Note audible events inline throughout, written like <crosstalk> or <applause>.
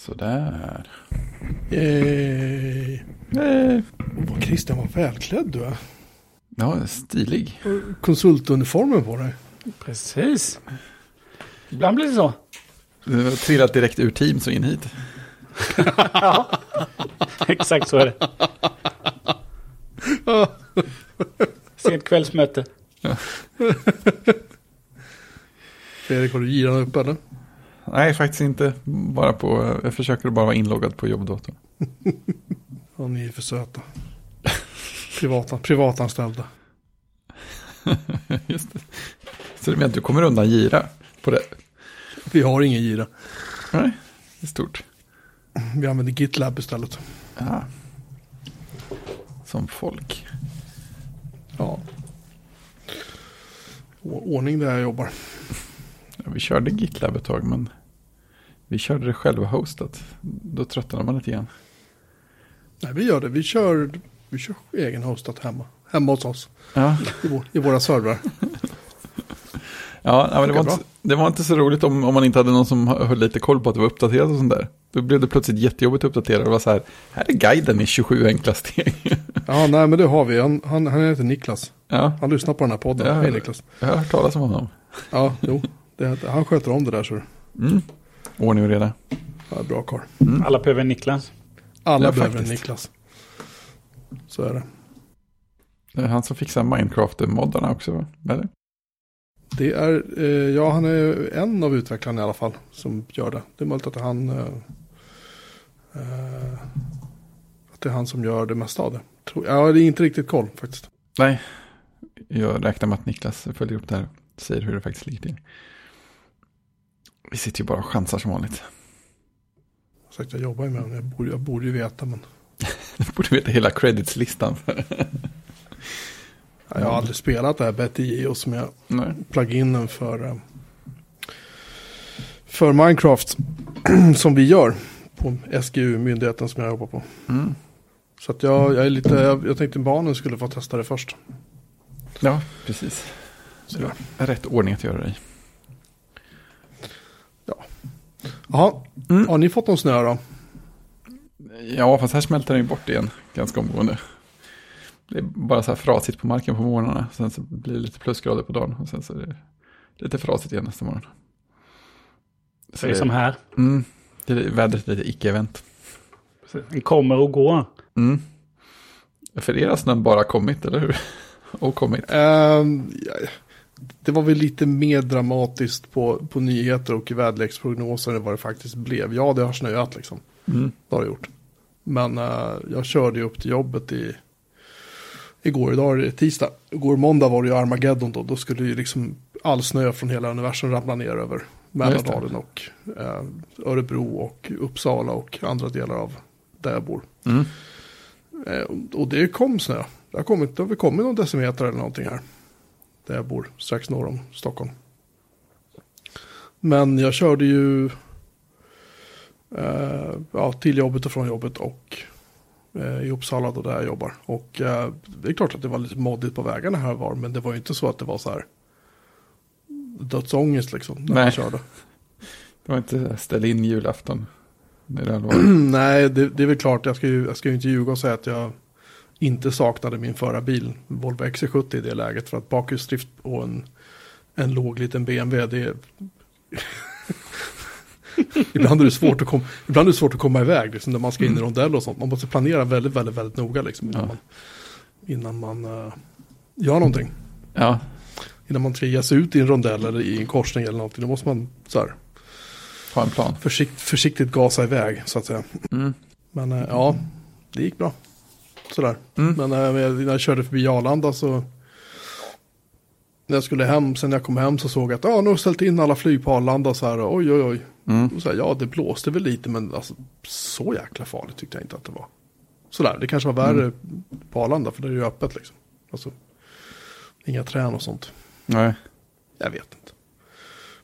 Sådär. Yay. Eh, Vad Christian, vad välklädd du är. Ja, stilig. Konsultuniformen på dig. Precis. Ibland blir det så. Du har trillat direkt ur Teams och in hit. <laughs> Exakt så är det. <laughs> Sent kvällsmöte. Fredrik, <laughs> har du giran upp eller? Nej, faktiskt inte. Bara på, jag försöker bara vara inloggad på jobbdatorn. <laughs> Ja, ni är för söta. Privata, privatanställda. <laughs> Just det. Så du menar att du kommer undan gira på det? Vi har ingen gira. Nej, det är stort. Vi använder GitLab istället. Ja. Som folk. Ja. Ordning där jag jobbar. Ja, vi körde GitLab ett tag, men vi körde det själva hostat. Då tröttnade man lite grann. Nej, vi gör det. Vi kör, vi kör egen hostat hemma. Hemma hos oss. Ja, I, vår, i våra servrar. <laughs> ja men det, var inte, det var inte så roligt om, om man inte hade någon som höll lite koll på att det var uppdaterat och sånt där. Då blev det plötsligt jättejobbigt att uppdatera. Det var så här, här är guiden i 27 enkla steg. <laughs> Ja, nej, men det har vi. Han, han, han heter Niklas. ja, Han lyssnar på den här podden. Ja. Hej Niklas. jag har hört talas om honom. Ja, jo. Det, han sköter om det där så. Mm. Ordning och reda. Ja, bra karl. Alla behöver en Niklas. Alla Ja, behöver faktiskt. Niklas. Så är det. Det är han som fixar Minecraft-moddarna också, va? eller? Det är, eh, ja han är en av utvecklarna i alla fall som gör det. Det är möjligt att det är han, eh, eh, att det är han som gör det mesta av det. Tror, ja, det är inte riktigt koll faktiskt. Nej, jag räknar med att Niklas följer upp det här och säger hur det faktiskt ligger till. Vi sitter ju bara och chansar som vanligt. Som Sagt, jag jobbar ju med honom, jag borde, jag borde ju veta men <laughs> Du borde veta hela credits-listan. ja, jag har aldrig spelat det här BetIO som är Nej. pluginen för, eh, för Minecraft <clears throat> som vi gör på SGU, myndigheten som jag jobbar på. Mm. Så att jag, jag är lite, jag, jag tänkte barnen skulle få testa det först. Ja, precis. Så det är rätt ordning att göra det i. Jaha, Mm. har ni fått någon snö då? Ja, fast här smälter den ju bort igen ganska omgående. Det är bara så här frasigt på marken på morgnarna. Sen så blir det lite plusgrader på dagen. Och sen så är det lite frasigt igen nästa morgon. Så det är som här. Mm, det är vädret lite icke-event. Den kommer och går. Mm. För er har snön bara kommit, eller hur? <laughs> Och kommit. Ehm, ja, det var väl lite mer dramatiskt på, på nyheter och i väderleksprognoser än vad det faktiskt blev. Ja, det har snöat liksom. Mm. Det har det gjort. Men eh, jag körde ju upp till jobbet i igår, idag är det tisdag. Igår måndag var det ju Armageddon då. Då skulle ju liksom all snö från hela universum ramla ner över Mälardalen och eh, Örebro och Uppsala och andra delar av där jag bor. Mm. Eh, och det kom snö. Det har, kommit, det har väl kommit någon decimeter eller någonting här. Där jag bor, strax norr om Stockholm. Men jag körde ju eh, ja, till jobbet och från jobbet och eh, i Uppsala då där jag jobbar. Och eh, det är klart att det var lite moddigt på vägarna här var. Men det var ju inte så att det var så här dödsångest liksom när Nej. man körde. <laughs> Det var inte ställ in julafton. Det. <clears throat> Nej, det, det är väl klart. Jag ska, ju, jag ska ju inte ljuga och säga att jag inte saknade min förarbil. Volvo XC70 i det läget. För att bakhjulsdrift på en, en låg liten BMW. Det är... <laughs> ibland, är det svårt att kom, ibland är det svårt att komma iväg. Liksom, när man ska in i rondell och sånt. Man måste planera väldigt, väldigt, väldigt noga. Liksom, innan Ja. man, innan man eh, gör någonting. Ja, Innan man sig ut i en rondell eller i en korsning eller någonting. Då måste man så här, ha en plan. försikt, försiktigt gasa iväg. Så att säga. Mm. Men eh, ja, det gick bra. Sådär. Mm. Men eh, när jag körde förbi Arlanda så. När jag skulle hem, sen när jag kom hem så såg jag att ah, nu har ställt in alla flyg på Arlanda så här. Oj, oj, oj. Mm. Och så här, ja, det blåste väl lite men alltså, så jäkla farligt tyckte jag inte att det var. Sådär, det kanske var värre på Arlanda för det är ju öppet liksom. Alltså, inga trän och sånt. Nej. Jag vet inte.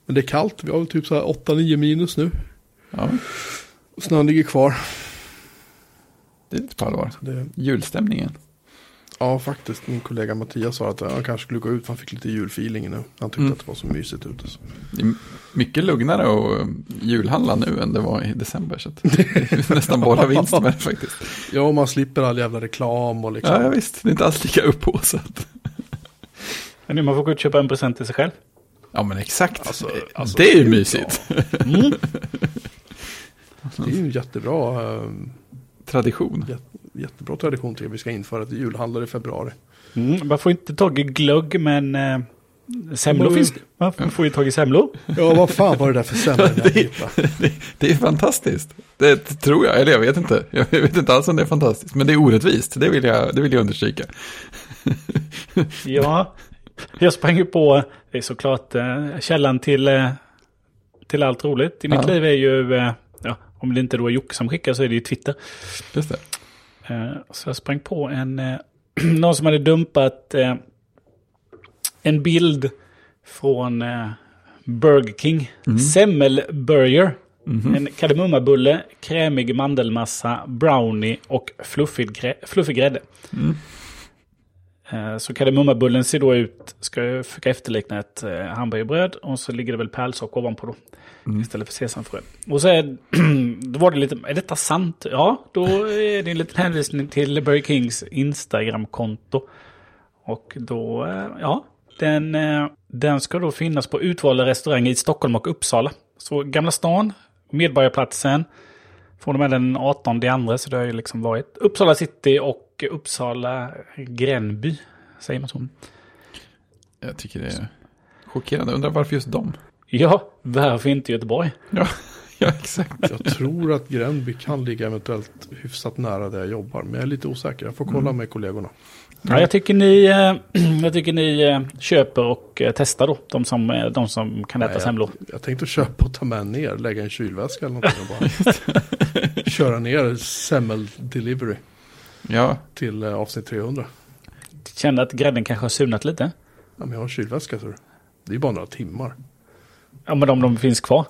Men det är kallt, vi har väl typ så här 8-9 minus nu. Ja, Snön ligger kvar. Det är lite på allvar. Det, Julstämningen. Ja, faktiskt. Min kollega Mattias sa att han kanske skulle gå ut för han fick lite julfeeling nu. Han tyckte Mm. att det var så mysigt ute. Så. Det är mycket lugnare att julhandla nu än det var i december. Så att det är nästan bara vinst med det faktiskt. Ja, och man slipper all jävla reklam och liksom. Ja, ja, visst. Det är inte alls lika upphaussat. Men nu man får gå ut och köpa en present till sig själv. Ja, men exakt. Alltså- alltså, det är ju mysigt. Mm. Det är ju jättebra, eh, Tradition. jät- jättebra tradition till att vi ska införa ett julhandlare i februari. Mm. Man får inte tag i glögg men eh, semlor finns. Man får ju tag i semlor. Ja, vad fan var det där för jag <laughs> Det-? Det, det är fantastiskt. Det tror jag, eller jag vet inte. Jag vet inte alls om det är fantastiskt. Men det är orättvist, det vill jag, det vill jag understryka. Ja, jag sprang ju på, det är såklart eh, källan till, eh, till allt roligt i mitt Ja. liv är ju, eh, om det inte då är Jocke som skickar så är det ju Twitter. Just det. Eh, så jag sprang på en, eh, <clears throat> någon som hade dumpat eh, en bild från Burger King. Semmelburger. En kardemummabulle, krämig mandelmassa, brownie och fluffig, grä- fluffig grädde. Eh, Så kardemummabullen ser då ut, ska jag försöka efterlikna ett eh, hamburgerbröd och så ligger det väl pärlsocker ovanpå då. Istället för sesamfrö. Och så är, <clears throat> då var det lite, är detta sant? Ja, då är det en liten hänvisning till Burger Kings Instagram-konto. Och då, eh, ja, den, eh, den ska då finnas på utvalda restauranger i Stockholm och Uppsala. Så Gamla stan, Medborgarplatsen, från och med den 18 det andra, så det har ju liksom varit Uppsala city och Uppsala Gränby, säger man så. Jag tycker det är chockerande. Undrar varför just dem? Ja, varför inte Göteborg? Ja, <laughs> ja exakt. Jag tror att Gränby kan ligga eventuellt hyfsat nära där jag jobbar. Men jag är lite osäker. Jag får kolla med kollegorna. Ja, jag tycker ni, eh, <clears throat> jag tycker ni eh, köper och eh, testar då, de som, de som kan äta Nej, semlor. Jag, jag tänkte köpa och ta med ner. Lägga en kylväska eller någonting. Och bara <laughs> köra ner semmel delivery Ja, till eh, avsnitt 300. Kände att grädden kanske har surnat lite. Ja, men jag har en kylväska så det är ju bara några timmar. Ja, men om de finns kvar.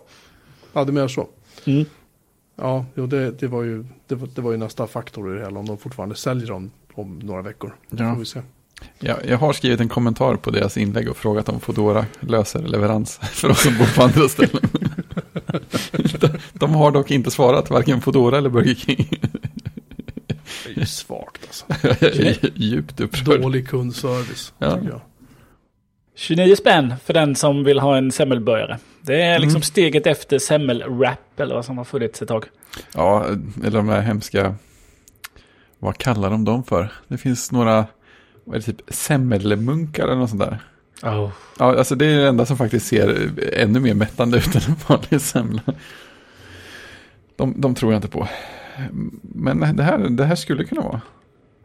Ja, du menar så. Mm. Ja, jo, det, det, var ju, det, var, det var ju nästa faktor i det hela. Om de fortfarande säljer dem om några veckor. Ja. får vi se. jag, jag har skrivit en kommentar på deras inlägg och frågat om Foodora löser leverans <laughs> för oss som bor på andra ställen. de, <laughs> de har dock inte svarat, varken Foodora eller Burger King. Det är ju svagt alltså. <laughs> djupt upprörd. Dålig kundservice. Ja. Jag. 29 spänn för den som vill ha en semmelburgare. Det är liksom Mm. steget efter semmelwrap eller vad som har funnits ett tag. Ja, eller de där hemska, vad kallar de dem för? Det finns några, vad är det, typ semmelmunkar eller något sånt där. Oh. Ja, alltså det är det enda som faktiskt ser ännu mer mättande ut än en vanlig semla. De, de tror jag inte på. Men det här, det här skulle kunna vara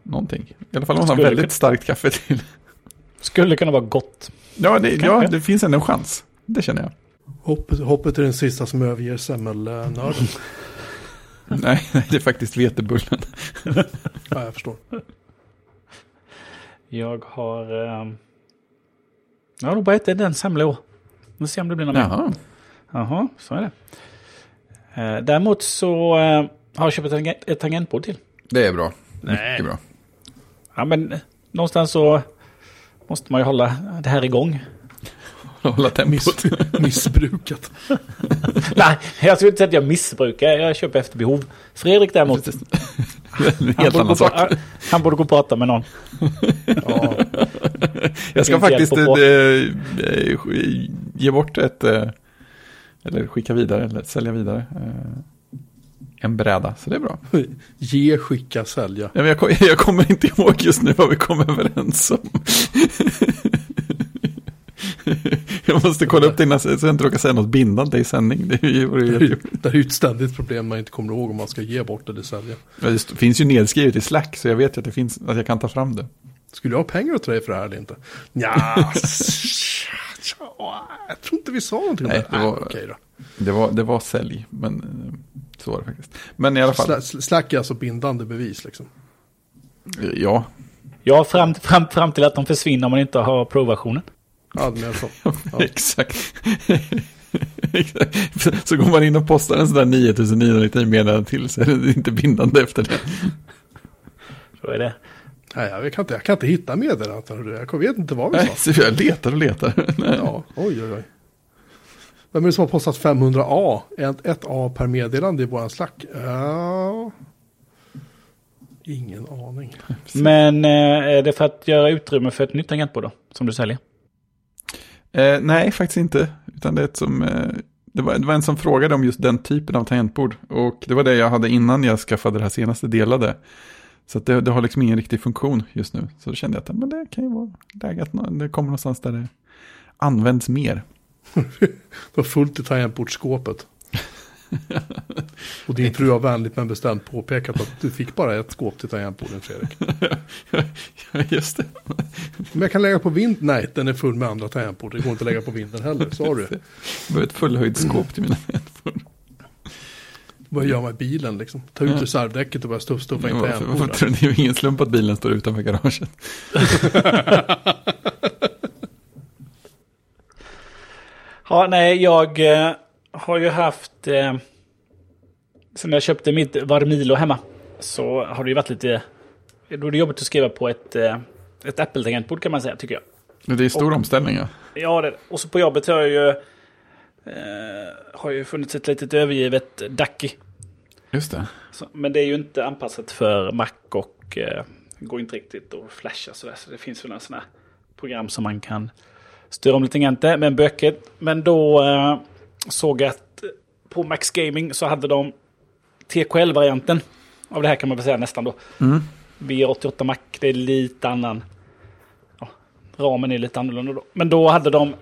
någonting. I alla fall om man har väldigt kunna- starkt kaffe till. Skulle kunna vara gott. Ja, det, ja, det finns ändå en chans. Det känner jag. Hoppet, hoppet är den sista som överger semmelnörden. <laughs> Nej, nej, det är faktiskt vetebullen. ja, jag förstår. Jag har... ehm, Ja, då bara äter den semla i år. Vi får se om det blir något mer. Jaha. Jaha, så är det. Eh, däremot så eh, har jag köpt ett, tangent- ett tangentbord till. Det är bra. Nej. Mycket bra. Ja, men eh, någonstans så måste man ju hålla det här igång. <laughs> Hålla tempot. <laughs> Missbrukat. <laughs> Nej, jag skulle inte säga att jag missbrukar. Jag köper efter behov. Fredrik däremot. en Han helt borde, annan gå, sak. han, han borde gå och prata med någon. Ja, Jag ska faktiskt eh, eh, ge bort ett, eller skicka vidare, eller sälja vidare, en bräda. Så det är bra. ge, skicka, sälja. Ja, men jag, kom- <laughs> jag kommer inte ihåg just nu vad vi kom överens om. <laughs> jag måste kolla upp det innan så jag inte råkar säga något bindande i sändning. Det är ju- Det är ett ständigt problem man inte kommer ihåg om man ska ge bort eller sälja. Ja, Det finns ju nedskrivet i Slack så jag vet att det finns, att jag kan ta fram det. Skulle jag ha pengar åt dig för det här eller inte? Ja, <laughs> jag tror inte vi sa någonting om Nej, det. det var- okej då. Det var, det var sälj, men så var det faktiskt. Men i alla fall, Sla- Slack är alltså bindande bevis liksom. ja, Ja, fram, fram, fram till att de försvinner om man inte har pro-versionen. Ja, det menar så. <laughs> Ja. <laughs> Exakt. Så går man in och postar en sån där 9999 meddelande till så är det inte bindande efter det. Så är det. Nej, jag kan inte, jag kan inte hitta meddelandet. Jag vet inte vad vi Nej, sa. så jag letar och letar. Ja, oj, oj, oj. Vem är det som har postat 500A? Ett, ett A per meddelande i våran slack? Ja. Ingen aning. <laughs> Men eh, är det för att göra utrymme för ett nytt tangentbord då? Som du säljer? Eh, nej, faktiskt inte. Utan det, är ett som, eh, det, var, det var en som frågade om just den typen av tangentbord. Och det var det jag hade innan jag skaffade det här senaste delade. Så att det, det har liksom ingen riktig funktion just nu. Så då kände jag att men det kan ju vara läge att det kommer någonstans där det används mer. Det var fullt i tangentbordsskåpet. Och din fru har vänligt men bestämt påpekat att du fick bara ett skåp till tangentborden Fredrik. Ja, <laughs> just det. Men jag kan lägga på vind. Nej, den är full med andra tangentbord. Det går inte att lägga på vinden heller. Sorry. Det var ett fullhöjdsskåp till mina tangentbord. Vad gör man i bilen liksom? Ta ut reservdäcket och börja stuff, stuffa in ni det är ju ingen slump att bilen står utanför garaget? <laughs> Ja, nej, jag eh, har ju haft... Eh, sen jag köpte mitt Varmilo hemma så har det ju varit lite... Då är det jobbigt att skriva på ett, eh, ett Apple-tangentbord kan man säga, tycker jag. Men Det är stor omställning. Ja. Ja, det, och så på jobbet har jag ju... Eh, har ju funnits ett litet övergivet Ducky. Just det. Så, men det är ju inte anpassat för Mac och eh, går inte riktigt att flasha sådär. Så det finns väl några sådana program som man kan styra om lite grann med böcket. Men då eh, såg jag att på Max Gaming så hade de TKL-varianten av det här kan man väl säga nästan då. Mm. V88 Mac, det är lite annan. Ja, ramen är lite annorlunda då. Men då hade de,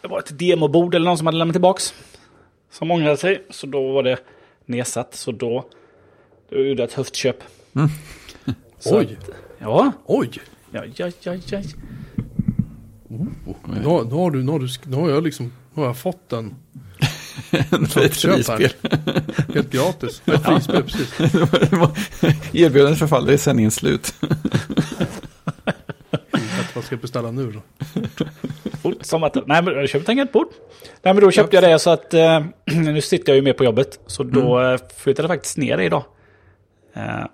det var ett demobord eller någon som hade lämnat tillbaks. Som ångrade sig, så då var det nedsatt. Så då, då gjorde jag ett höftköp. Så Oj, att- Ja, oj. ja, ja, ja, ja. Nu, har- nu, har du, nu, har du, nu har jag liksom, har jag fått den <laughs> Ett frispel. <laughs> helt gratis. <laughs> Ett frispel, precis. Erbjudandet förfaller i sändningens slut. Att vad ska jag beställa nu då? Fort som att, nej men jag köpte tangentbord. Nej men då köpte jag det så att eh, <clears throat> nu sitter jag ju med på jobbet. Så då mm. flyttade jag faktiskt ner det idag. Eh,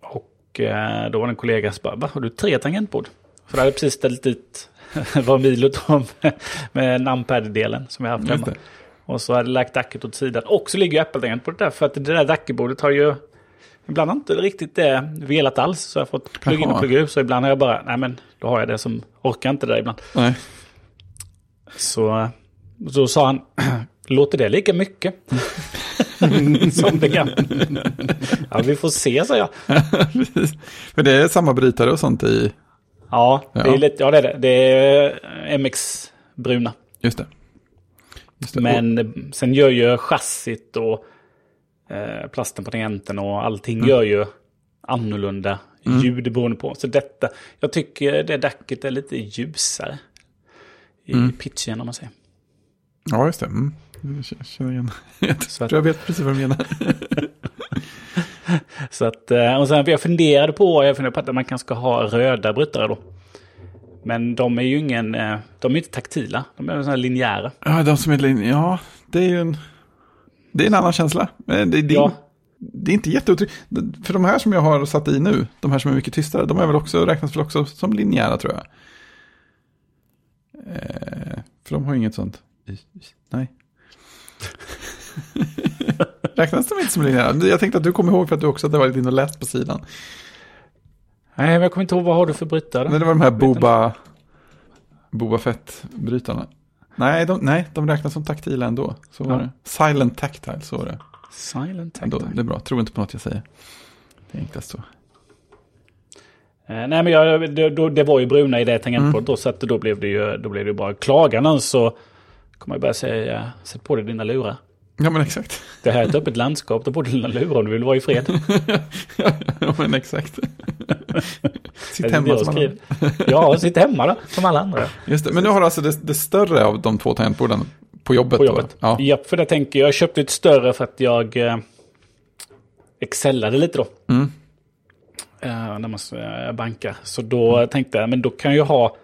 och eh, då var det en kollega som bara, va har du tre tangentbord? För jag hade precis ställt dit <laughs> vad milot om <laughs> med numpad-delen som jag haft hemma. det. Och så hade jag lagt dacket åt sidan. Och så ligger ju Apple-tangentbordet där. För att det där dackebordet har ju ibland inte riktigt det velat alls. Så jag har fått plugga in och plugga ut. Så ibland har jag bara, nej men då har jag det som orkar inte det där ibland. Nej. Så då sa han, <clears throat> låter det lika mycket? <laughs> Som det kan. ja, vi får se, sa jag. För det är samma brytare och sånt i... Ja, det är Ja. lite, ja det är det. Det är MX bruna. Just det. Just det. Men sen gör ju chassit och eh, plasten på tangenten och allting Mm. gör ju annorlunda ljud beroende på. Så detta, jag tycker det dacket är lite ljusare i Mm. pitchen om man säger. Ja, just det. Mm. Jag känner igen. <laughs> Jag tror jag vet precis vad du menar. <laughs> Så att, eh, och sen jag funderade på, jag funderade på att man kanske ska ha röda brytare då. Men de är ju ingen, eh, de är inte taktila, de är sådana här linjära. Ja, de som är lin- Ja, det är ju en... Det är en annan känsla. Men det, det, Ja. det är inte jätteotryggt. För de här som jag har satt i nu, de här som är mycket tystare, de är väl också, räknas väl också som linjära tror jag. Eh, för de har inget sånt. Nej. <laughs> räknas de inte som linjära? Jag tänkte att du kommer ihåg för att du också hade varit inne och läst på sidan. Nej, men jag kommer inte ihåg, vad har du för brytare? Nej, det var de här. Boba, Boba Fett-brytarna. Nej de, nej, de räknas som taktila ändå. Så var Ja. det. Silent tactile, så var det. Silent Ändå, tactile. det är bra, tro inte på något jag säger. Det är enklast så. Eh, nej, men jag, det, då, det var ju bruna i det tangentbordet Mm. då, så att då blev det ju då blev det ju bra. Klagar någon så kommer jag börja säga, sätt på dig dina lurar. Ja men exakt. Det här är ett öppet landskap, på dig dina lurar om du vill vara i fred. <laughs> ja men exakt. Sitt hemma som alla. Ja, sitt hemma då, som alla andra. Just det, men nu har du alltså det, det större av de två tangentborden på jobbet På jobbet. då? Ja. Ja, för det tänker jag. Jag köpte ett större för att jag eh, excellade lite då. Mm. Eh, när man eh, bankar. Så då tänkte jag, men då kan jag ha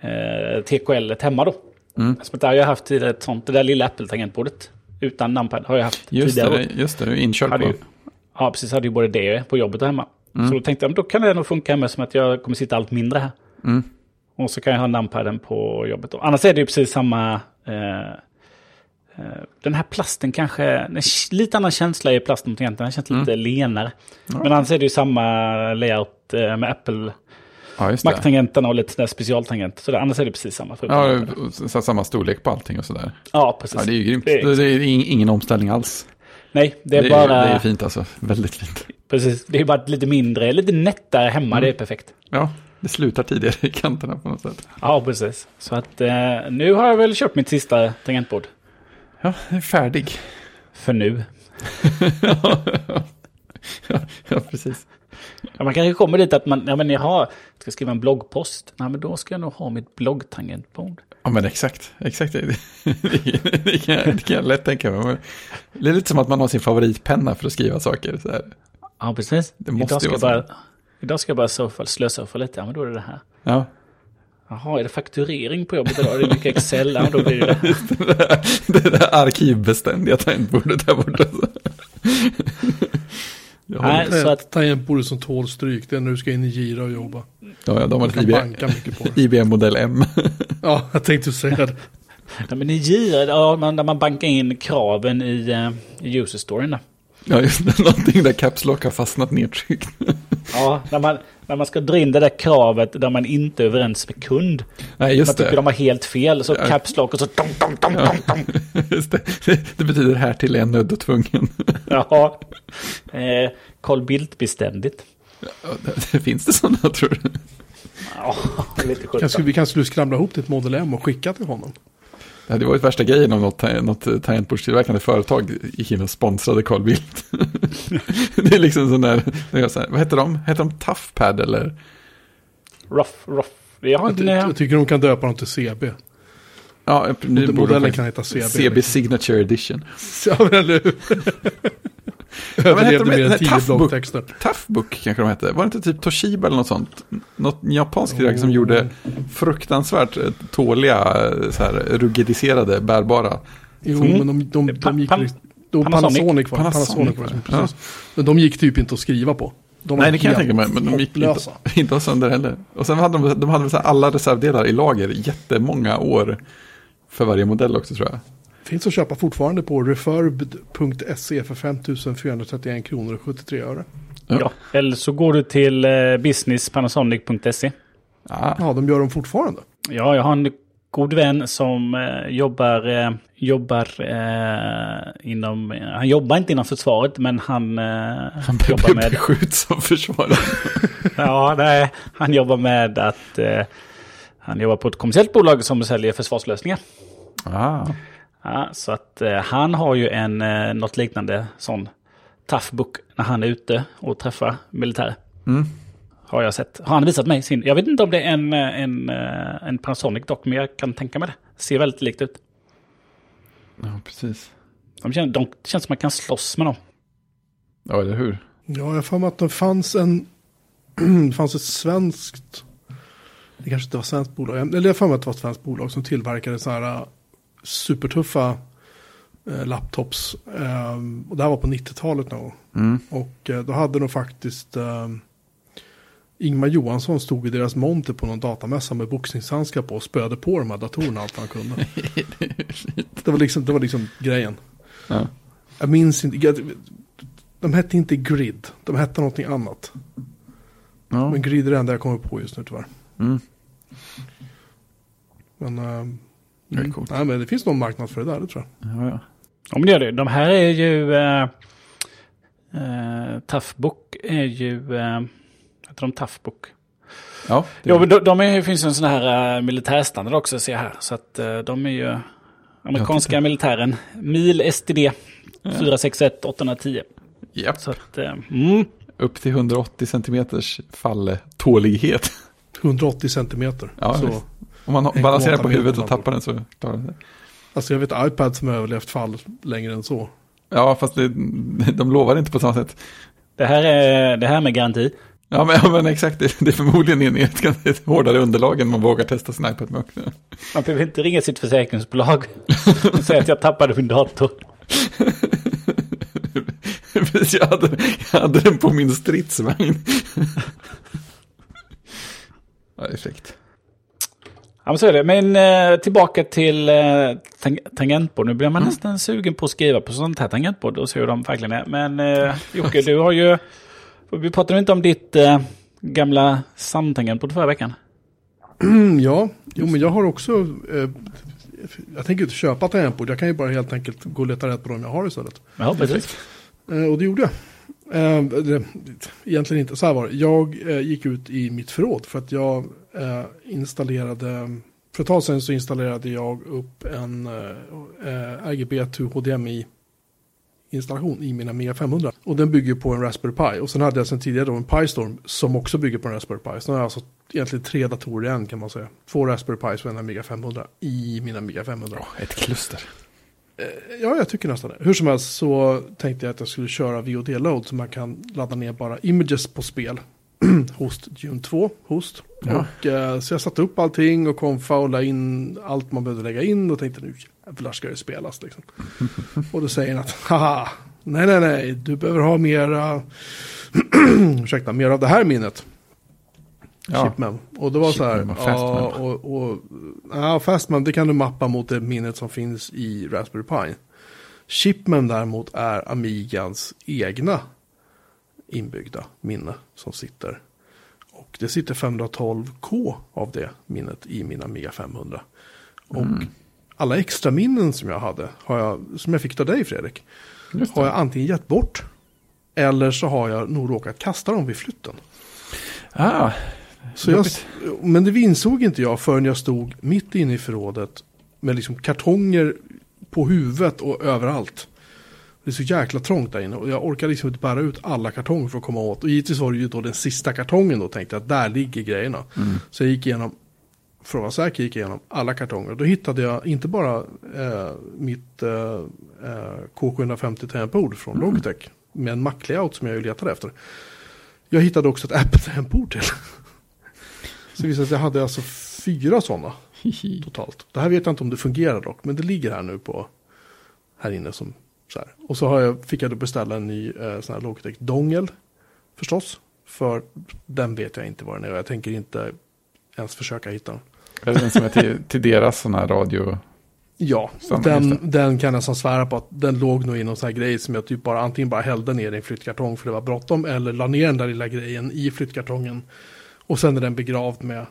eh, TKL hemma då. Mm. Som att där har jag haft tidigare ett sånt, det där lilla Apple-tangentbordet. Utan numpad har jag haft Just tidigare. det, just det, inkörd på. ju, ja, precis. Hade ju både det på jobbet och hemma. Så då tänkte jag, då kan det nog funka med som att jag kommer sitta allt mindre här. Mm. Och så kan jag ha numpaden på jobbet. Då. Annars är det ju precis samma... Eh, eh, den här plasten kanske... En lite annan känsla i plasten mot tangenten. Den känns lite lenare. Men annars är det ju samma layout eh, med Apple. Ja, just det. Mac-tangenterna och lite sådär specialtangenter. Så det, annars är det precis samma. Ja, så- samma storlek på allting och sådär. ja, precis. Ja, det är ju grymt. Det Det är- är, ing- ingen omställning alls. Nej, det är det, bara... är, det är fint alltså. Väldigt fint. Precis, det är bara lite mindre, lite nättare hemma. Mm. Det är perfekt. Ja, det slutar tidigare i kanterna på något sätt. Ja, precis. Så att eh, nu har jag väl köpt mitt sista tangentbord. Ja, det är färdig. För nu. ja, <laughs> ja, precis. Ja, man kanske kommer dit att man, ja men jag har, ska skriva en bloggpost. Nej men då ska jag nog ha mitt bloggtangentbord. Ja, men exakt. Exakt. Det, <laughs> det, det, kan, jag, det kan jag lätt tänka mig. Det är lite som att man har sin favoritpenna för att skriva saker. Så här. Ja, precis. Det måste idag, ska jag bara, idag ska jag bara surfa, slösurfa lite. Ja, men då är det det här. Ja. Jaha, är det fakturering på jobbet idag? Är det mycket Excel? Ja, då blir det det. <laughs> Det där, det där arkivbeständiga tangentbordet där borta. <laughs> Jag har- Nej, så att, Ett tangentbord som tål stryk, det är när du ska in i Gira och jobba. Ja, ja, de har ett kan IBM, banka mycket på det. <laughs> IBM modell M. <laughs> Ja, jag tänkte säga det. nej, men i Gira, ja, man, när man bankar in kraven i, eh, i user storyn där. Ja, just det. <laughs> Någonting där Caps Lock har fastnat nedtryckt. <laughs> Ja, när man, när man ska dra in det där kravet där man inte är överens med kund. Nej, Man just tycker det. de har helt fel, så Ja. caps lock och så dong, dong, dong, dong, dong. Just det. <laughs> Det betyder här till jag nödd och tvungen. Ja. Eh, Carl Bildt-beständigt. Ja, det- det Finns det sådana tror du? Ja, lite Kanske, sjukt. vi kanske skulle skramla ihop ett Model M och skicka till honom. Det hade varit värsta grejen om något, något tangentbordstillverkande företag gick in och sponsrade Carl Bildt. <laughs> det är liksom sån där, så här, vad heter de? Heter de Toughpad eller? Rough, rough. Jag har Jag, inte... ty- nej. jag tycker de kan döpa dem till CB. Ja, nu borde de Modellen kan heta CB. CB Signature Edition. <laughs> Ja, men eller hur? <laughs> heter Överlevde de? mer än tio Tough Book. bloggtexter. Toughbook kanske de hette. Var det inte typ Toshiba eller något sånt? Något japanskt tillverkare som Oh. gjorde fruktansvärt eh, tåliga, eh, så här rugidiserade, bärbara. Jo, Mm. men de, de, de, gick... pan- liksom- då Panasonic. Panasonic var Panasonic Panasonic var det. Men de gick typ inte att skriva på. De Nej, det kan jag tänka mig. Men de gick inte, hopplösa. <laughs> inte ha sönder heller. Och sen hade de, de hade alla reservdelar i lager jättemånga år. För varje modell också tror jag. Finns att köpa fortfarande på refurbed.se för 5431 kronor och 73 öre. Ja. Eller så går du till eh, businesspanasonic.se. Ah, Ja, de gör dem fortfarande. Ja, jag har en god vän som eh, jobbar, eh, jobbar eh, inom... han jobbar inte inom försvaret, men han, eh, han jobbar med... beskjuts som försvarare. <laughs> Ja, nej, han jobbar med att... Han jobbar på ett kommersiellt bolag som säljer försvarslösningar. ah, Ja, så att eh, han har ju en, eh, något liknande sån tough book när han är ute och träffar militärer. mm. Har jag sett. Har han visat mig sin. Jag vet inte om det är en, eh, en, eh, en Panasonic dock, men jag kan tänka mig det. Ser väldigt likt ut. Ja, precis. De känns, de känns som man kan slåss med dem. Ja, eller hur? Ja, jag har för mig att det fanns en... <clears throat> det fanns ett svenskt... Det kanske inte var svenskt bolag. Eller jag har för mig att det var ett svenskt bolag som tillverkade sådana här äh, supertuffa eh, laptops. Ehm, och det här var på 90-talet någon. Mm. Och eh, då hade de faktiskt... ehm, Ingmar Johansson stod i deras monter på någon datamässa med boxningshandskar på och spöade på de här datorerna allt han kunde. <laughs> det, var liksom, det var liksom grejen. Ja. Jag minns inte. jag- De hette inte Grid. De hette någonting annat. Ja. Men Grid är det enda jag kommer på just nu tyvärr. Mm. Men, ehm, Det är mm, coolt. nej, men det finns någon marknad för det där, det tror jag. Ja, ja. Ja, men det gör det. De här är ju... Uh, uh, tough book är ju... Uh, heter de tough book? ja det Jo, men de, de är, finns ju en sån här uh, militärstandard också, ser jag här. Så att eh, de är ju amerikanska militären. Mil STD 461 810. Japp. Så att, eh, mm. Upp till 180 centimeters falletålighet. 180 centimeter. Ja, så. Om man balanserar på huvudet och tappar den så klarar den sig. alltså jag vet iPad som har överlevt fall längre än så. Ja, fast det, <laughs> de lovar inte på samma sätt. det, här är, det här med garanti. Ja, men, <laughs> ja, men exakt. Det, det är förmodligen en- ett, ganska- ett hårdare underlag än man vågar testa sin iPad med. Man behöver inte ringa sitt försäkringsbolag och säga att jag tappade min dator. <laughs> precis. Jag hade, jag hade den på min stridsvagn. Ja, effekt. Ja, men så är det. Men eh, tillbaka till eh, tang tangentbord. Nu blir man Mm. nästan sugen på att skriva på sånt här tangentbord och se hur de verkligen är. Men eh, <laughs> Jocke, du har ju... Vi pratade inte om ditt eh, gamla samtangentbord förra veckan. Mm, ja, jo men jag har också, eh, jag tänker inte köpa tangentbord, jag kan ju bara helt enkelt gå och leta rätt på dem jag har istället. Ja, precis. Eh, och det gjorde jag. Eh, det, egentligen inte, så här var det. Jag eh, gick ut i mitt förråd för att jag eh, installerade, för ett tag sedan så installerade jag upp en eh, eh RGB to HDMI installation i mina Mega 500. Och den bygger på en Raspberry Pi. Och sen hade jag sedan tidigare då en Pi-Storm som också bygger på en Raspberry Pi. Så nu har jag alltså egentligen tre datorer i en kan man säga. Två Raspberry Pis och en Mega500 i mina Mega500. Oh, ett kluster. Ja, jag tycker nästan det. Hur som helst så tänkte jag att jag skulle köra VOD-load så man kan ladda ner bara images på spel. <clears throat> host Dune 2, host. Ja. Och, eh, så jag satte upp allting och konfa och la in allt man behövde lägga in och tänkte nu jävlar ska det spelas liksom. <laughs> och då säger den att haha, nej nej nej, du behöver ha mera, <clears throat> ursäkta, mer av det här minnet. Ja. Chipman. Och det var så här, Chipman och Fastman. ja, och, och, ja, Fastman, det kan du mappa mot det minnet som finns i Raspberry Pi. Chipman däremot är Amigans egna inbyggda minne som sitter. Och det sitter 512K av det minnet i min Amiga 500. Och Mm. alla extra minnen som jag hade, har jag, som jag fick av dig Fredrik, har jag antingen gett bort eller så har jag nog råkat kasta dem vid flytten. Ah, Så jag, men det insåg inte jag förrän jag stod mitt inne i förrådet med liksom kartonger på huvudet och överallt. Det är så jäkla trångt där inne och jag orkade liksom inte bära ut alla kartonger för att komma åt. Och givetvis var det ju då den sista kartongen då tänkte jag att där ligger grejerna. Så jag gick igenom, för att vara säker, gick igenom alla kartonger. Då hittade jag inte bara eh, mitt eh, eh, K750 tangentbord från Logitech med en Mac-layout som jag ju letade efter. Jag hittade också ett Apple-tangentbord till. Så det visade sig att jag hade alltså fyra sådana <laughs> totalt. Det här vet jag inte om det fungerar dock, men det ligger här nu på här inne som så här. Och så har jag, fick jag då beställa en ny eh, sån här Logitech dongel förstås. För den vet jag inte vad den är och jag tänker inte ens försöka hitta den. är det den som är till, till deras sån här radio? Ja, den, den kan jag nästan svära på att den låg nog i någon sån här grej som jag typ bara antingen bara hällde ner i en flyttkartong för det var bråttom eller la ner den där lilla grejen i flyttkartongen. Och sen är den begravd med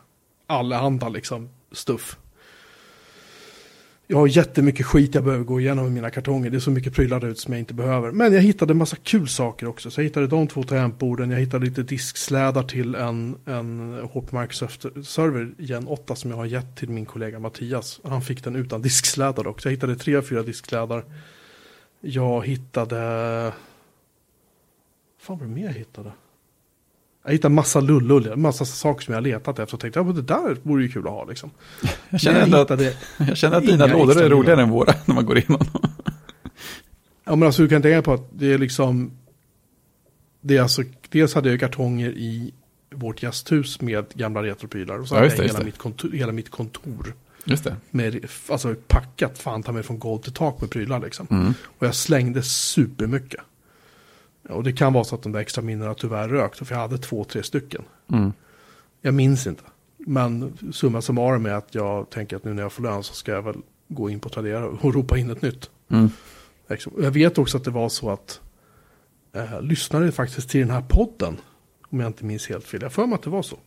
allehanda liksom stuff. Jag har jättemycket skit jag behöver gå igenom i mina kartonger. Det är så mycket prylar ut som jag inte behöver. Men jag hittade en massa kul saker också. Så jag hittade de två tangentborden. Jag hittade lite diskslädar till en, en HP Microsoft-server Gen 8 som jag har gett till min kollega Mattias. Han fick den utan diskslädar också. Jag hittade tre, fyra diskslädar. Jag hittade... fan var det mer jag hittade? Jag hittade massa lullull, massa saker som jag letat efter och tänkte att det där vore ju kul att ha liksom. <laughs> Jag känner, jag att, <laughs> jag känner att dina lådor är roligare än våra <laughs> när man går igenom dem. Ja men alltså du kan tänka på att det är liksom Det är alltså Dels hade jag kartonger i Vårt gästhus med gamla retroprylar Och så Ja, hade jag hela, mitt kontor, hela mitt kontor Just det. med, Alltså packat fan ta mig från golv till tak med prylar liksom Mm. Och jag slängde supermycket Ja, Och det kan vara så att de där extra minnena tyvärr rökt För jag hade två, tre stycken Mm. Jag minns inte Men summa summarum är att jag tänker att nu när jag får lön så ska jag väl Gå in på Tradera och ropa in ett nytt Mm. Liksom. Jag vet också att det var så att eh, lyssnare faktiskt till den här podden, om jag inte minns helt fel, jag för mig att det var så,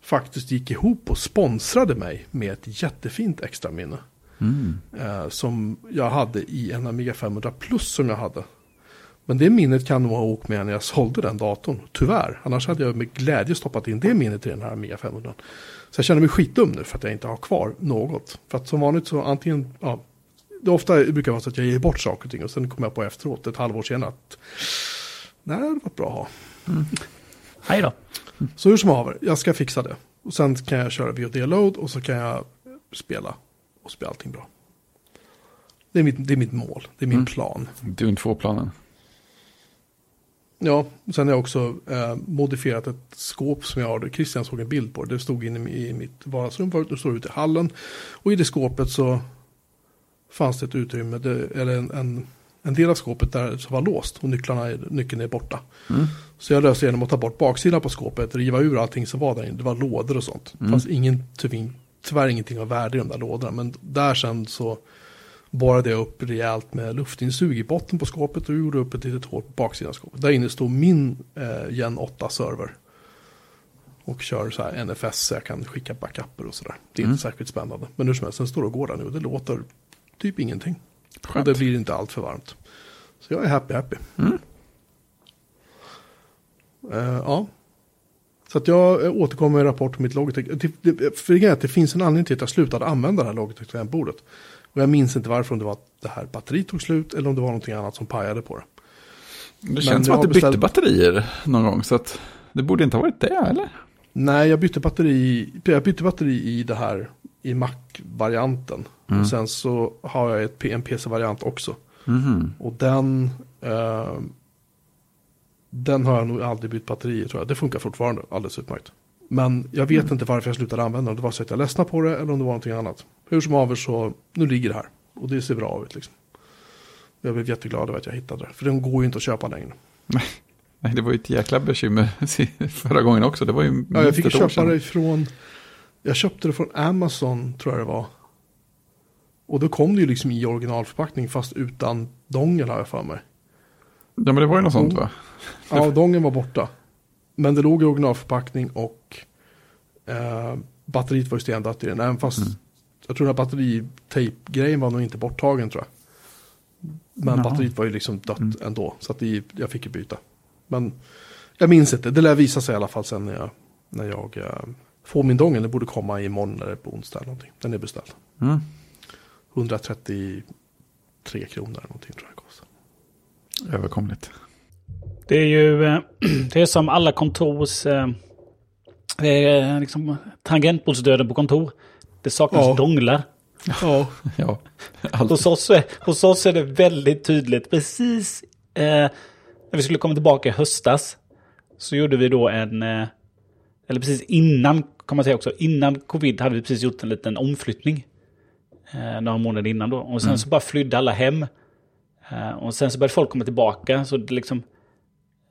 faktiskt gick ihop och sponsrade mig med ett jättefint extra minne Mm. eh, som jag hade i en Amiga 500 Plus som jag hade. Men det minnet kan nog ha åkt med när jag sålde den datorn, tyvärr. Annars hade jag med glädje stoppat in det minnet i den här Amiga 500. Så jag känner mig skitdum nu för att jag inte har kvar något. För att som vanligt så antingen, ja, det ofta brukar vara så att jag ger bort saker och ting och sen kommer jag på efteråt, ett halvår senare, att nej, det hade varit bra att ha. Hej då. Så hur som haver, jag ska fixa det. Och sen kan jag köra VOD-load och så kan jag spela och spela allting bra. Det är mitt, det är mitt mål, det är min Mm. plan. Dune 2-planen. Ja, sen har jag också eh, modifierat ett skåp som jag har, Christian såg en bild på. Det stod inne i mitt vardagsrum förut, det står ute i hallen. Och i det skåpet så fanns det ett utrymme, det, eller en, en, en del av skåpet där som var låst och nycklarna, nyckeln är borta. Mm. Så jag löste genom att ta bort baksidan på skåpet, riva ur allting som var där inne. Det var lådor och sånt. Det Mm. fanns ingen, tyvärr, tyvärr ingenting av värde i de där lådorna. Men där sen så borrade jag upp rejält med luftinsug i botten på skåpet och gjorde upp ett litet hål på baksidan av skåpet. Där inne stod min eh, Gen 8-server. Och kör så här NFS så jag kan skicka backuper och sådär. Det är Mm. inte särskilt spännande. Men hur som helst, den står och går där nu och det låter typ ingenting. Skönt. Och det blir inte allt för varmt. Så jag är happy happy. Mm. Eh, ja. Så att jag återkommer med en rapport om mitt Logitech. Det, det, för att det finns en anledning till att jag slutade använda det här Logitech tangentbordet. Och jag minns inte varför, om det var att det här batteriet tog slut eller om det var någonting annat som pajade på det. Det Men känns som att du bytte beställt- batterier någon gång. Så att det borde inte ha varit det, eller? Nej, jag bytte batteri, jag bytte batteri i det här i Mac-varianten. Mm. Och sen så har jag ett, en PC-variant också. Mhm. Och den, eh, den har jag nog aldrig bytt batteri i tror jag. Det funkar fortfarande alldeles utmärkt. Men jag vet inte varför jag slutade använda den. Det var så att jag ledsnade på det eller om det var någonting annat. Hur som haver så, nu ligger det här. Och det ser bra ut liksom. Jag blev jätteglad över att jag hittade det. För den går ju inte att köpa längre. Nej, det var ju ett jäkla bekymmer <laughs> förra gången också. Det var ju Ja, jag fick köpa det från, jag köpte det från Amazon tror jag det var. Och då kom det ju liksom i originalförpackning fast utan dongel har jag för mig. Ja, men det var ju något sånt Mm. va? Ja, <laughs> dongeln var borta. Men det låg i originalförpackning och eh, batteriet var ju stendött i den. Även fast Mm. jag tror att batteritejp-grejen var nog inte borttagen tror jag. Men Jaha. batteriet var ju liksom dött Mm. ändå. Så att det, jag fick ju byta. Men jag minns inte. Det lär visa sig i alla fall sen när jag, när jag eh, får min dongel. Det borde komma imorgon eller på onsdag eller någonting. Den är beställd. Mm. 133 kronor eller någonting tror jag kostar. Överkomligt. Det är ju eh, <clears throat> det är som alla kontors... eh, Det är liksom tangentbordsdöden på kontor. Det saknas Ja. donglar. Ja, <laughs> Ja. Hos oss, är, hos oss är det väldigt tydligt. Precis eh, när vi skulle komma tillbaka i höstas så gjorde vi då en... Eh, eller precis innan, kan man säga också, innan covid hade vi precis gjort en liten omflyttning. Eh, några månader innan då. Och sen Mm. så bara flydde alla hem. Eh, och sen så började folk komma tillbaka. Så det liksom...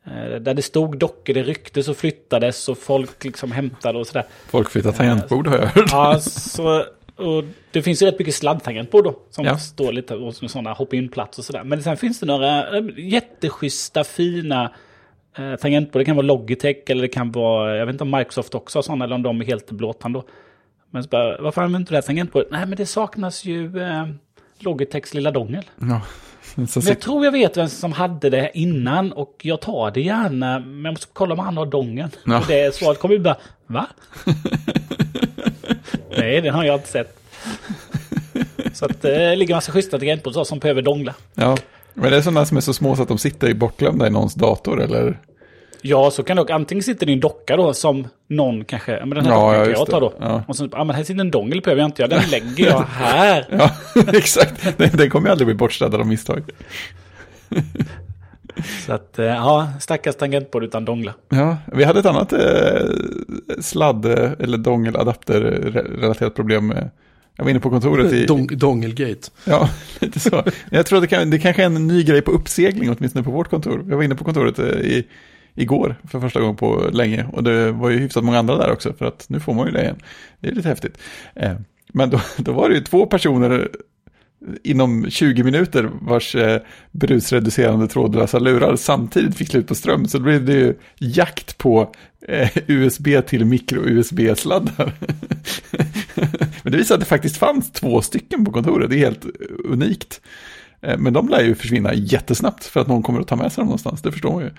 Eh, där det stod dockor, det rycktes och flyttades och folk liksom hämtade och sådär. Folk flyttar tangentbord har jag hört. Ja, så, och det finns ju rätt mycket sladdtangentbord då. Som Ja. står lite och som sådana hop-in-plats och sådär. Men sen finns det några eh, jätteschyssta, fina eh, tangentbord. Det kan vara Logitech eller det kan vara, jag vet inte om Microsoft också har sådana eller om de är helt blåtand då. Men så bara, varför använder du det här tangentbordet? Nej, men det saknas ju eh, Logitechs lilla dongel. Ja. Så Men jag tror jag vet vem som hade det innan och jag tar det gärna. Men jag måste kolla om han har dongen. Ja. Och det svaret kommer ju bara, va? <laughs> Nej, den har jag inte sett. Så att det ligger en massa schyssta tangentbord så som behöver dongla. ja. Men det är sådana som är så små så att de sitter bortglömda i någons dator eller? Ja, så kan det också. Antingen sitter det en docka då som någon kanske, ja, men den här Ja, dockan ja, kan jag ta då. Ja. Och så, ja men här sitter en dongel behöver jag inte göra, den lägger jag här. <laughs> Ja, <laughs> exakt. Den, den kommer ju aldrig bli bortstädad av misstag. Så att, eh, ja, stackars tangentbord utan dongla. Ja, vi hade ett annat eh, sladd eller dongeladapter-relaterat problem. eh, Jag var inne på kontoret i... Dong, dongelgate. Ja, <laughs> lite så. Jag tror att det, kan, det kanske är en ny grej på uppsegling, åtminstone på vårt kontor. Jag var inne på kontoret eh, i, igår för första gången på länge. Och det var ju hyfsat många andra där också, för att nu får man ju det igen. Det är lite häftigt. Eh, men då, <laughs> då var det ju två personer inom 20 minuter vars eh, brusreducerande trådlösa lurar samtidigt fick slut på ström. Så då blev det ju jakt på eh, USB till mikro-USB-sladdar. <laughs> Men det visade att det faktiskt fanns två stycken på kontoret. Det är helt eh, unikt. Eh, men de lär ju försvinna jättesnabbt för att någon kommer att ta med sig dem någonstans. Det förstår man ju.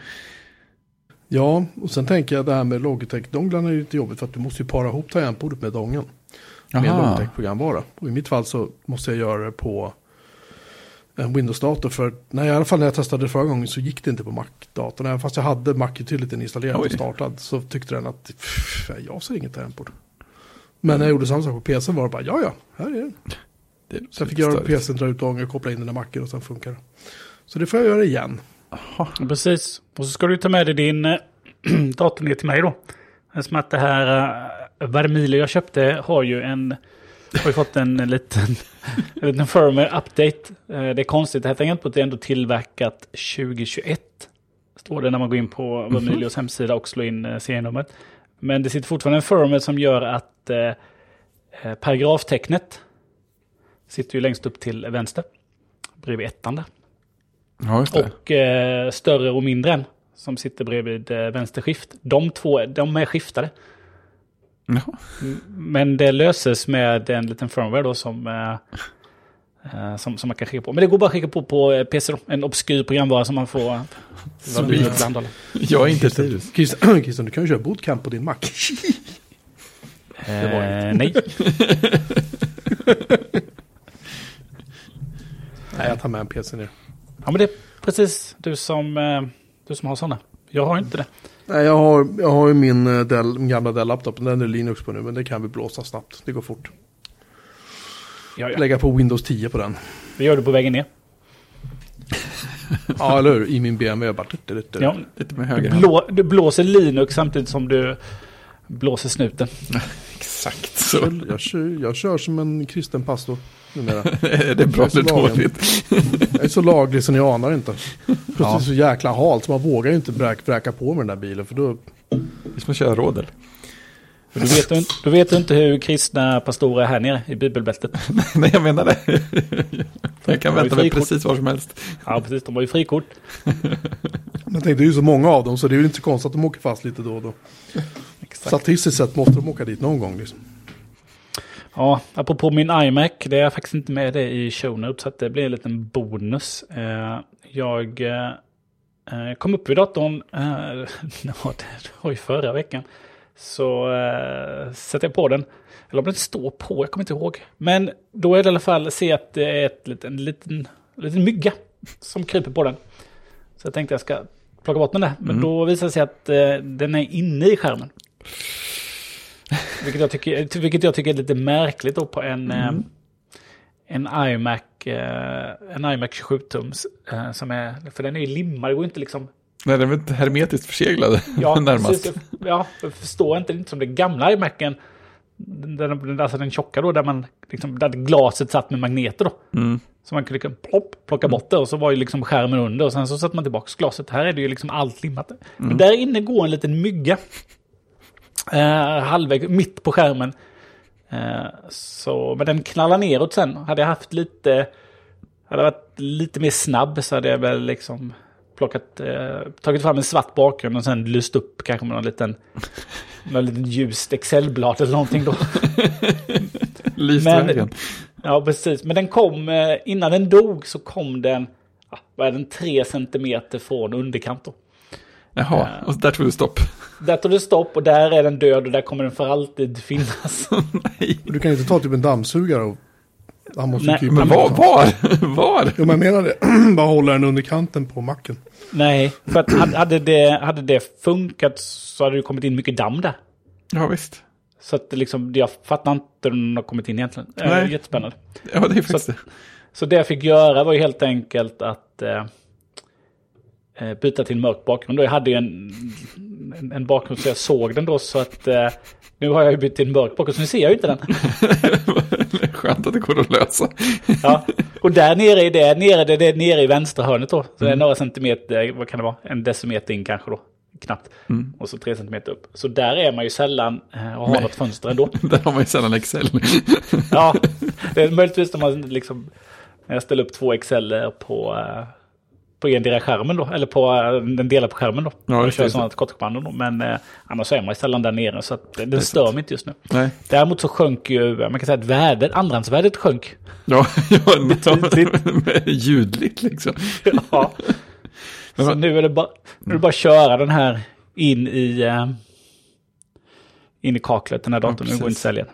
Ja, och sen tänker jag det här med Logitech-donglarna är lite jobbigt för att du måste ju para ihop tangentbordet med dongeln. Med. Logitech-programvara. Och i mitt fall så måste jag göra det på en Windows-dator. För nej, i alla fall när jag testade det förra gången så gick det inte på Mac-datorn. Även fast jag hade Mac-utilityn installerad Oj. och startad så tyckte den att pff, jag ser inget tangentbord. Men när jag gjorde samma sak på PC var det bara ja, ja, här är den. Det är Så jag fick göra det på störigt. PC, dra ut dongeln, koppla in den i Macen och sen funkar det. Så det får jag göra igen. Aha. Precis. Och så ska du ta med dig din eh, <clears throat> dator ner till mig då. Eftersom att det här uh, Vermilio jag köpte har ju en har ju fått en, <laughs> en liten, en liten firmware update. Eh, Det är konstigt, det här tänker jag inte på att det är ändå tillverkat 2021. Står det när man går in på Vermilios hemsida och slår in eh, serienumret. Men det sitter fortfarande en firmware som gör att paragraftecknet sitter ju längst upp till vänster. Bredvid ettan där. Ja, just det. Och eh, större och mindre än som sitter bredvid eh, vänster skift. De två, de är skiftade. Jaha. Men det löses med en liten firmware då som, eh, eh, som, som man kan skicka på. Men det går bara att skicka på på eh, PC då. En obskyr programvara som man får... Sweet. Tillhandahålla. <laughs> Jag är inte virus. Christian, <clears throat> Christian, du kan ju köra bootcamp på din Mac. <laughs> Eh, nej. <laughs> Nej, jag tar med en PC ner. Ja men det är precis du som, eh, du som har sådana. Jag har inte det. Nej, jag har, jag har ju min, eh, Dell, min gamla Dell-laptop. Den är Linux på nu, men det kan vi blåsa snabbt. Det går fort. Ja, ja. Lägga på Windows 10 på den. Vi gör det på vägen ner. <laughs> Ja, eller hur? I min BMW. Bara. Ja. Lite med Du, höger hand. blå, du blåser Linux samtidigt som du blåser snuten. <laughs> Exakt så. Jag, kör, jag kör som en kristen pastor numera. <laughs> är det bra eller dåligt? Jag är så laglig så ni anar inte. Plötsligt Ja. så jäkla halt så man vågar ju inte bräka, bräka på med den där bilen. För då, Det är som att köra rådel. Du vet, du vet inte hur kristna pastorer är här nere i bibelbältet. <laughs> Nej, jag menar det. <laughs> Jag kan ju vänta mig precis var som helst. Ja, precis. De har ju frikort. jag tänkte det är ju så många av dem så det är ju inte så konstigt att de åker fast lite då och då. Statistiskt sett måste de åka dit någon gång. Liksom. Ja, apropå min iMac, det är faktiskt inte med det i show notes, så att det blir en liten bonus. Eh, Jag eh, kom upp vid datorn, eh, <laughs> ja, det var ju förra veckan, så sätter jag på den. Eller om den står på, jag kommer inte ihåg. Men då är det i alla fall, se att det är ett, liten- en liten, en liten mygga som kryper på den. Så jag tänkte jag ska plocka bort den där. Men då visar det sig att den är inne i skärmen. Vilket jag tycker, vilket jag tycker är lite märkligt då på en, eh, en iMac, eh, en iMac 27-tums. Eh, som är, för den är ju limmad, det går inte liksom... Nej, den är väl hermetiskt förseglad <laughs> Ja, närmast. precis, ja, jag förstår inte, det är inte som den gamla iMacen. Den, alltså den tjocka då, där man liksom, där glaset satt med magneter då. Mm. Så man kunde liksom plopp, plocka bort det och så var ju liksom skärmen under och sen så satte man tillbaka glaset. Här är det ju liksom allt limmat. Men där inne går en liten mygga. Eh, halvvägs, mitt på skärmen. Eh, så, men den knallar neråt sen. Hade jag haft lite, hade varit lite mer snabb så hade jag väl liksom plockat, eh, tagit fram en svart bakgrund och sen lyst upp kanske med någon liten, <laughs> någon liten ljust Excel-blad eller någonting då. <laughs> Men-. Ja, precis. Men den kom, eh, innan den dog så kom den, ja, vad är den, tre centimeter från underkant då. Jaha, och där tog det stopp. Där tog det stopp och där är den död och där kommer den för alltid finnas. <laughs> Nej. Du kan inte ta typ en dammsugare och... Han måste Nej, krypa Men var? Var? <laughs> Var? Jo, men jag menar det. <clears throat> Bara hålla den under kanten på macken. Nej, för att hade- det, hade det funkat så hade det kommit in mycket damm där. Ja, visst. Så att liksom, jag fattar inte hur den har kommit in egentligen. Eh, Nej. Jättespännande. Ja, det är faktiskt det. Så det jag fick göra var ju helt enkelt att eh, eh, byta till en mörk bakgrund. Då jag hade en, en, en bakgrund så jag såg den då så att eh, nu har jag ju bytt till en mörk bakgrund så nu ser jag ju inte den. <laughs> Skönt att det går att lösa. Ja. <laughs> Och där nere i det, nere, det, det är nere i vänstra hörnet då. Så det är några centimeter, vad kan det vara, en decimeter in kanske då. Knappt. Och så tre centimeter upp. Så där är man ju sällan eh, och har Nej. något fönster ändå. <laughs> Där har man ju sällan Excel. Ja, det är möjligtvis när man liksom, när jag ställer upp två Excel på, eh, på endera skärmen då, eller på eh, den delar på skärmen då. Ja, och just kör sådana kortkommandon då. Men eh, annars är man ju sällan där nere så att den stör mig inte just nu. Nej. Däremot så sjönk ju, man kan säga att värdet, andrahandsvärdet sjönk. Ja, <laughs> ja Betydligt. <laughs> ljudligt liksom. <laughs> ja. Så nu är det bara, nu är det bara att köra den här in i, eh, in i kaklet, den här datorn. nu går inte sälja.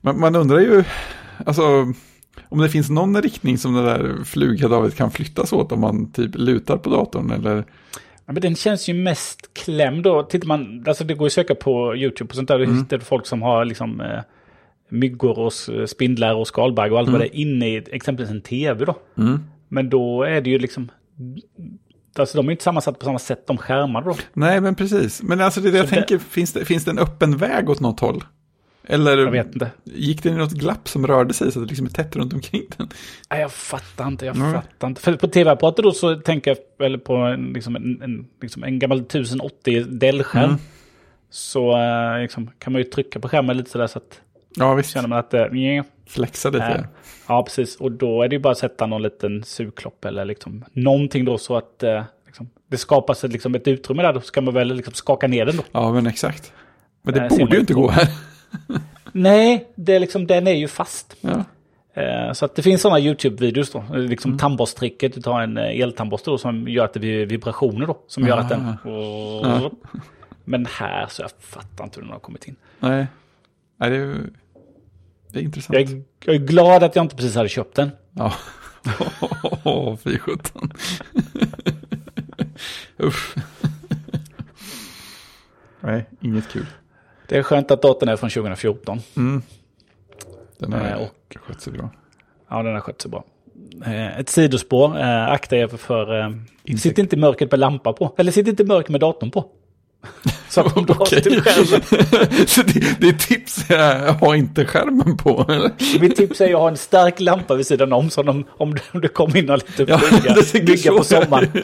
Man, man undrar ju, alltså, om det finns någon riktning som det där flughedavet kan flyttas åt om man typ lutar på datorn eller... Ja, men den känns ju mest klämd då. Tittar man, alltså det går ju att söka på YouTube och sånt där. Mm. hittar du folk som har liksom eh, myggor och s- spindlar och skalbaggar och allt vad det är inne i exempelvis en tv då. Mm. Men då är det ju liksom... Alltså de är inte sammansatta på samma sätt, de skärmar då. Nej, men precis. Men alltså det det jag Så det- tänker, finns det, finns det en öppen väg åt något håll? Eller Jag vet inte. gick det i något glapp som rörde sig så att det liksom är tätt runt omkring den? Nej, jag fattar inte, jag Nej. fattar inte. För på tv-apparater då så tänker jag väl på en, liksom en, en, liksom en gammal 1080 Dell-skärm. Mm. Så eh, liksom, kan man ju trycka på skärmen lite sådär så att Ja, visst. känner man att det... Uh, Flexa lite. ja, precis. Och då är det ju bara att sätta någon liten sugklopp eller liksom någonting då så att eh, liksom, det skapas ett, liksom, ett utrymme där. Då ska man väl liksom skaka ner den då. Ja, men exakt. Men det Eh, borde ju inte gå här. Nej, det är liksom, den är ju fast. Ja. Eh, Så att det finns sådana YouTube-videos då. Liksom Mm. tandborsttricket, du tar en eh, eltandborste då som gör att det blir vibrationer då. Som gör att den... Ja. Men här så jag fattar inte hur den har kommit in. Nej. Nej, det är, ju- det är intressant. Jag är, jag är glad att jag inte precis hade köpt den. Ja. <laughs> Åh, fy sjutton. <laughs> Usch. Nej, inget kul. Det är skönt att datorn är från 2014. Mm. Den har och... skött sig bra. Ja, den har skött sig bra. Eh, Ett sidospår, eh, akta er för... eh. Sitt inte i mörkret med lampa på. Eller sitt inte i mörkret med datorn på. <laughs> Så att <laughs> de drar Okej. till skärmen. <laughs> Så det, det är tips, jag har inte skärmen på. Eller? Mitt tips är att ha en stark lampa vid sidan om. Så om, om, det, om det kommer in någon liten Ja, det så. på sommaren. <laughs>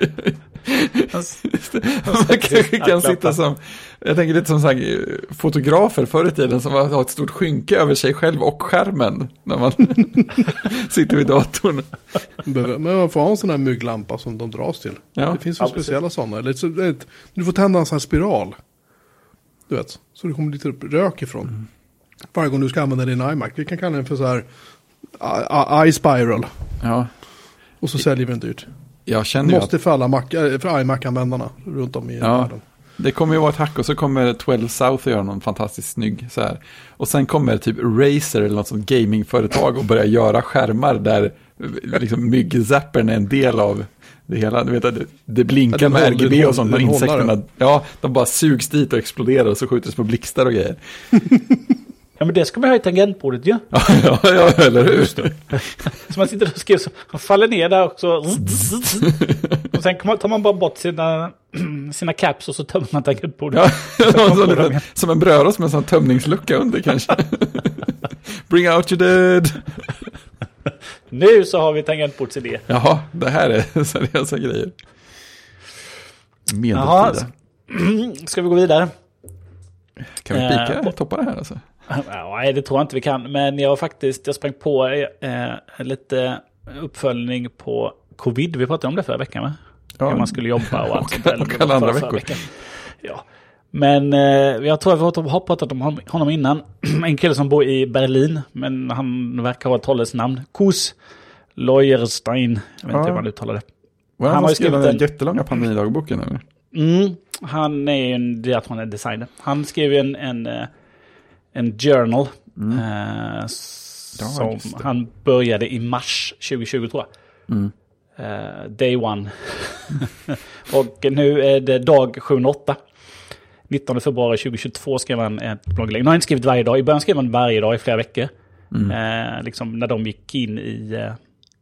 Man kanske kan sitta som, jag tänker lite som så här, eh, fotografer förr i tiden som har ett stort skynke över sig själv och skärmen när man sitter vid datorn. Men man får ha en sån här mygglampa som de dras till. Ja. Det finns ju Ja, speciella sådana. Eller så, ett- du får tända en sån här spiral. Du vet, så det kommer lite rök ifrån. Mm. Varje gång du ska använda din iMac. Vi kan kalla den för så här iSpiral. Ja, Och så säljer vi den dyrt. jag känner Måste att för alla Mac, äh, för iMac-användarna runt om i Ja. världen. det kommer ju vara ett hack och så kommer 12 South att göra någon fantastiskt snygg så här. Och sen kommer typ Razer eller något sånt gamingföretag och börja göra skärmar där eh, liksom myggzappern är en del av det hela. Du vet att det, det blinkar Ja, med håller- RGB och sånt, den insekterna, ja, de bara sugs dit och exploderar och så skjuter det på blixtar och grejer. <laughs> Ja, men det ska man ha i tangentbordet ju. Ja, <laughs> ja, ja eller hur? Så man sitter och skriver så, man faller ner där också. <laughs> Och sen kan man- tar man bara bort sina, <clears throat> sina caps och så tömmer man tangentbordet. Ja, Så så lite, som en brödrost med en sån tömningslucka under kanske. Bring out your dead. <laughs> Nu så har vi tangentbordsidé. Jaha, det här är <laughs> seriösa grejer. Jaha, Medeltida. <clears throat> Ska vi gå vidare? Kan vi eh, pika och- toppa det här alltså? <laughs> Nej, det tror jag inte vi kan. Men jag har faktiskt, jag sprang på eh, lite uppföljning på covid. Vi pratade om det förra veckan va? Ja, Hur man skulle jobba och allt sånt där. och alla andra veckor. Ja. Men eh, jag tror att vi har pratat om hon- honom innan. <clears throat> en kille som bor i Berlin, men han verkar ha ett holländskt namn. Kus Leuerstein. Jag vet inte Ja. hur man uttalar det. Det Han han har ju den skrivit där en- jättelånga pandeminydagboken eller? Mm, han är ju en, det att han är designer. Han skrev ju en, en, eh, en journal. eh, Ja, som det. han började i mars 2020 tror jag. Mm. Eh, day one. <laughs> och nu är det dag 708. 19 februari 2022 skrev han ett blogglägg. Nu har han inte skrivit varje dag. I början skrev han varje dag i flera veckor. Mm. Eh, liksom när de gick in i... Eh,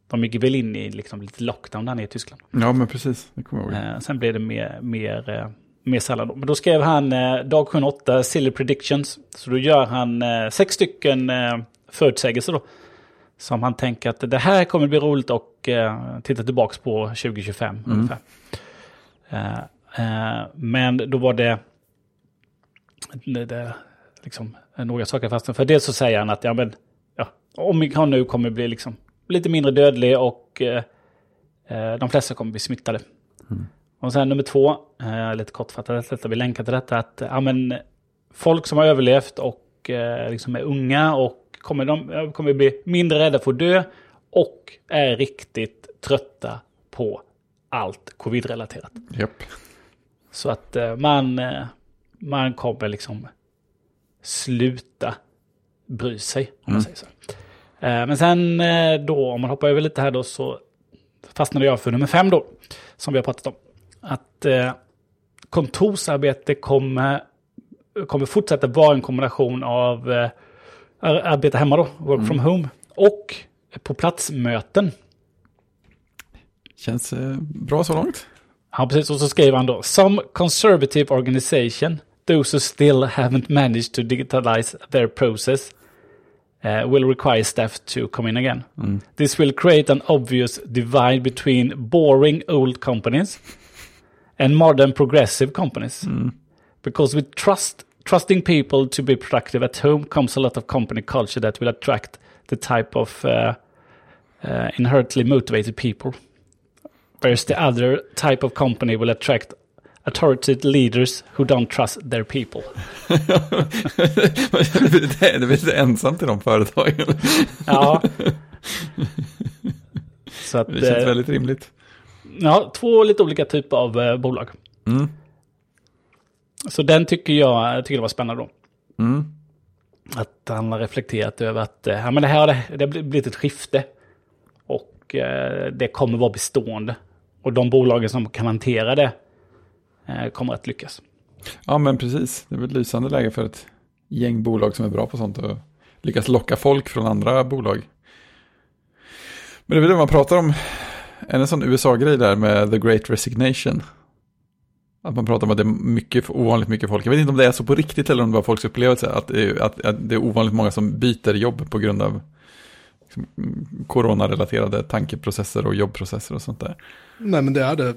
de gick väl in i liksom lite lockdown där nere i Tyskland. Ja, men precis. Det kommer jag ihåg. Eh, sen blev det mer, mer, eh, mer sällan. då. Men då skrev han eh, dag 708, Silly Predictions. Så då gör han eh, sex stycken förutsägelser då. Som han tänker att det här kommer bli roligt och titta tillbaka på 2025 ungefär. Eh, eh, men då var det, det, det liksom, några saker fast För dels så säger han att ja, men, ja, omikron nu kommer bli liksom lite mindre dödlig och eh, eh, de flesta kommer bli smittade. Och sen nummer två, eh, lite kortfattat, detta, vi länkar till detta, att ja, men, folk som har överlevt och eh, liksom är unga och kommer, de, kommer bli mindre rädda för att dö och är riktigt trötta på allt covid-relaterat. Japp. Så att eh, man, eh, man kommer liksom sluta bry sig, om man säger så. Eh, men sen eh, då, om man hoppar över lite här då, så fastnade jag för nummer fem då, som vi har pratat om. Att eh, kontorsarbete kommer, kommer fortsätta vara en kombination av eh, ar- arbeta hemma då, work from home, och på platsmöten. Känns eh, bra så långt. Ja, precis. Och så skriver han då. Some conservative organization those who still haven't managed to digitalize their process uh, will require staff to come in again. This will create an obvious divide between boring old companies and modern progressive companies. Because with trust, trusting people to be productive at home comes a lot of company culture that will attract the type of uh, uh, inherently motivated people. Whereas the other type of company will attract authoritative leaders who don't trust their people. <laughs> det är väl lite ensamt i de företagen. Ja. Så att, Det känns eh, väldigt rimligt. ja, två lite olika typer av eh, bolag. Mm. Så den tycker jag, jag tycker det var spännande då. Mm. Att han har reflekterat över att eh, ja, men det här har det, det blivit ett skifte. Och eh, det kommer vara bestående. Och de bolagen som kan hantera det eh, Eh, kommer att lyckas. Ja, men precis. Det är väl ett lysande läge för ett gäng bolag som är bra på sånt och lyckas locka folk från andra bolag. Men det är väl det man pratar om. En sån USA-grej där med the great resignation. Att man pratar om att det är mycket, ovanligt mycket folk. Jag vet inte om det är så på riktigt eller om det var folks upplevelse. Att det är, att, att det är ovanligt många som byter jobb på grund av coronarelaterade tankeprocesser och jobbprocesser och sånt där. Nej men det är det.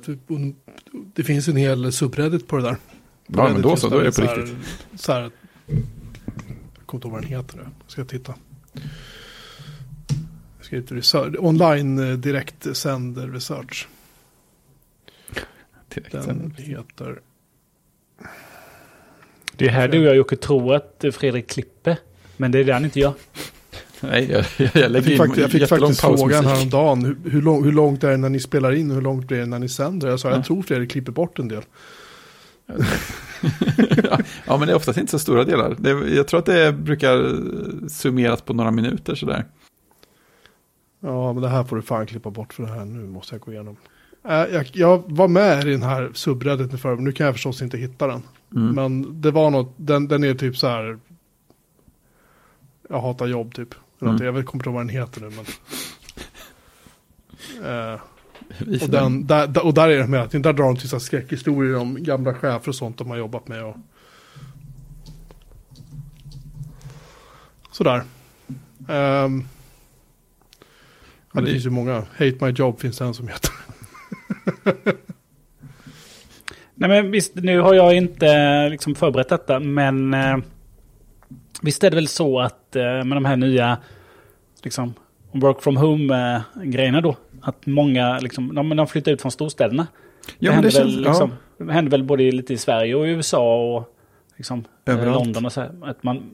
Det finns en hel subreddit på det där. På Ja, men då så, då är det på så här- riktigt. Så här, jag kommer inte ihåg vad den heter nu. Jag ska titta. Jag ska research. Online eh, direktsänd research. Direkt Den heter... Det är här du och jag Jocke tror att Fredrik klipper. Men det är det han inte gör. Nej, jag, jag, jag Jag lägger fick, in faktiskt, jag fick faktiskt frågan häromdagen. Hur, hur, lång, hur långt är det när ni spelar in och hur långt blir det när ni sänder? Jag sa Ja. jag tror Fredrik klipper bort en del. <laughs> ja, men det är oftast inte så stora delar. Det, jag tror att det brukar summeras på några minuter sådär. Ja, men det här får du fan klippa bort för det här nu måste jag gå igenom. Äh, jag, jag var med i den här subredditen förr, men nu kan jag förstås inte hitta den. Mm. Men det var något, den, den är typ så här. Jag hatar jobb typ. Mm. Jag kommer inte ihåg vad den heter nu. Men, Eh, och, den. där, och där är det med att där drar de till skräckhistorier om gamla chefer och sånt de har jobbat med. Och... Sådär. Um, ja, det det- finns ju många. Hate My Job finns det en som heter. <laughs> Nej men visst, nu har jag inte liksom förberett detta, men eh, visst är det väl så att eh, med de här nya liksom, work from home-grejerna då, att många liksom, de, de flyttar ut från storstäderna. Ja, det, händer det väl, känns, liksom, det händer väl både lite i Sverige och i USA och liksom, eh, Överallt. London och så här. Att man,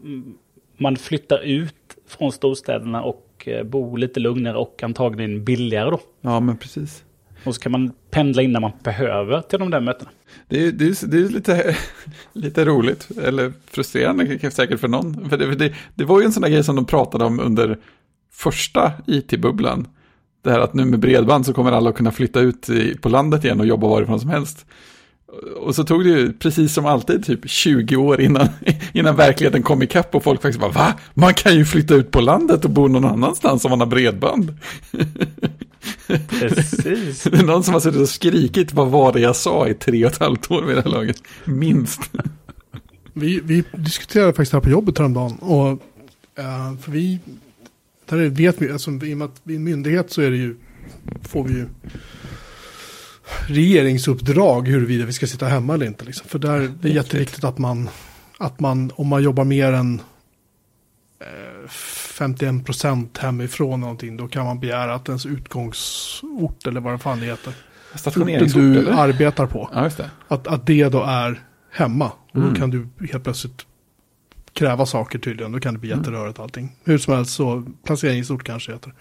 man flyttar ut från storstäderna och eh, bor lite lugnare och antagligen billigare då. ja. ja, men precis. Och så kan man pendla in när man behöver till de där mötena. Det är, det är, det är lite, <laughs> lite roligt, eller frustrerande säkert för någon. För det, det, det var ju en sån där grej som de pratade om under första it-bubblan. Det här att nu med bredband så kommer alla att kunna flytta ut på landet igen och jobba varifrån som helst. Och så tog det ju, precis som alltid, typ 20 år innan, <laughs> innan verkligheten kom ikapp och folk faktiskt bara, va? Man kan ju flytta ut på landet och bo någon annanstans om man har bredband. Precis. <laughs> Det är någon som har suttit och skrikit, vad var det jag sa i tre och ett halvt år vid det här laget? Minst. Vi, vi diskuterade faktiskt här på jobbet häromdagen. Och, eh, för vi, där är- vet vi, alltså, i och med att vi är en myndighet så är det ju, får vi ju regeringsuppdrag huruvida vi ska sitta hemma eller inte. Liksom. För där det är Riktigt. jätteviktigt att man, att man, om man jobbar mer än eh, 51 procent hemifrån någonting, då kan man begära att ens utgångsort eller vad det fan det heter, orten du eller? arbetar på, Ja, det. att, att det då är hemma. Och Mm. då kan du helt plötsligt kräva saker tydligen. Då kan det bli Mm. jätterörigt allting. Hur som helst så placeringsort kanske heter.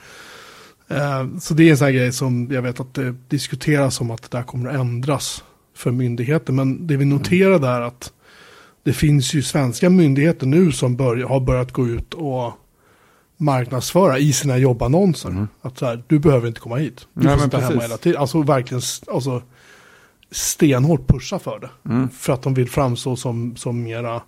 Eh, så det är en sån här grej som jag vet att det diskuteras om att det där kommer att ändras för myndigheter. Men det vi noterade är att det finns ju svenska myndigheter nu som börj- har börjat gå ut och marknadsföra i sina jobbannonser. Mm. Att så här, du behöver inte komma hit. Du Nej, får sitta hemma hela tiden. Alltså verkligen alltså, stenhårt pusha för det. Mm. För att de vill framstå som, som mera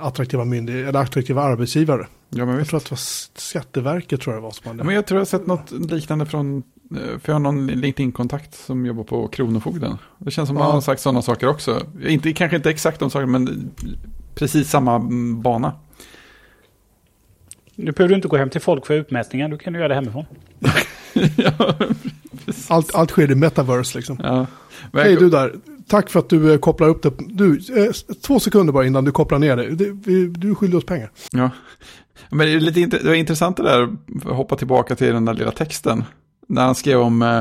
attraktiva myndigheter, eller attraktiva arbetsgivare. Ja, men Jag tror att det var Skatteverket tror jag var som hade Ja, men jag tror jag har sett något liknande från Eh, För jag har någon LinkedIn-kontakt som jobbar på Kronofogden. Det känns som Ja. man har sagt sådana saker också. Inte, kanske inte exakt de sakerna, men precis samma mm, bana. Nu behöver du inte gå hem till folk för utmätningar. Du kan ju göra det hemifrån. <laughs> ja, Allt, allt sker i metaverse liksom. ja. Hej du där, tack för att du eh, kopplar upp det. Du, eh, två sekunder bara innan du kopplar ner det. du är skyldig oss pengar. Ja. Men det, är lite, int- det var intressant det där, att hoppa tillbaka till den där lilla texten. När han skrev om eh,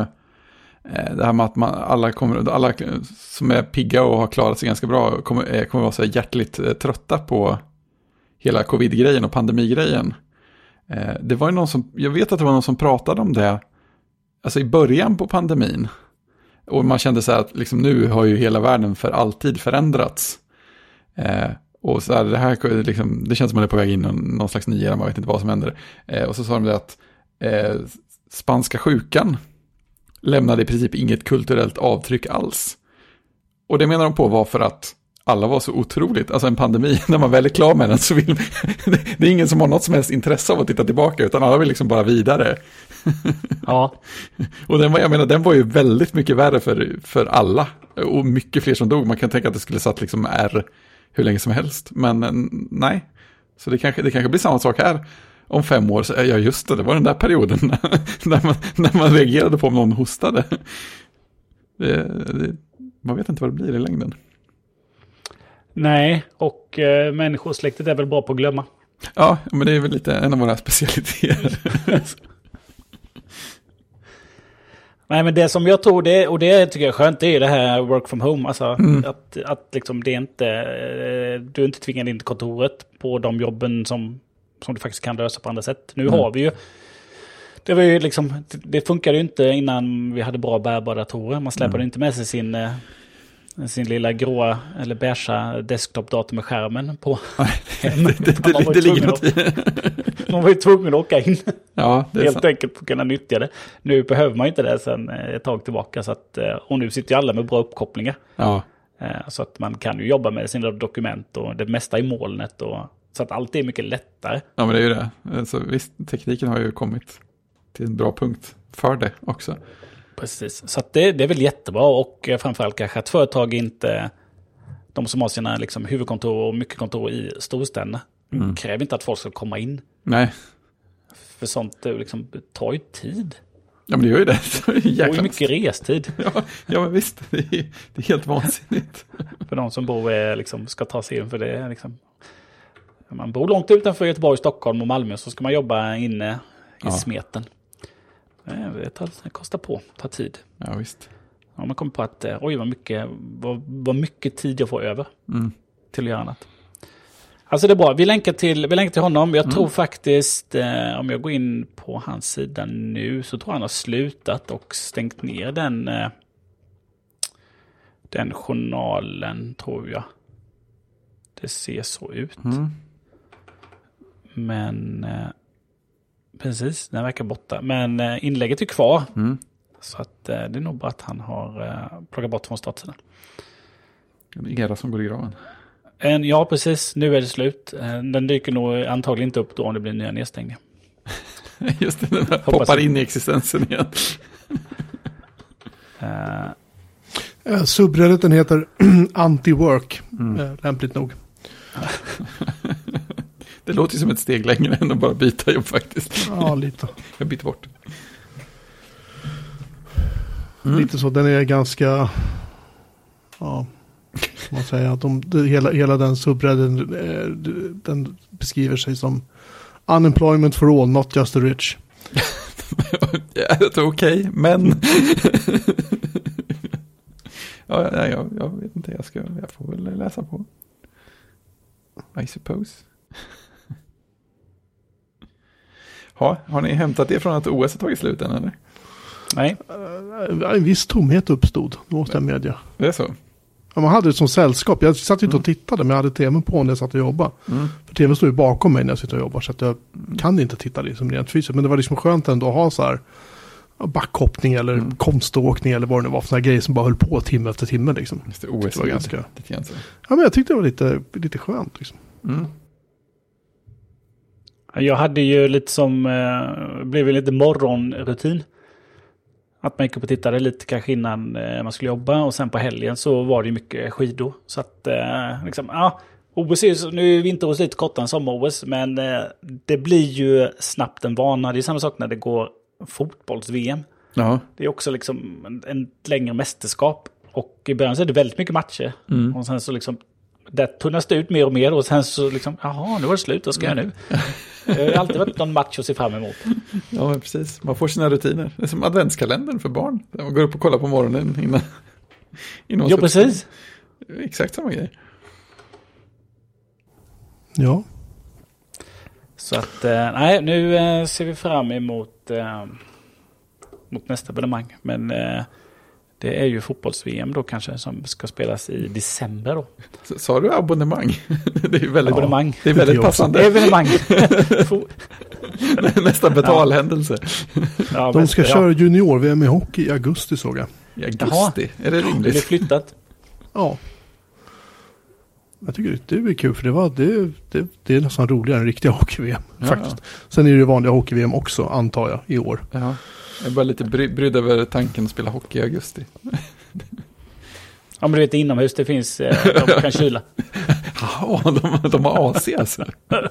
eh, det här med att man, alla, kommer, alla som är pigga och har klarat sig ganska bra kommer, eh, kommer vara så här hjärtligt eh, trötta på hela covid-grejen och pandemigrejen. Eh, det var ju någon som, jag vet att det var någon som pratade om det, alltså i början på pandemin. Och man kände så här att liksom, nu har ju hela världen för alltid förändrats. Eh, och så här, det här liksom, det känns som att man är på väg in i någon, någon slags ny era, man vet inte vad som händer. Eh, och så sa de det att eh, spanska sjukan lämnade i princip inget kulturellt avtryck alls. Och det menar de på var för att alla var så otroligt, alltså en pandemi, <laughs> när man väl är klar med den så vill, <laughs> det är ingen som har något som helst intresse av att titta tillbaka, utan alla vill liksom bara vidare. <laughs> Ja, Och den var, jag menar, den var ju väldigt mycket värre för, för alla. Och mycket fler som dog. Man kan tänka att det skulle satt liksom R hur länge som helst. Men eh, nej. Så det kanske, det kanske blir samma sak här. Om fem år, så, ja just det, det var den där perioden <laughs> när man, när man reagerade på om någon hostade. Det, det, man vet inte vad det blir i längden. nej. Och eh, människosläktet är väl bra på att glömma. Ja, men det är väl lite en av våra specialiteter. <laughs> Nej, men det som jag tror, det, och det tycker jag är skönt, det är det här work from home. Alltså Mm. att, att liksom det är inte, eh, du är inte tvingad in till kontoret på de jobben som, som du faktiskt kan lösa på andra sätt. Nu Mm. har vi ju, det var ju liksom, det funkade ju inte innan vi hade bra bärbara datorer. Man släpade Mm. inte med sig sin, eh, sin lilla gråa eller beigea desktop-dator med skärmen på. <laughs> det, det, det, det ligger något i. Man var ju tvungen att åka in. Ja, det är helt sant. enkelt för att kunna nyttja det. Nu behöver man inte det sen eh, ett tag tillbaka. Så att, eh, och nu sitter ju alla med bra uppkopplingar. Ja, Eh, Så att man kan ju jobba med sina dokument och det mesta i molnet. Och, så att allt är mycket lättare. Ja, men det är ju det. Alltså, visst, tekniken har ju kommit till en bra punkt för det också. Precis. Så det, det är väl jättebra och eh, framförallt kanske att företag inte, de som har sina liksom, huvudkontor och mycket kontor i storstäderna, Mm. kräver inte att folk ska komma in. Nej, För sånt eh, liksom, tar ju tid. ja, men det gör ju det. Det <laughs> Och mycket restid. <laughs> ja, ja, men visst. Det är, det är helt vansinnigt. <laughs> För de som bor, eh, liksom, ska ta sig in. För det liksom, man bor långt utanför Göteborg, Stockholm och Malmö så ska man jobba inne i Ja. smeten. Eh, Det, tar, det kostar på, tar tid. Ja, visst. Ja, man kommer på att eh, oj vad mycket, vad, vad mycket tid jag får över Mm. till att göra annat. Alltså det är bra, vi länkar till, vi länkar till honom. Jag tror faktiskt, eh, om jag går in på hans sida nu, så tror jag han har slutat och stängt ner den, eh, den journalen, tror jag. Det ser så ut. Mm. Men eh, precis, den verkar borta. Men eh, inlägget är kvar. Mm. Så att, eh, det är nog bara att han har eh, plockat bort från startsidan. En era som går i graven. En, ja, precis. Nu är det slut. Den dyker nog antagligen inte upp då om det blir nya nedstängningar. <laughs> Just det, den poppar in i existensen igen. <laughs> Eh, Subredditen heter <clears throat> Anti-Work, Mm. lämpligt nog. <laughs> Det låter som ett steg längre än att bara byta jobb faktiskt. Ja, lite. <laughs> Jag byter bort. Mm. Lite så, den är ganska... Ja, man säga att de, hela, hela den subredden eh, den beskriver sig som unemployment for all, not just the rich. <laughs> Ja, det är okej, men... <laughs> ja, nej, jag, jag vet inte, jag, ska, jag får väl läsa på. I suppose. Ha, har ni hämtat det från att OS har tagit slut än eller? nej, Eh, En viss tomhet uppstod, det måste jag medge. Det är så? Ja, man hade det som sällskap. Jag satt ju inte och tittade, men jag hade tvn på när jag satt och jobbade. Mm. För tvn står ju bakom mig när jag sitter och jobbar, så att jag kan inte titta liksom rent fysiskt. Men det var liksom skönt ändå att ha så här backhoppning eller Mm. konståkning eller vad det nu var för sådana grejer som bara höll på timme efter timme liksom. Just det, OS Det var ganska- lite. Ja, men jag tyckte det var lite, lite skönt liksom. Mm. Jag hade ju lite som, eh, blev lite morgonrutin. Att man gick upp och tittade lite kanske innan eh, man skulle jobba och sen på helgen så var det ju mycket skidor. Så att eh, liksom, ja, OS är ju, nu är vinter-OS lite kortare än sommar-OS, men eh, det blir ju snabbt en vana. Det är samma sak när det går fotbolls-VM. Ja, Det är också liksom en, en längre mästerskap. Och i början så är det väldigt mycket matcher. Och sen så liksom, där tunnas det ut mer och mer och sen så liksom, jaha, nu var det slut, vad ska jag nu? <laughs> Det har alltid varit någon match att se fram emot. ja men precis. Man får sina rutiner. Det är som adventskalendern för barn. Där man går upp och kollar på morgonen innan. innan Ja, precis. Exakt samma grej. Ja, Så att, eh, nej, nu eh, ser vi fram emot eh, mot nästa abonnemang. Men eh, det är ju fotbolls-VM då kanske som ska spelas i december då. Så- Sa du abonnemang? <laughs> Det är ju väldigt, Abonnemang. det är väldigt passande. Evenemang. <laughs> <laughs> Nästa betalhändelse. ja, de ska ja. köra junior-VM i hockey i augusti såg jag. I augusti, är det Det blir rimligt? flyttat. Ja. Jag tycker det, det blir kul för det, var, det, det, det är nästan roligare än riktiga hockey-VM. Ja, faktiskt. Sen är det ju vanliga hockey-VM också antar jag i år. Ja. Jag är bara lite bry brydd över tanken att spela hockey i augusti. Ja men du vet inomhus det finns, eh, de <laughs> kan kyla. Jaha, de, de har AC alltså. <laughs>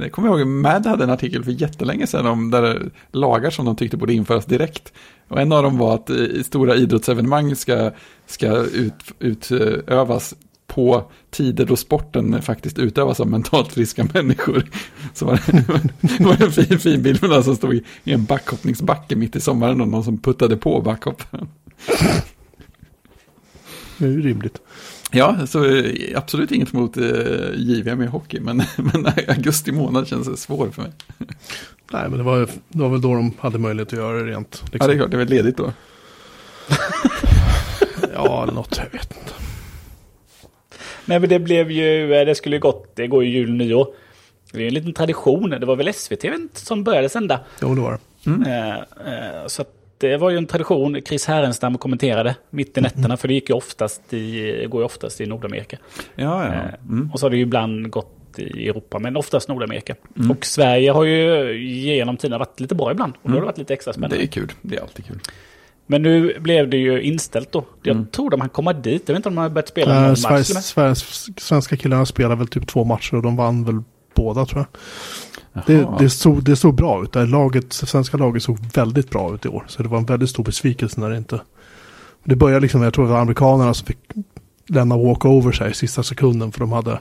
Det kommer jag ihåg, Mad hade en artikel för jättelänge sedan om där lagar som de tyckte borde införas direkt. Och en av dem var att i stora idrottsevenemang ska, ska ut, utövas på tider då sporten faktiskt utövas av mentalt friska människor. Så var det, <laughs> det var en fin, fin bild med någon som stod i i en backhoppningsbacke mitt i sommaren och någon som puttade på backhopparen. Det är ju rimligt. Ja, så eh, absolut inget mot eh, JVM i hockey, men, <laughs> men augusti månad känns svår för mig. Nej men det var, det var väl då de hade möjlighet att göra det rent. Ja, Liksom. det är klart, det är väl ledigt då. <laughs> Ja, eller något, jag vet inte. Nej men det blev ju, eh, det skulle ju gått, det går ju jul och nyår. Det är ju en liten tradition, det var väl SVT som började sända. Jo, det var det. Eh, eh, så det var ju en tradition, Chris Härenstam kommenterade mitt i nätterna, för det gick ju oftast i, går ju oftast i Nordamerika. Ja, Eh, Mm. Och så har det ju ibland gått i Europa, men oftast Nordamerika. Och Sverige har ju genom tiden varit lite bra ibland, och då har det varit lite extra spännande. Det är kul, det är alltid kul. Men nu blev det ju inställt då. Jag Mm. tror de hann komma dit, jag vet inte om de har börjat spela någon Äh, match. Sveriges? Sveriges, svenska killarna spelade väl typ två matcher och de vann väl båda tror jag. Det, det, såg, det såg bra ut. Det laget, svenska laget såg väldigt bra ut i år. Så det var en väldigt stor besvikelse när det inte... Det började liksom, jag tror det var amerikanerna som fick lämna walkover sig i sista sekunden för de hade,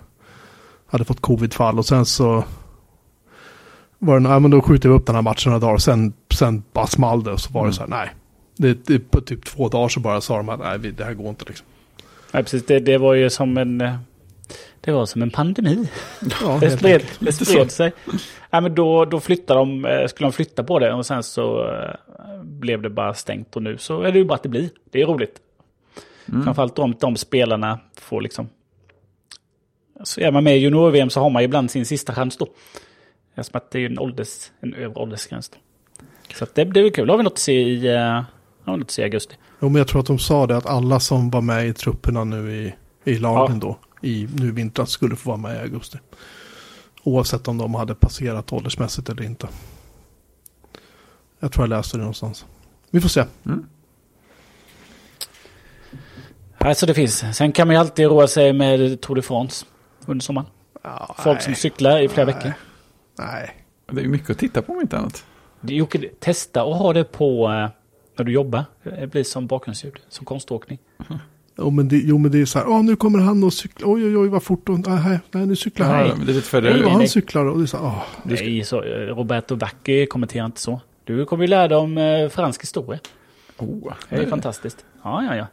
hade fått covid-fall. Och sen så var det, nej men då skjuter vi upp den här matchen några dagar och sen, sen bara small det och så var det Mm. så här, nej. Det, det, på typ två dagar så bara sa de att nej, vi- det här går inte liksom. Nej, precis. Det, det var ju som en... eh, Det var som en pandemi. Ja, <laughs> Det spred, det spred sig. Ja, men då, då flyttade de, eh, skulle de flytta på det och sen så eh, blev det bara stängt och nu så är det ju bara att det blir. Det är roligt. Mm. Framförallt om de spelarna får liksom... Så är man med i junior-VM så har man ibland sin sista chans då. Eftersom att det är en, ålders, en övre åldersgräns då. Så att det, det är kul. Då har vi något att se i, eh, har vi något att se i augusti. Jo, men jag tror att de sa det att alla som var med i trupperna nu i, i lagen då, i nu i vintras, skulle få vara med i augusti. Oavsett om de hade passerat åldersmässigt eller inte. Jag tror jag läste det någonstans. Vi får se. Mm. Alltså det finns. Sen kan man ju alltid roa sig med Tour de France under sommaren. Ja, Folk som cyklar i flera Nej. veckor. Nej. Det är ju mycket att titta på om inte annat. Jocke, testa och ha det på eh, när du jobbar. Det blir som bakgrundsljud, som konståkning. Jo men, det, jo men det är så här, åh nu kommer han och cyklar, oj oj oj vad fort hon, nej, nej nu cyklar han. Nej. Men det är lite färre. han nej. cyklar och det är så här, ska- Nej, så, eh, Roberto Vacchi kommenterar inte så. Du kommer ju lära dig om eh, fransk historia. Oh, Det är fantastiskt. Ja, ja, ja.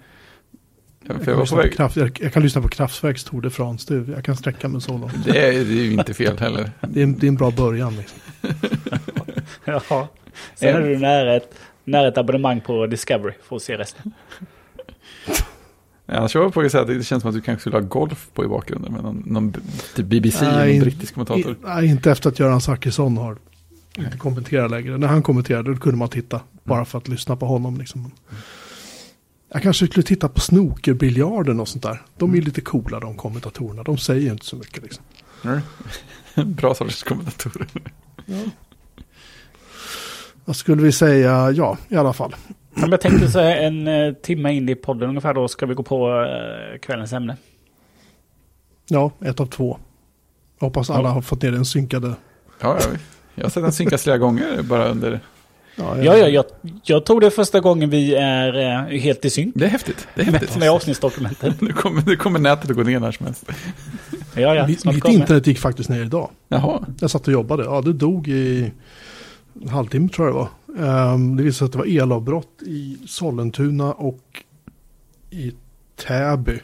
Ja, Jag för jag, kan, var på lyssna på väg. kraft, jag, jag kan lyssna på Kraftwerks Tour de France, det, jag kan sträcka mig så långt. Det är, det är ju inte fel heller. Det är, en- det är en bra början liksom. <laughs> ja. Sen är du nära ett, nära ett abonnemang på Discovery för att se resten. Annars var jag på att säga att det känns som att du kanske skulle ha golf på i bakgrunden med någon, någon typ BBC, Nej, någon in- brittisk kommentator. Nej, inte efter att Göran Zachrisson har inte kommenterat längre. När han kommenterade då kunde man titta. Bara för att lyssna på honom. Liksom. Jag kanske skulle titta på snookerbiljarden och sånt där. De är lite coola de kommentatorerna. De säger ju inte så mycket liksom. <laughs> Bra sorts kommentatorer. Vad skulle vi säga? Ja, i alla fall. Jag tänkte så här en eh, timme in i podden ungefär då ska vi gå på eh, kvällens ämne. Ja, ett av två. Jag hoppas alla har fått ner den synkade. Ja, jag, jag har sett den synkas flera gånger bara under... Ja, Ja, ja, jag, jag tror det är första gången vi är eh, helt i synk Det är häftigt. Det är häftigt. <laughs> med avsnittsdokumentet. Nu kommer, nu kommer nätet att gå ner när som helst. Ja, ja, mitt kommer. internet gick faktiskt ner idag. Jaha. Jag satt och jobbade. Ja, det dog i en halvtimme tror jag det var. Ehm, det visade sig att det var elavbrott i Sollentuna och i Täby.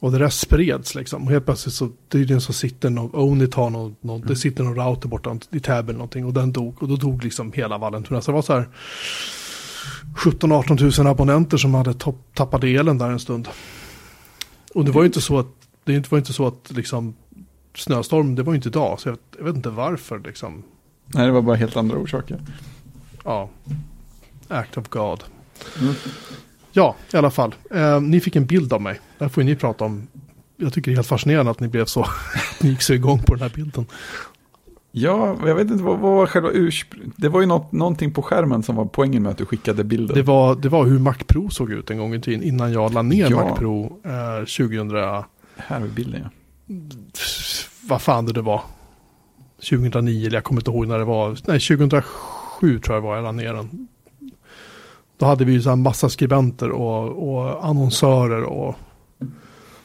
Och det där spreds liksom. Och helt plötsligt så tydligen så sitter någon, Onit har någon, någon det sitter någon router borta i Täby eller någonting. Och den dog. Och då dog liksom hela Vallentuna. Så det var så här 17-18 tusen abonnenter som hade topp- tappat elen där en stund. Och det var ju inte så att, det var inte så att liksom snöstorm, det var ju inte idag. Så jag, jag vet inte varför liksom. Nej, det var bara helt andra orsaker. Ja, act of God. Mm. Ja, i alla fall. Eh, ni fick en bild av mig. Där får ni prata om. Jag tycker det är helt fascinerande att ni blev så, <laughs> ni gick så igång på den här bilden. Ja, jag vet inte vad, vad var själva ursprung... Det var ju något, någonting på skärmen som var poängen med att du skickade bilden. Det var, det var hur Mac Pro såg ut en gång i tiden innan jag la ner Ja. Mac Pro eh, 2000, Här vi bilden, ja. vad fan det, det var. 2009, eller jag kommer inte ihåg när det var. Nej, 2007 tror jag var jag la ner den. Då hade vi ju så massa skribenter och, och annonsörer och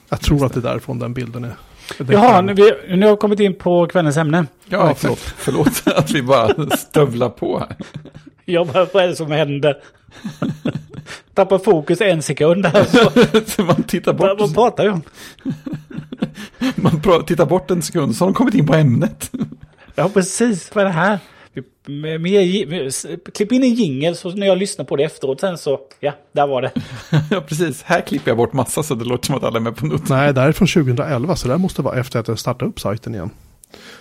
jag tror att det är därifrån den bilden är. Den Jaha, kan- nu, vi, nu har vi kommit in på kvällens ämne. Ja, Ja, exakt. <laughs> Förlåt att vi bara stövlar på här. Jag bara, vad är det som händer? <laughs> Tappar fokus en sekund här. Så, <laughs> Så man tittar bort, vad pratar jag om? man tittar bort en sekund så har de kommit in på ämnet. Ja, precis. Vad är det här? Med, med, med, klipp in en jingel så när jag lyssnar på det efteråt sen så, ja, där var det. <laughs> ja, precis. Här klipper jag bort massa så det låter som att alla är med på något. Nej, det här är från 2011 så det här måste vara efter att jag startade upp sajten igen.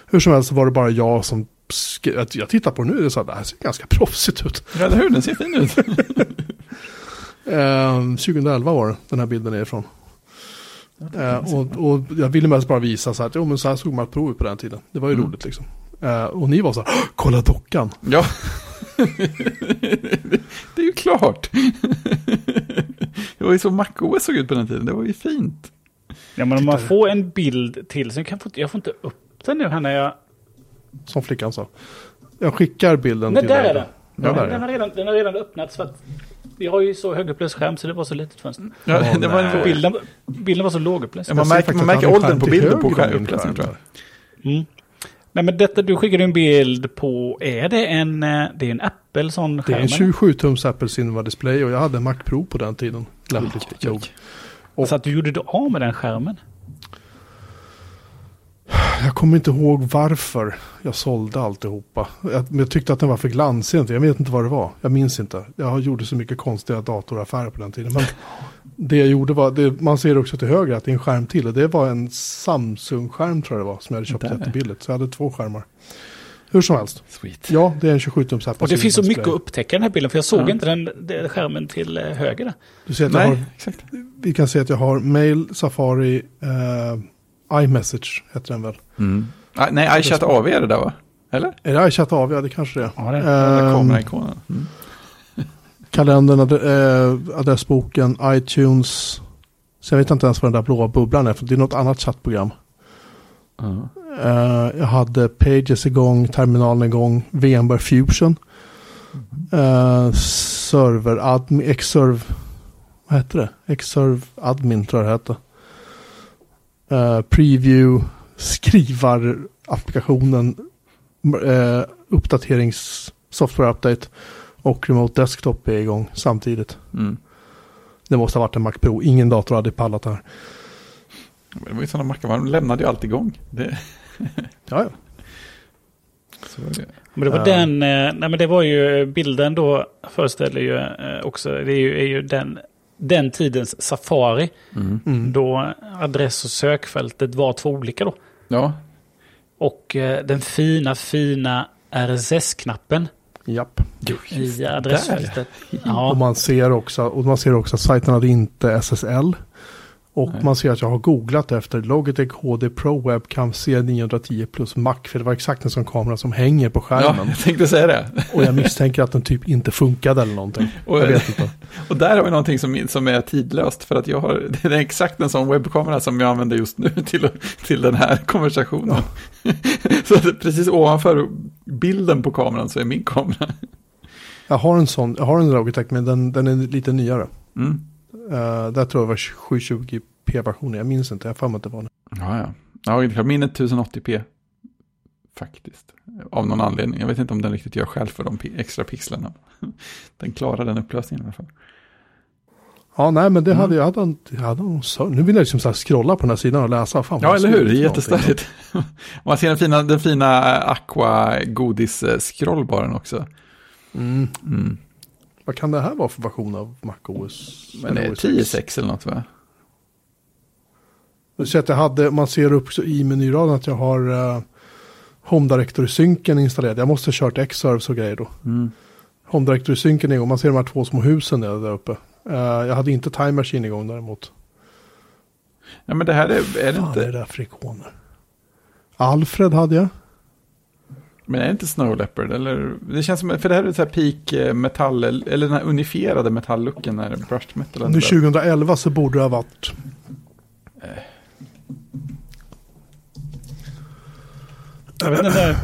Hur som helst så var det bara jag som jag tittar på det nu och här, det här ser ganska proffsigt ut. Ja, eller hur? Den ser fin ut. <laughs> Eh, 2011 var det den här bilden är ifrån. Eh, och, och jag ville mest bara visa så här att jo, men så här såg man ett prov på den tiden. Det var ju Mm. roligt liksom. Eh, och ni var så här, "Åh, kolla dockan. Ja. <laughs> det är ju klart. <laughs> det var ju så MacOS såg ut på den tiden. Det var ju fint. Ja, men om man får en bild till så kan jag, få, jag får inte upp den nu här när jag... Som flickan sa. Jag skickar bilden Nej, till där dig. är den. Ja, där är den, den. har redan, den har redan öppnats för att vi har ju så högupplöst skärm så det var så litet fönster. Ja, det var en, Bilden, bilden var så lågupplöst. Ja, man märker- man märker åldern på bilden på skärmupplösningen, skärm tror jag. Mm. Nej men detta, du skickade en bild på, är det en, eh, det är en Apple sån Det är en 27-tums Apple Cinema Display och jag hade en Mac Pro på den tiden. Lämpligt nog. eller? Så att du gjorde det av med den skärmen? Jag kommer inte ihåg varför jag sålde alltihopa. Jag, jag tyckte att den var för glansig. Jag vet inte vad det var. Jag minns inte. Jag gjorde så mycket konstiga datoraffärer på den tiden. Men <laughs> det jag gjorde var, det, man ser också till höger att det är en skärm till. Och det var en Samsung-skärm tror jag det var. Som jag hade köpt Där. jättebilligt. Så jag hade två skärmar. Hur som helst. Sweet. Ja, det är en 27-tums Apple Och det finns så mycket att upptäcka i den här bilden för jag såg Ja. inte den, den skärmen till eh, höger. Du ser att jag har, Nej, exakt. vi kan se att jag har Mail, Safari, eh, iMessage heter den väl. Mm. Ah, nej, iChat AV är det där va? Eller? Är det iChat av? Ja, det kanske det är. Ja, det Den där Ehm, kameraikonen. Mm. Kalendern, eh, adressboken, iTunes. Så jag vet inte ens vad den där blåa bubblan är, för det är något annat chattprogram. Ja. Eh, jag hade Pages igång, terminalen igång, VMware Fusion. Uh, server, admin, Xserve, vad hette det? Xserve admin tror jag det hette. Eh, preview, skrivarapplikationen, uh, uppdaterings, software update och remote desktop är igång samtidigt. Mm. Det måste ha varit en Mac Pro, ingen dator hade pallat det här. Men Det var ju sådana mackar, man lämnade ju allt igång. Det, <laughs> Ja, ja. det. Men det var Ja. den, eh, nej men det var ju bilden då föreställer ju eh, också, det är ju, är ju den, den tidens Safari. Mm. Mm. Då adress och sökfältet var två olika då. Ja, Och eh, den fina, fina RSS-knappen Japp. i adressfältet. Och Ja, man ser också, och man ser också att sajten hade inte SSL. Och Nej. man ser att jag har googlat efter Logitech HD Pro Webcam C910 plus Mac. För det var exakt en sån kamera som hänger på Ja, skärmen. jag tänkte säga det. Och jag misstänker att den typ inte funkade eller någonting. <laughs> Och- jag vet inte. Och där har vi någonting som, som är tidlöst, för att jag har, <laughs> det är exakt en sån webbkamera som jag använder just nu <laughs> till, till den här konversationen. så det är precis ovanför bilden på kameran så är min kamera. Jag har en sån, jag har en Logitech men den, den är lite nyare. Mm. Uh, där tror jag var 720p-versionen, jag minns inte, jag har att det var det. Ja, ja. Ja, det är klart, min är 1080p. Faktiskt. Av någon anledning. Jag vet inte om den riktigt gör själv för de extra pixlarna. <laughs> Den klarar den upplösningen i alla fall. Ja, nej men det Mm. hade jag, hade, en- jag hade en Nu vill jag liksom så här scrolla på den här sidan och läsa. Fan, Ja, eller hur? Det är jättestarkt. <laughs> Man ser den fina, den fina aqua godis scrollbaren också. Mm. Mm. Vad kan det här vara för version av MacOS? Men det är Eller OS X? 10.6 eller något va? Ser att jag hade, man ser upp i menyraden att jag har uh, Home Directory-synken installerad. Jag måste ha kört X-Serves och grejer då. Mm. Home Directory-synken igång. Man ser de här två små husen där, där uppe. Eh, jag hade inte Time Machine igång däremot. Ja, men det här är, är det Fan, är det inte, där för ikoner? Alfred hade jag. Men är det inte Snow Leopard? Eller, det känns som, för det här är så här peak eh, metall, eller den här unifierade metalllooken när brushed metal. Nu 2011 så borde det ha varit. Jag vet inte.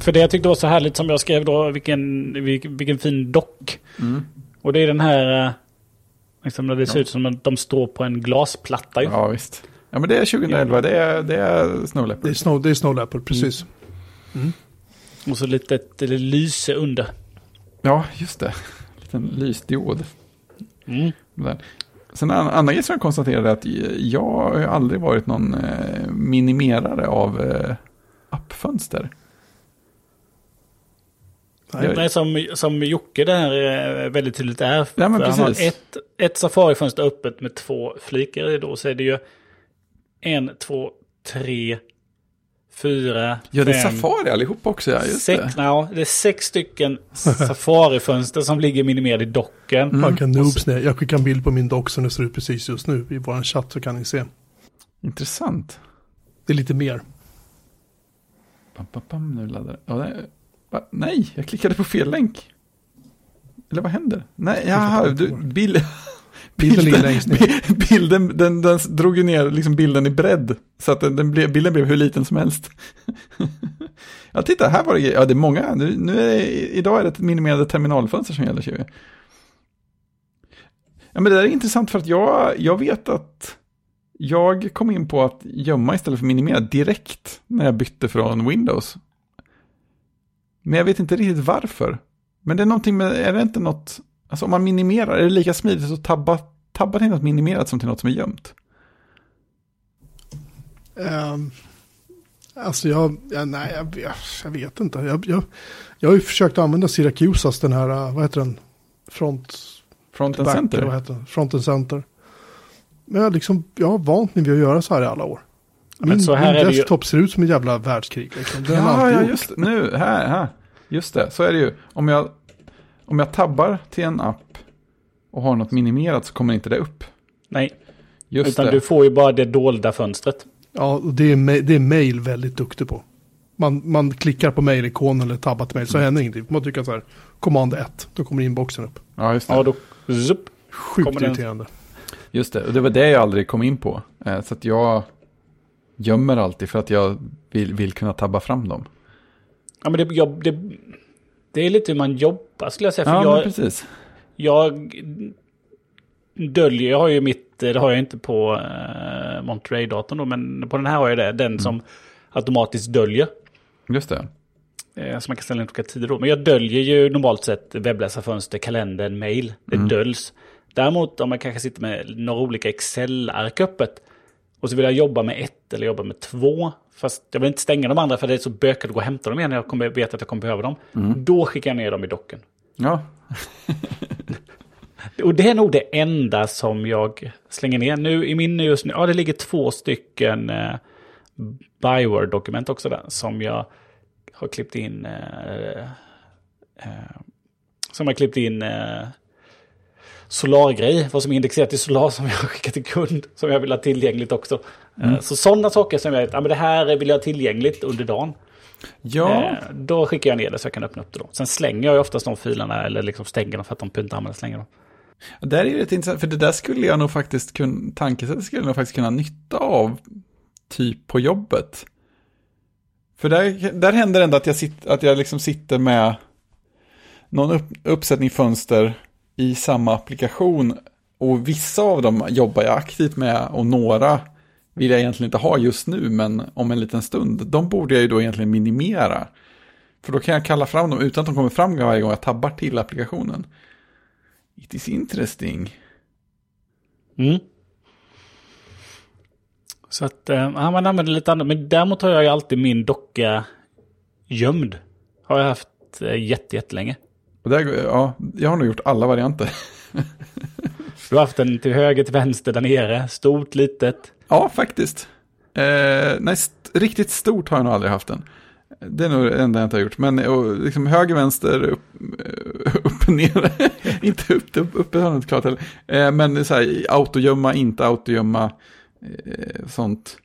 För det jag tyckte var så härligt som jag skrev då, vilken, vilken, vilken fin dock. Mm. Och det är den här, eh, liksom när det ser ut som att de står på en glasplatta ju. Ja, visst. Ja, men det är 2011, det är, det är Snow Det Leopard. är Snow, det är Snow Leopard, precis. Och så litet lyse under. Ja, just det. <laughs> Liten lysdiod. Mm. Där. Sen en annan grej som jag konstaterade är att jag har aldrig varit någon eh, minimerare av eh, appfönster. Nej. Jag- som, som Jocke där eh, väldigt tydligt är. Ja, men För han har precis. ett, ett Safari-fönster öppet med två flikar i då. Så är det ju en, två, tre, fyra, Ja, det är fem, Safari allihop också, ja, just sex, det. nej, det är sex stycken Safari-fönster som ligger minimerade i docken. Mm. Man kan noobs ner. Jag skickar en bild på min dock som det ser ut precis just nu. I vår chatt så kan ni se. Intressant. Det är lite mer. Pam, pam, pam, nu laddar. Ja, det. Va? Nej, jag klickade på fel länk. Eller vad händer? Nej, jaha, du, bild, Bilden <laughs> bilden, den, den drog ju ner liksom bilden i bredd. Så att den, den blev, bilden blev hur liten som helst. <laughs> ja, titta, här var det Ja, det är många. Nu, nu är, idag är det ett minimerade terminalfönster som gäller. Ser. Ja, men det där är intressant för att jag, jag vet att jag kom in på att gömma istället för minimera direkt när jag bytte från Windows. Men jag vet inte riktigt varför. Men det är någonting med, är det inte något, alltså om man minimerar, är det lika smidigt att tabba, tabba till något minimerat som till något som är gömt? Um, alltså jag, ja, nej, jag, jag, jag vet inte. Jag, jag, jag har ju försökt använda Syrakusas, den här, vad heter den? Front, Front and back, center? vad heter den? Front and center. Men jag, liksom, jag har vant mig vid att göra så här i alla år. Men Min, så här min är det ju- desktop ser ut som ett jävla världskrig. Liksom. Den Ja, ja, just det. Nu, här, här. Just det, så är det ju. Om jag, om jag tabbar till en app och har något minimerat så kommer inte det upp. Nej, Just utan det. du får ju bara det dolda fönstret. Ja, och det är, det är mail väldigt duktig på. Man, man klickar på mail-ikonen eller tabbar till mail så händer ingenting. Man trycker så här, command 1, då kommer inboxen upp. Ja, just det. Ja, då... Zup. Sjukt irriterande. Just det, och det var det jag aldrig kom in på. Eh, Så att jag gömmer alltid för att jag vill, vill kunna tabba fram dem. Ja, men det, jag, det, det är lite hur man jobbar skulle jag säga. För Ja, jag, precis. jag döljer, jag har ju mitt, det har jag inte på uh, Monterey-datorn då, men på den här har jag det. Mm. Den som automatiskt döljer. Just det. Eh, Så man kan ställa in olika tider då. Men jag döljer ju normalt sett webbläsarfönster, kalendern, mail. Det Mm. döljs. Däremot om man kanske sitter med några olika Excel-ark öppet. Och så vill jag jobba med ett eller jobba med två. Fast jag vill inte stänga de andra för det är så bökigt att gå och hämta dem igen när jag kommer, vet att jag kommer behöva dem. Mm. Då skickar jag ner dem i docken. Ja, <laughs> Och det är nog det enda som jag slänger ner. Nu i min just nu, ja det ligger två stycken eh, Byword-dokument också där. Som jag har klippt in. Eh, eh, som jag klippt in. Eh, Solar-grej, vad som är indexerat i Solar som jag skickar till kund, som jag vill ha tillgängligt också. Mm. Så sådana saker som jag, ja men det här vill jag ha tillgängligt under dagen. Ja. Eh, då skickar jag ner det så jag kan öppna upp det då. Sen slänger jag oftast de filerna eller liksom stänger dem för att de inte använder längre. Då. Där är det lite intressant, för det där skulle jag nog faktiskt kunna, tankesättet skulle jag nog faktiskt kunna nytta av typ på jobbet. För där, där händer det ändå att jag, sitter, att jag liksom sitter med någon upp, uppsättning fönster i samma applikation. Och vissa av dem jobbar jag aktivt med och några vill jag egentligen inte ha just nu, men om en liten stund. De borde jag ju då egentligen minimera. För då kan jag kalla fram dem utan att de kommer fram varje gång jag tabbar till applikationen. It is interesting. Mm. Så att äh, man använder lite annat. Men däremot har jag ju alltid min docka gömd. Har jag haft äh, jätte, jättelänge. Och där, ja, jag har nog gjort alla varianter. <laughs> du har haft den till höger, till vänster, där nere. Stort, litet. Ja, faktiskt. Eh, nej, st riktigt stort har jag nog aldrig haft den. Det är nog det enda jag inte har gjort. Men och, liksom höger, vänster, upp, eh, <laughs> upp ner. <laughs> inte upp, upp, uppe har jag inte klart heller. Eh, men så här, autogömma, inte autogömma. Eh, sånt.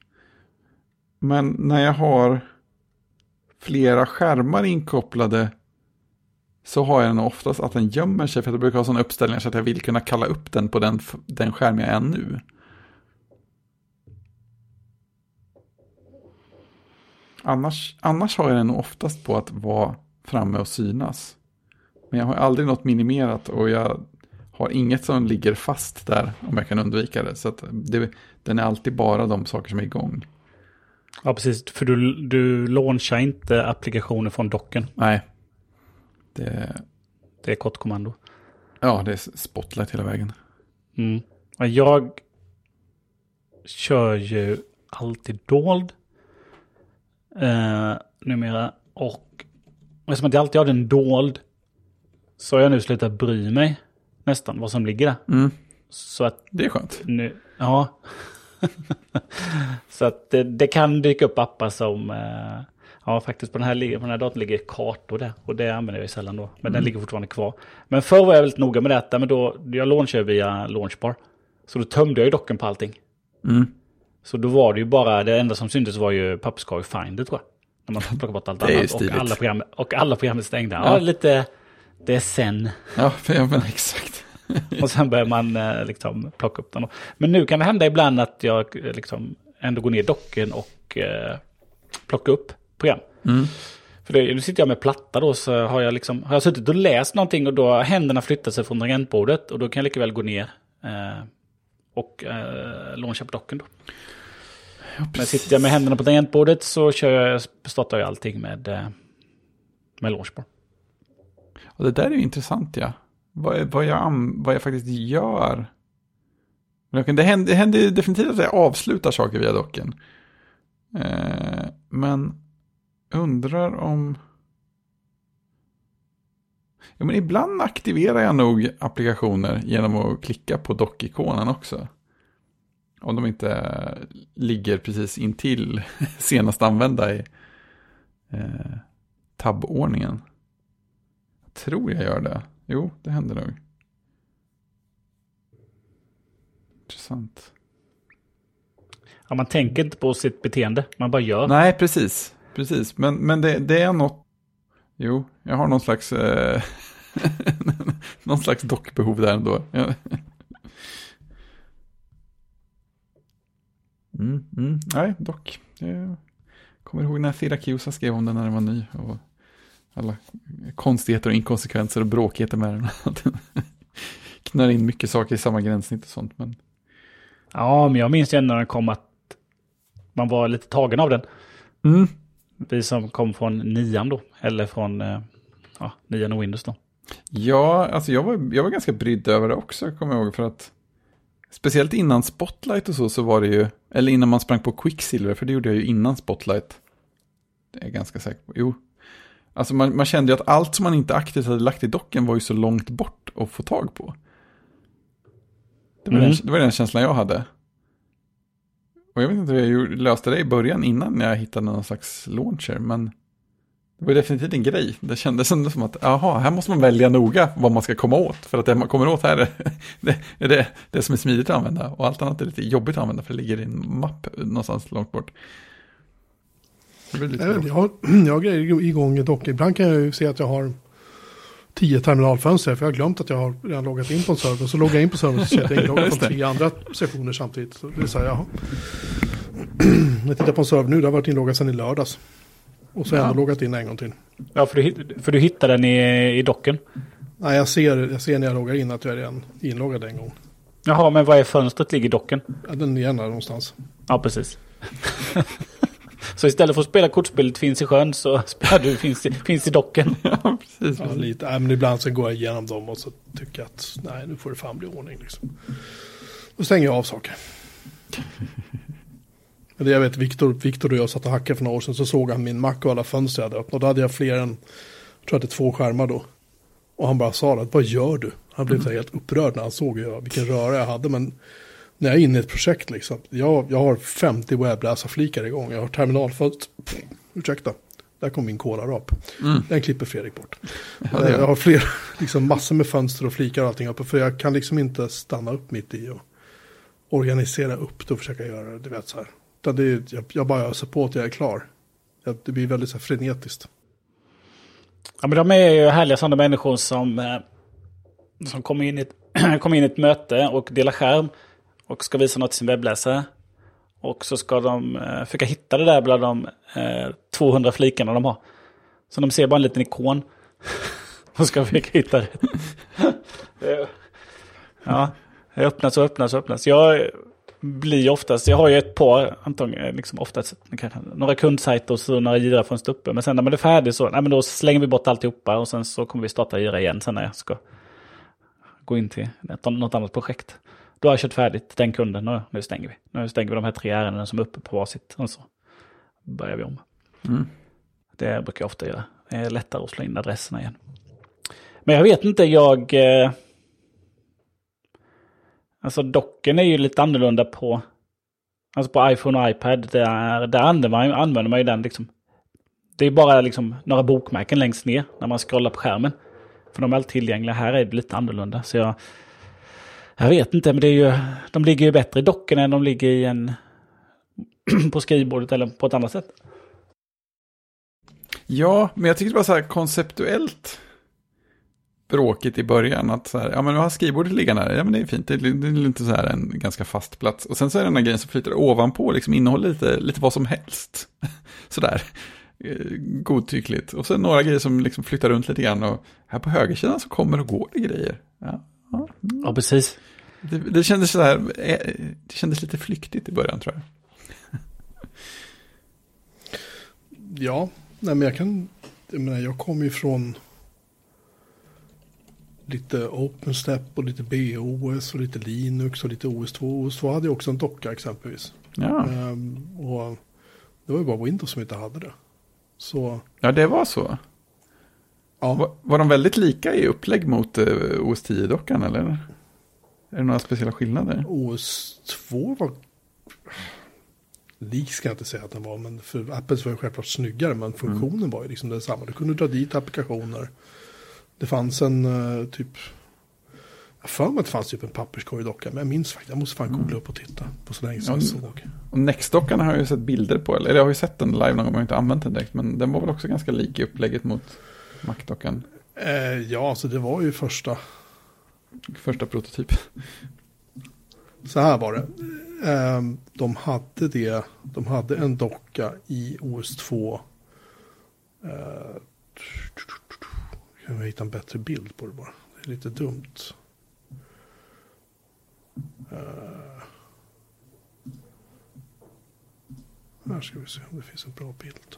Men när jag har flera skärmar inkopplade så har jag den oftast att den gömmer sig. För jag brukar ha sådana uppställningar så att jag vill kunna kalla upp den på den, den skärm jag är nu. Annars, annars har jag den oftast på att vara framme och synas. Men jag har aldrig något minimerat och jag har inget som ligger fast där om jag kan undvika det. Så det, den är alltid bara de saker som är igång. Ja, precis. För du, du launchar inte applikationer från docken. Nej. Det, det är kortkommando. Ja, det är spotlight hela vägen. Mm. Jag kör ju alltid dold eh, numera. Och eftersom att jag alltid har den dold så har jag nu slutat bry mig nästan vad som ligger där. Mm. Så att det är skönt. Nu, ja. <laughs> så att det, det, kan dyka upp appar som... Eh, ja, faktiskt på den, här, på den här datorn ligger kartor där. Och det använder jag ju sällan då. Men mm. den ligger fortfarande kvar. Men förr var jag väldigt noga med detta. Men då, jag launchade via Launchbar. Så då tömde jag ju docken på allting. Mm. Så då var det ju bara, det enda som syntes var ju papperskorg Finder tror jag. När man plockar bort allt annat. Och alla, program, och alla program är stängda. Ja. ja, lite, det är sen. Ja, men exakt. <laughs> och sen börjar man eh, liksom plocka upp den. Men nu kan det hända ibland att jag eh, liksom ändå går ner docken och eh, plockar upp program. Mm. För det, nu sitter jag med platta då så har jag liksom, har jag suttit och läst någonting och då har händerna flyttat sig från tangentbordet och då kan jag lika väl gå ner eh, och eh, launcha på docken då. Ja, Men sitter jag med händerna på tangentbordet så kör jag, startar jag allting med, eh, med launchbar. Och det där är ju intressant ja. Vad, vad, jag, vad jag faktiskt gör. Det händer, det händer definitivt att jag avslutar saker via docken. Eh, men undrar om... Ja, men ibland aktiverar jag nog applikationer genom att klicka på dockikonen också. Om de inte ligger precis intill <laughs> senast använda i eh, tabbordningen. Tror jag gör det. Jo, det händer nog. Intressant. Ja, man tänker inte på sitt beteende, man bara gör. Nej, precis. Precis, men, men det, det är något. Jo, jag har någon slags, eh, <laughs> någon slags dockbehov där ändå. mm, mm, nej, dock. Jag kommer ihåg när Siracusa skrev om den när den var ny. Och alla konstigheter och inkonsekvenser och bråkigheter med den. <laughs> Knör in mycket saker i samma gränssnitt och sånt. Men... Ja, men jag minns ju när den kom att man var lite tagen av den. Mm. Vi som kom från nian då, eller från eh, ja, nian och Windows då. Ja, alltså jag var, jag var ganska brydd över det också, kommer jag ihåg, för att speciellt innan Spotlight och så, så var det ju, eller innan man sprang på Quicksilver, för det gjorde jag ju innan Spotlight. Det är jag ganska säker på. Jo, Alltså man, man kände ju att allt som man inte aktivt hade lagt i docken var ju så långt bort att få tag på. Det var, mm. den, det var den känslan jag hade. Och jag vet inte hur jag löste det i början innan jag hittade någon slags launcher, men Det var definitivt en grej. Det kändes ändå som att, jaha, här måste man välja noga vad man ska komma åt. För att det man kommer åt här är <laughs> det, är det, det som är smidigt att använda. Och allt annat är lite jobbigt att använda för det ligger i en mapp någonstans långt bort. Jag, har, <clears throat> jag har grejer igång dock. Ibland kan jag ju se att jag har tio terminalfönster. För jag har glömt att jag har redan loggat in på en server. Så loggar jag in på servern och så ser jag att jag är inloggad på tre andra sessioner samtidigt. Så det är så här, jaha. <clears throat> jag tittar på en server nu, det har varit inloggad sedan i lördags. Och så har jag ändå loggat in en gång till. Ja, för du, för du hittar den i, i docken? Nej, jag ser, jag ser när jag loggar in att jag är redan inloggad en gång. Jaha, men vad är fönstret ligger i docken? Ja, den är gärna någonstans. Ja, precis. <laughs> så istället för att spela kortspelet Finns i sjön så <laughs> spelar du Finns i, finns i docken. <laughs> ja, precis. Ja, lite. Ja, men ibland så går jag igenom dem och så tycker jag att nej, nu får det fan bli ordning. Liksom. Då stänger jag av saker. <laughs> Men det jag vet, Viktor, Viktor och jag satt och hackade för några år sedan så såg han min Mac och alla fönster jag hade öppnat. Och då hade jag fler än, jag tror att det är två skärmar då. Och han bara sa det, vad gör du? Han blev så helt upprörd när han såg vilken röra jag hade. Men när jag är inne i ett projekt liksom. Jag, jag har 50 webbläsarflikar igång. Jag har terminalfönster. Ursäkta. Där kom min kolarap. Mm. Den klipper Fredrik bort. <laughs> Ja, jag har fler, liksom massor med fönster och flikar och allting uppe. För jag kan liksom inte stanna upp mitt i och organisera upp det och försöka göra det. Du vet så här. Utan det är, jag, jag bara öser på att jag är klar. Det blir väldigt så här frenetiskt. Ja, men de är ju härliga sådana människor som, eh, som kommer, in i ett, <clears throat> kommer in i ett möte och delar skärm och ska visa något till sin webbläsare. Och så ska de eh, försöka hitta det där bland de eh, 200 flikarna de har. Så de ser bara en liten ikon. <laughs> och ska försöka hitta det. <laughs> ja, det öppnas och öppnas och öppnas. Jag blir oftast, jag har ju ett par, antagligen, liksom oftast några kundsajter och så några gira från uppe. Men sen när man är färdig så, nej, men då slänger vi bort alltihopa och sen så kommer vi starta gira igen sen när jag ska gå in till något annat projekt. Då har jag kört färdigt den kunden och nu stänger vi. Nu stänger vi de här tre ärendena som är uppe på varsitt och så börjar vi om. Mm. Det brukar jag ofta göra. Det är lättare att slå in adresserna igen. Men jag vet inte, jag... Eh, Alltså docken är ju lite annorlunda på, alltså på iPhone och iPad. Där, där använder, man, använder man ju den liksom. Det är bara liksom några bokmärken längst ner när man scrollar på skärmen. För de är alltid tillgängliga. Här är det lite annorlunda. Så jag, jag vet inte, men det är ju, de ligger ju bättre i docken än de ligger i en <clears throat> på skrivbordet eller på ett annat sätt. Ja, men jag tycker bara så här konceptuellt bråkigt i början. Att så här, ja men du har skrivbordet liggande här, ja men det är fint, det är, det är lite så här en ganska fast plats. Och sen så är det den här grejen som flyter ovanpå, liksom innehåller lite, lite vad som helst. <laughs> Sådär, eh, godtyckligt. Och sen några grejer som liksom flyttar runt lite grann. Och här på högersidan så kommer och går det grejer. Ja, ja. ja precis. Det, det kändes så här, eh, det kändes lite flyktigt i början tror jag. <laughs> Ja, nej men jag kan, jag menar jag kommer ju från lite OpenStep och lite BOS och lite Linux och lite OS2. OS2 hade ju också en docka exempelvis. Ja. Um, och det var ju bara Windows som inte hade det. Så... Ja, det var så. Ja. Var, var de väldigt lika i upplägg mot eh, OS 10-dockan eller? Är det några speciella skillnader? OS2 var... Lik ska jag inte säga att den var, men för Apples var ju självklart snyggare, men funktionen mm. var ju liksom densamma. Du kunde dra dit applikationer. Det fanns en uh, typ, jag för mig att det fanns typ en papperskorgdocka, men jag minns faktiskt, jag måste fan googla upp och titta på så länge som jag såg. Och Next-dockan har jag ju sett bilder på, eller jag har ju sett den live någon gång, jag har inte använt den direkt, men den var väl också ganska lik i upplägget mot Mac-dockan. Eh, ja, så det var ju första. Första prototyp. Så här var det. Ehm, de hade det, de hade en docka i OS2. Kan ehm, vi hitta en bättre bild på det bara. Det är lite dumt. Ehm, här ska vi se om det finns en bra bild.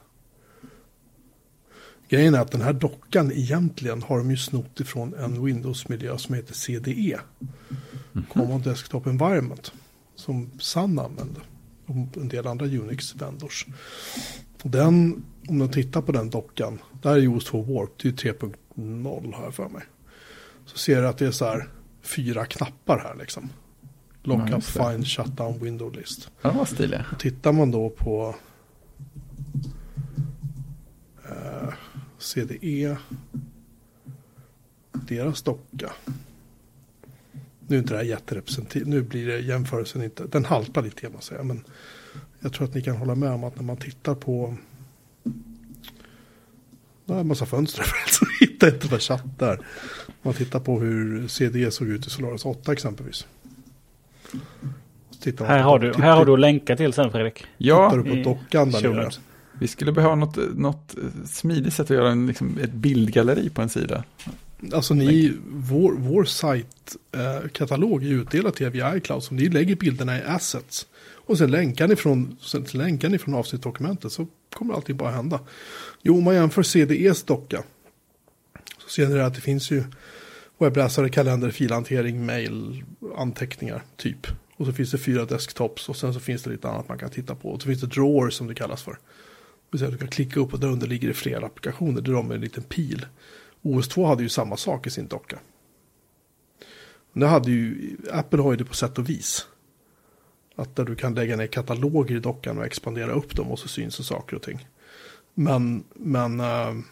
Grejen är att den här dockan egentligen har de ju snott ifrån en Windows-miljö som heter CDE. Mm. Common Desktop Environment. Som Sun använder. Och en del andra Unix-vendors. Den, om man tittar på den dockan. Där är just 2 Warp. Det är 3 noll har jag för mig. Så ser du att det är så här fyra knappar här liksom. Lock ja, up, find, shutdown, window list. Ja, vad stiliga. Och tittar man då på... Uh, CDE. Deras docka. Nu är inte det här jätterepresentativt. Nu blir det jämförelsen inte. Den haltar lite kan man säga. Men jag tror att ni kan hålla med om att när man tittar på. Det är en massa fönster <laughs> så hittar inte den chatt där. Om man tittar på hur CDE såg ut i Solaris 8 exempelvis. Här, har du, här har du att länka till sen Fredrik. Ja, tittar du på dockan där nere. Vi skulle behöva något, något smidigt sätt att göra en, liksom, ett bildgalleri på en sida. Alltså ni, vår, vår sajtkatalog eh, är utdelad till er via iCloud. Så ni lägger bilderna i assets. Och sen länkar ni från, sen länkar ni från avsnittdokumentet så kommer allting bara hända. Jo, om man jämför CDEs docka. Så ser ni att det finns ju webbläsare, kalender, filhantering, mail, anteckningar, typ. Och så finns det fyra desktops och sen så finns det lite annat man kan titta på. Och så finns det drawers som det kallas för. Det du kan klicka upp och där under ligger det flera applikationer. Det är de med en liten pil. OS2 hade ju samma sak i sin docka. Nu hade ju, Apple har ju det på sätt och vis. Att där du kan lägga ner kataloger i dockan och expandera upp dem och så syns det saker och ting. Men, men uh,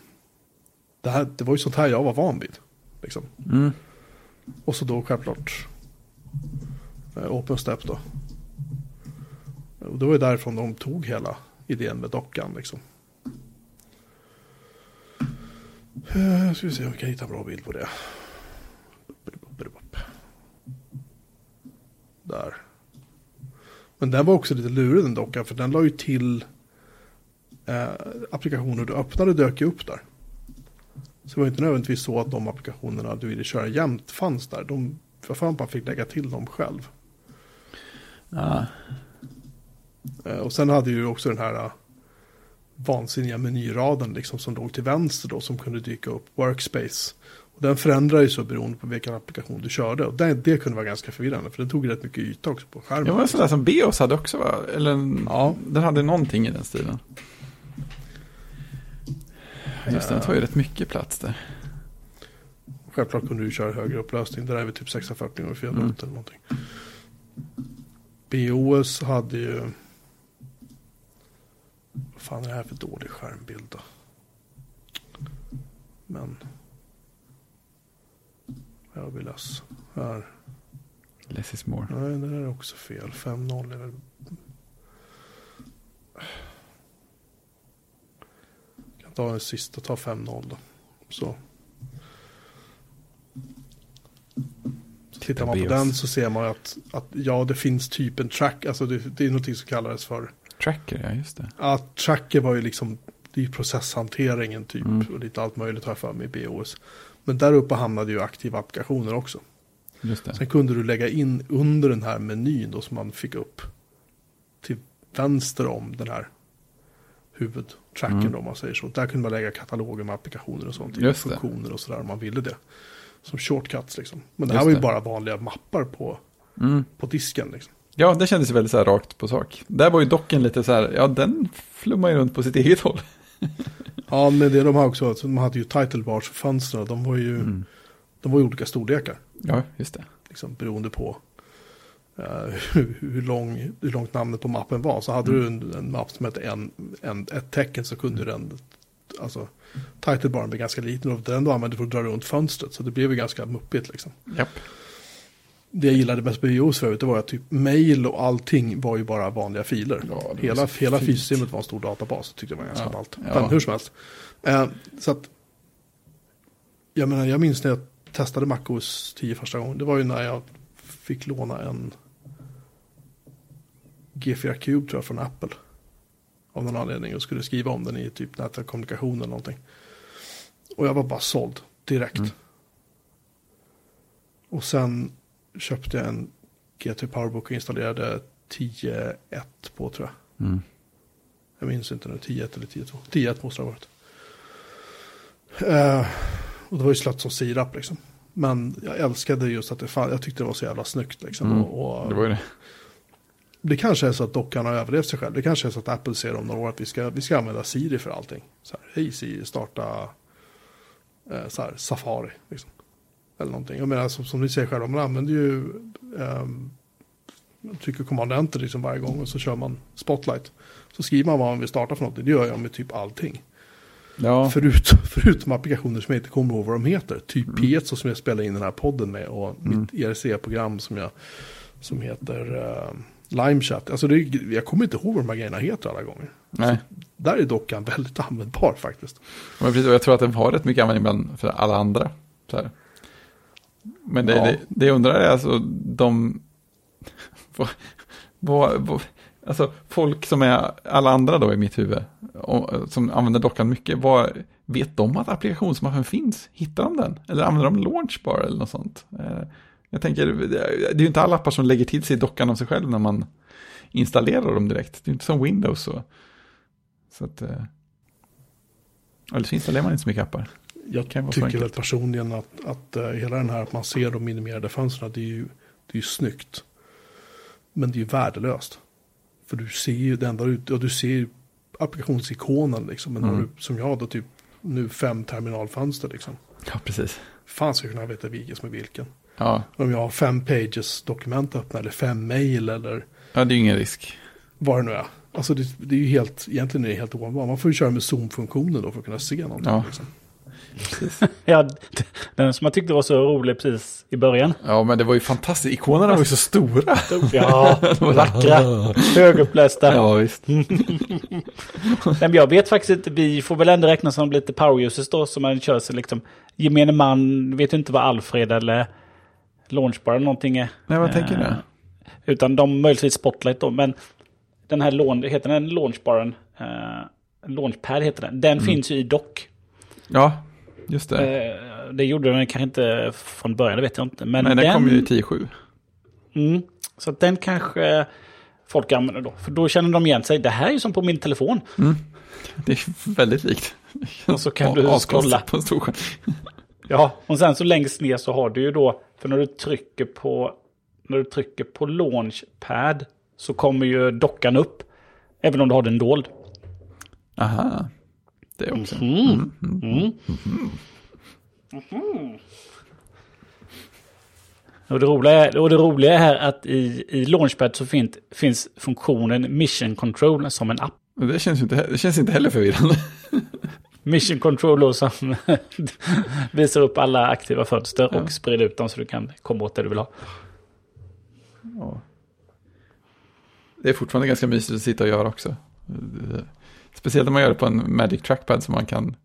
det, här, det var ju sånt här jag var van vid. Liksom. Mm. Och så då självklart uh, OpenStep då. Och det var ju därifrån de tog hela idén med dockan liksom. Uh, ska vi se om vi kan hitta en bra bild på det. Där. Men den var också lite lurig den dockan för den la ju till eh, applikationer du öppnade dök ju upp där. Så det var inte nödvändigtvis så att de applikationerna du ville köra jämt fanns där. De, för fan man fick lägga till dem själv. Ja. Eh, och sen hade ju också den här uh, vansinniga menyraden liksom som låg till vänster då som kunde dyka upp. Workspace. Och den förändrar ju så beroende på vilken applikation du körde. Och det, det kunde vara ganska förvirrande för den tog rätt mycket yta också på skärmen. Ja, men sådär som Beos hade också va? Eller en, ja. den hade någonting i den stilen. Just det, den tar ju rätt mycket plats där. Självklart kunde du köra högre upplösning. Där är vi typ 640 gånger 400 mm. eller någonting. BOS hade ju... Vad fan är det här för dålig skärmbild då? Men... Jag vill läsa. Här. Less is more. Nej, det där är också fel. 5-0 är väl... Jag kan ta den sista, ta 5-0 då. Så. Tittar man på den så ser man att, att ja, det finns typ en track, alltså det, det är någonting som kallades för Tracker, ja just det. Ja, tracker var ju liksom, det är ju processhanteringen typ, mm. och lite allt möjligt har jag för mig i BOS. Men där uppe hamnade ju aktiva applikationer också. Just det. Sen kunde du lägga in under den här menyn då som man fick upp till vänster om den här huvudtracken mm. om man säger så. Där kunde man lägga kataloger med applikationer och sånt. Just funktioner och sådär om man ville det. Som shortcuts liksom. Men det här Just var ju det. bara vanliga mappar på, mm. på disken liksom. Ja, det kändes väldigt så här rakt på sak. Där var ju docken lite så här, ja den flummar ju runt på sitt eget håll. <laughs> ja, men det de har också, de hade ju title bars fönstren, de var ju, mm. de var ju olika storlekar. Ja, just det. Liksom beroende på uh, <laughs> hur, hur, lång, hur långt namnet på mappen var. Så hade mm. du en, en, mapp som hette en, en, ett tecken så kunde mm. den, alltså titlebaren blev ganska liten och den du använde för att dra runt fönstret. Så det blev ju ganska muppigt liksom. Yep det jag gillade bäst med iOS förut, var att typ mail och allting var ju bara vanliga filer. Ja, hela hela filsystemet var en stor databas, tyckte jag var ganska ja. ballt. Ja. Men hur som helst. Eh, så att, jag menar, jag minns när jag testade MacOS 10 första gången. Det var ju när jag fick låna en G4 Cube tror jag från Apple. Av någon anledning och skulle skriva om den i typ nätkommunikation eller någonting. Och jag var bara såld direkt. Mm. Och sen köpte jag en GT Powerbook och installerade 10.1 på tror jag. Mm. Jag minns inte nu, 10.1 eller 10.2. 10.1 måste det ha varit. Uh, och det var ju slött som sirap liksom. Men jag älskade just att det fann, jag tyckte det var så jävla snyggt liksom. Mm. Och, och, det var ju det. Det kanske är så att dockan har överlevt sig själv. Det kanske är så att Apple ser om några år att vi ska, vi ska använda Siri för allting. Så här, hej Siri, starta eh, så här, Safari. Liksom. Eller någonting. Jag menar som, som ni säger själva, man använder ju eh, trycker command enter liksom varje gång och så kör man spotlight. Så skriver man vad man vill starta för någonting. Det gör jag med typ allting. Ja, Förut, förutom applikationer som jag inte kommer ihåg vad de heter. Typ Piezo som jag spelar in den här podden med. Och mitt ERC-program som, jag, som heter uh, LimeChat. Alltså det, jag kommer inte ihåg vad de här grejerna heter alla gånger. nej. Där är dockan väldigt <laughs> användbar faktiskt. Men precis, och jag tror att den har rätt mycket användning bland för alla andra. Så här. Men det, Ja. det, det jag undrar är alltså de... <laughs> alltså folk som är alla andra då i mitt huvud. Och, som använder dockan mycket. Vad, vet de att applikationsmappen finns? Hittar de den? Eller använder de Launchbar eller något sånt? Eh, Jag tänker, det är ju inte alla appar som lägger till sig dockan av sig själv när man installerar dem direkt. Det är inte som Windows så. Så att... eh, Eller så installerar man inte så mycket appar. Jag Kan tycker väl personligen att, att eh, hela den här att man ser de minimerade fönstren, det är ju, det är ju snyggt. Men det är ju värdelöst. För du ser ju det enda ut, och du ser ju applikationsikonen liksom. Men Mm. du, som jag då, typ nu fem terminalfönster liksom. Ja, precis. Fan ska jag kunna veta vilken som är vilken. Ja, Om jag har fem pages dokument öppna eller fem mail eller ja det är ju ingen risk. vad det nu är. Alltså det, det är ju helt, egentligen är det helt ovanligt. Man får ju köra med zoom-funktionen då för att kunna se någonting. Ja. Liksom. <laughs> Ja, den som jag tyckte var så rolig precis i början. Ja, men det var ju fantastiskt. Ikonerna var ju så stora. Ja, vackra, högupplösta. Ja, visst. <laughs> Men jag vet faktiskt inte, vi får väl ändå räkna som lite power users då, som man kör sig liksom. Gemene man vet ju inte vad Alfred eller Launchbar eller någonting är. Nej, vad tänker Eh, du? Utan de möjligtvis Spotlight då, men den här launch, heter den Launchbaren? Uh, Launchpad heter den. Den finns ju i dock. Ja, just det. Eh, det gjorde den kanske inte från början, det vet jag inte. Men, Men den den, kom ju i 10.7. Mm, så den kanske folk använder då. För då känner de igen sig. Det här är ju som på min telefon. Det är väldigt likt. Och så kan du scrolla. på en stor skärm. <laughs> Ja, och sen så längst ner så har du ju då, för när du trycker på, när du trycker på launchpad så kommer ju dockan upp. Även om du har den dold. Aha. Det också. Mm. Mm. Och det, roliga är, och det roliga är här att i, i Launchpad så finns, finns funktionen Mission Control som en app. Det känns, inte, det känns inte heller förvirrande. <laughs> Mission Control som <laughs> visar upp alla aktiva fönster Ja. och sprider ut dem så du kan komma åt det du vill ha. Ja. Det är fortfarande ganska mysigt att sitta och göra också. Speciellt om man gör det på en Magic Trackpad som man kan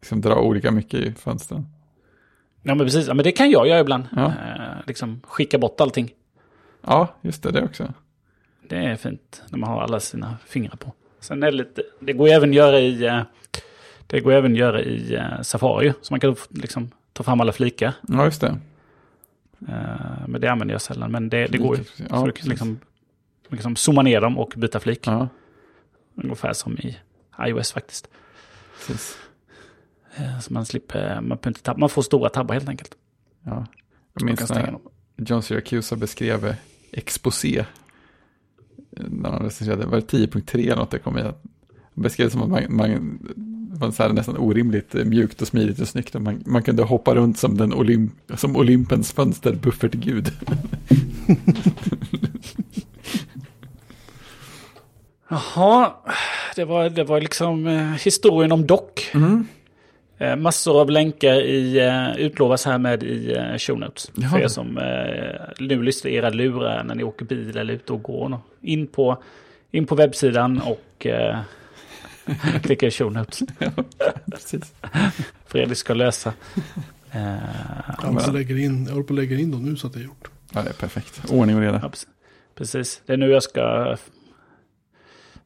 liksom dra olika mycket i fönstren. Ja men precis, ja, men det kan jag göra ibland. Ja. Eh, liksom skicka bort allting. Ja, just det, det också. Det är fint när man har alla sina fingrar på. Sen är det lite, det går även att göra i, eh, det går även att göra i eh, Safari. Så man kan liksom ta fram alla flikar. Ja, just det. Eh, Men det använder jag sällan. Men det, det går ju. Ja, så du kan liksom, liksom zooma ner dem och byta flik. Ja, Ungefär som i iOS faktiskt. precis. Eh, Så man slipper, man, behöver inte tabba, man får stora tabbar helt enkelt. Ja. Jag Man minns när. John Syracuse beskrev eh, exposé. eh, När han recenserade, var det 10.3 eller något det kom i? Han beskrev det som att man, man var så här nästan orimligt eh, mjukt och smidigt och snyggt. Och man, man kunde hoppa runt som, den Olymp, som Olympens fönsterbuffertgud. <laughs> Jaha, det var, det var liksom eh, historien om dock. Mm. Eh, massor av länkar i, eh, utlovas här med i eh, show notes. Jaha. För er som eh, nu lyssnar i era lurar när ni åker bil eller ute och går. In på, in på webbsidan och eh, <laughs> klicka i show notes. <laughs> Precis. Fredrik ska lösa. Eh, Jag, lägga in, jag håller på att lägga in dem nu så att det är gjort. Ja, det är perfekt. Ordning och reda. ja, precis, det är nu jag ska...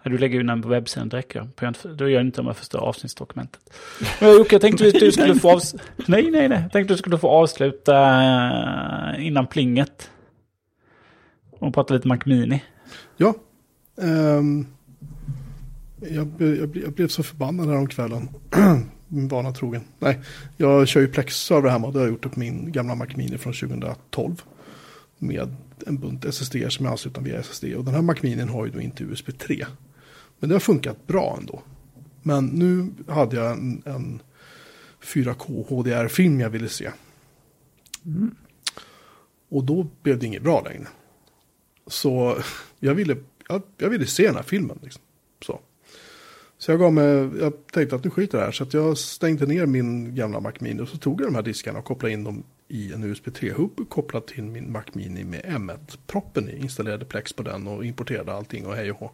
Du lägger ju den på webbsidan direkt. Ja. Då gör jag inte om jag förstör avsnittsdokumentet. <laughs> Men Jocke, jag tänkte att du skulle få avs... <laughs> Nej, nej, nej. Jag tänkte du skulle få avsluta eh, innan plinget. Och prata lite Mac Mini. Ja. ehm, jag, blev- jag, jag blev så förbannad här om kvällen. <clears throat> min vana trogen. Nej, jag kör ju Plex-server hemma. Det har jag gjort på min gamla Mac Mini från 2012. Med en bunt SSD som är anslutna via SSD. Och den här Mac Mini har ju då inte USB 3. Men det har funkat bra ändå. Men nu hade jag en, en 4K HDR-film jag ville se. Och då blev det inget bra längre. Så jag ville, jag, jag ville se den här filmen. Liksom. Så. Så jag gav mig, jag tänkte att nu skiter det här. Så att jag stängde ner min gamla Mac Mini och så tog jag de här diskarna och kopplade in dem i en USB 3-hub kopplat till min Mac Mini med M1-proppen i. Installerade Plex på den och importerade allting och hej och hå.